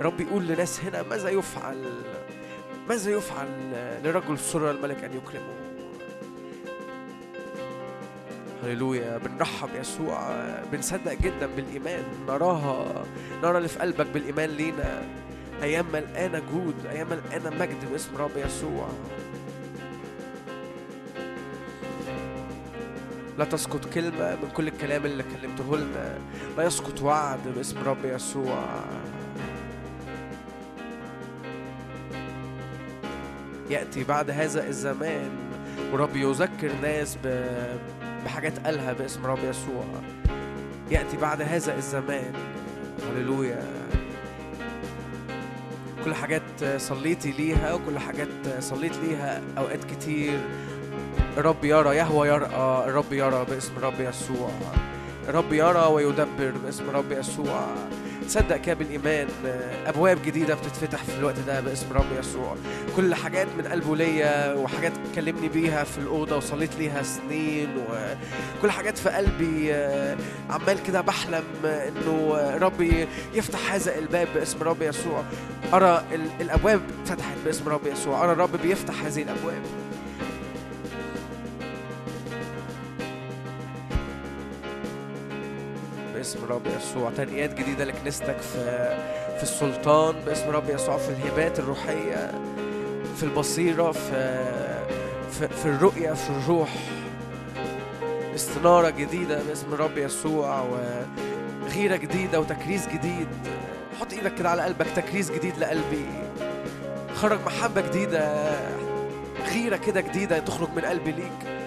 Speaker 1: الرب يقول لناس هنا ماذا يفعل؟ ماذا يفعل لرجل سر الملك أن يكرمه؟ هللويا بنرحب يسوع بنصدق جدا بالإيمان نراها نرى اللي في قلبك بالإيمان لينا. أيام ملقانة جود أيام ملقانة مجد باسم رب يسوع. لا تسقط كلمة من كل الكلام اللي كلمته لنا. لا يسقط وعد باسم رب يسوع. يأتي بعد هذا الزمان ورب يذكر ناس بحاجات قالها باسم رب يسوع. يأتي بعد هذا الزمان. هللويا. كل حاجات صليتي ليها وكل حاجات صليت ليها أوقات كتير. الرب يرى يهوى يرى الرب يرى باسم رب يسوع. الرب يرى ويدبر باسم رب يسوع. تصدق كده بالإيمان أبواب جديدة بتتفتح في الوقت ده باسم رب يسوع. كل حاجات من قلبه ليا وحاجات كلمني بيها في الأوضة وصليت ليها سنين وكل حاجات في قلبي عمال كده بحلم إنه ربي يفتح هذا الباب باسم رب يسوع. أرى الأبواب فتحت باسم رب يسوع. أرى الرب بيفتح هذه الأبواب. باسم رب يسوع. ترقيات جديدة لكنيستك في في السلطان باسم رب يسوع في الهبات الروحية في البصيرة في في, في الرؤية في الروح. استنارة جديدة باسم رب يسوع وغيرة جديدة وتكريس جديد. حط إيدك كده على قلبك تكريس جديد لقلبي. خرج محبة جديدة غيرة كده جديدة تخرج من قلبي ليك.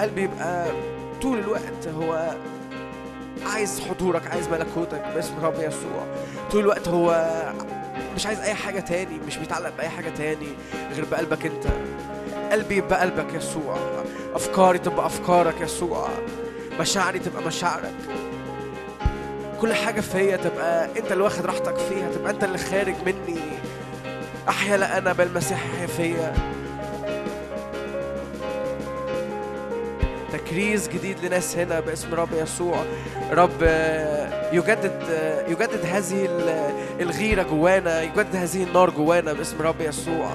Speaker 1: قلبي يبقى طول الوقت هو عايز حضورك عايز ملكوتك باسم رب يسوع. طول الوقت هو مش عايز أي حاجة تاني مش بيتعلق بأي حاجة تاني غير بقلبك أنت. قلبي يبقى قلبك يسوع. أفكاري تبقى أفكارك يسوع. مشاعري تبقى مشاعرك. كل حاجة فيا تبقى أنت اللي واخد راحتك فيها تبقى أنت اللي خارج مني. أحيا لا أنا بل يحيا فيا. تكريس جديد لناس هنا باسم رب يسوع. رب يجدد يجدد هذه الغيرة جوانا يجدد هذه النار جوانا باسم رب يسوع.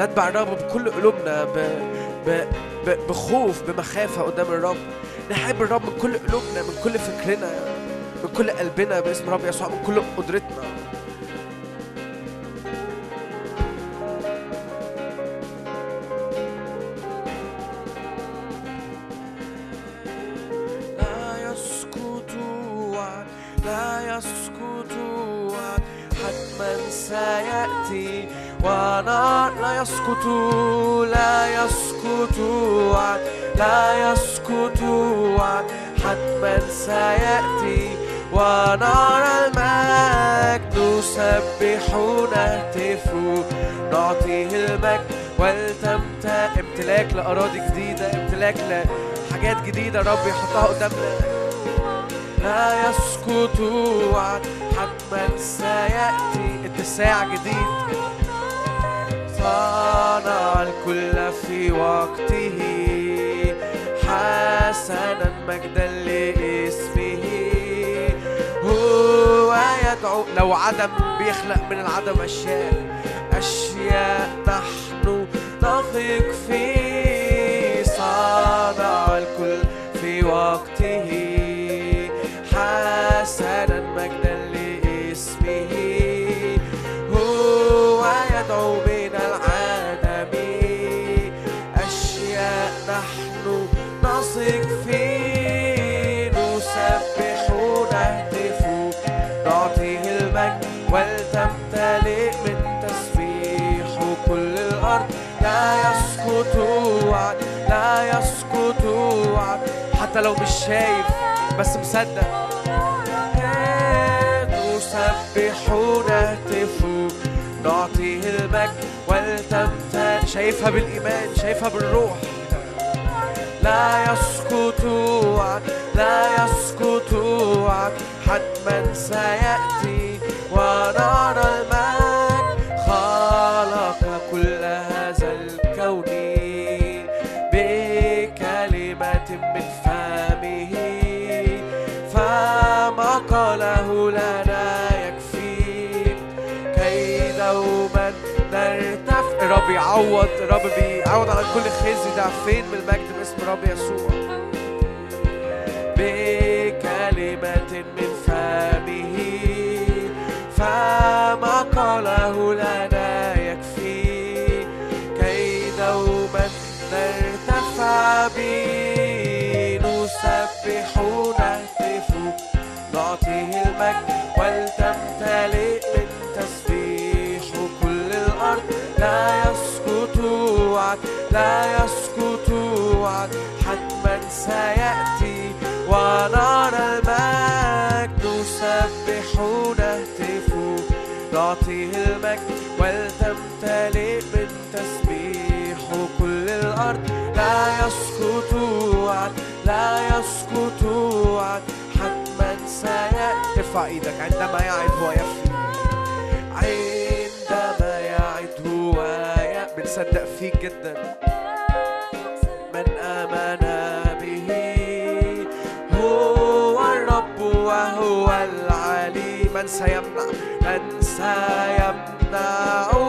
Speaker 1: نتبع الرب بكل قلوبنا ب... ب... ب... بخوف بمخافة قدام الرب. نحب الرب من كل قلوبنا من كل فكرنا من كل قلبنا باسم رب يسوع من كل قدرتنا. لا يسقط لا يسقط لا يسقط حتما سيأتي ونرى المجد نسبح نهتف نعطيه المجد ولتمتلك امتلاك لأراضي جديدة امتلاك لحاجات جديدة رب يحطها قدامنا. لا يسقط وعد حتما سيأتي اتساع جديد. صنع الكل في وقته حسنا مجدا لاسمه. هو يدعو لو عدم بيخلق من العدم أشياء أشياء نحن نثق فيه. لا يسقط حتى لو مش شايف بس مصدق. نسبح نهتف نعطيه المجد ولتمتلئ شايفها بالإيمان شايفها بالروح. لا يسقط لا يسقط حتما سيأتي ونرى المجد. رب يعوض رب بيعوض على كل خزي ضعفين من المجد باسم رب يسوع؟ بكلمة من فمه. فما قاله لنا يكفي. كي دوما نرتفع به. نسبح نهتف نعطيه المجد ولتمتلئ من تسبيح. كل الأرض لا يسقط وعد لا يسقط وعد حتما سيأتي ونرى المجد نسبح نهتف نعطيه المجد ولتمتلئ من تسبيح كل الأرض لا يسقط وعد لا يسقط وعد حتما سيأتي. ارفع إيدك عندما يعد هو بنصدق فيك جدا. من آمن به هو الرب وهو العلي من سيمنع من سيمنع.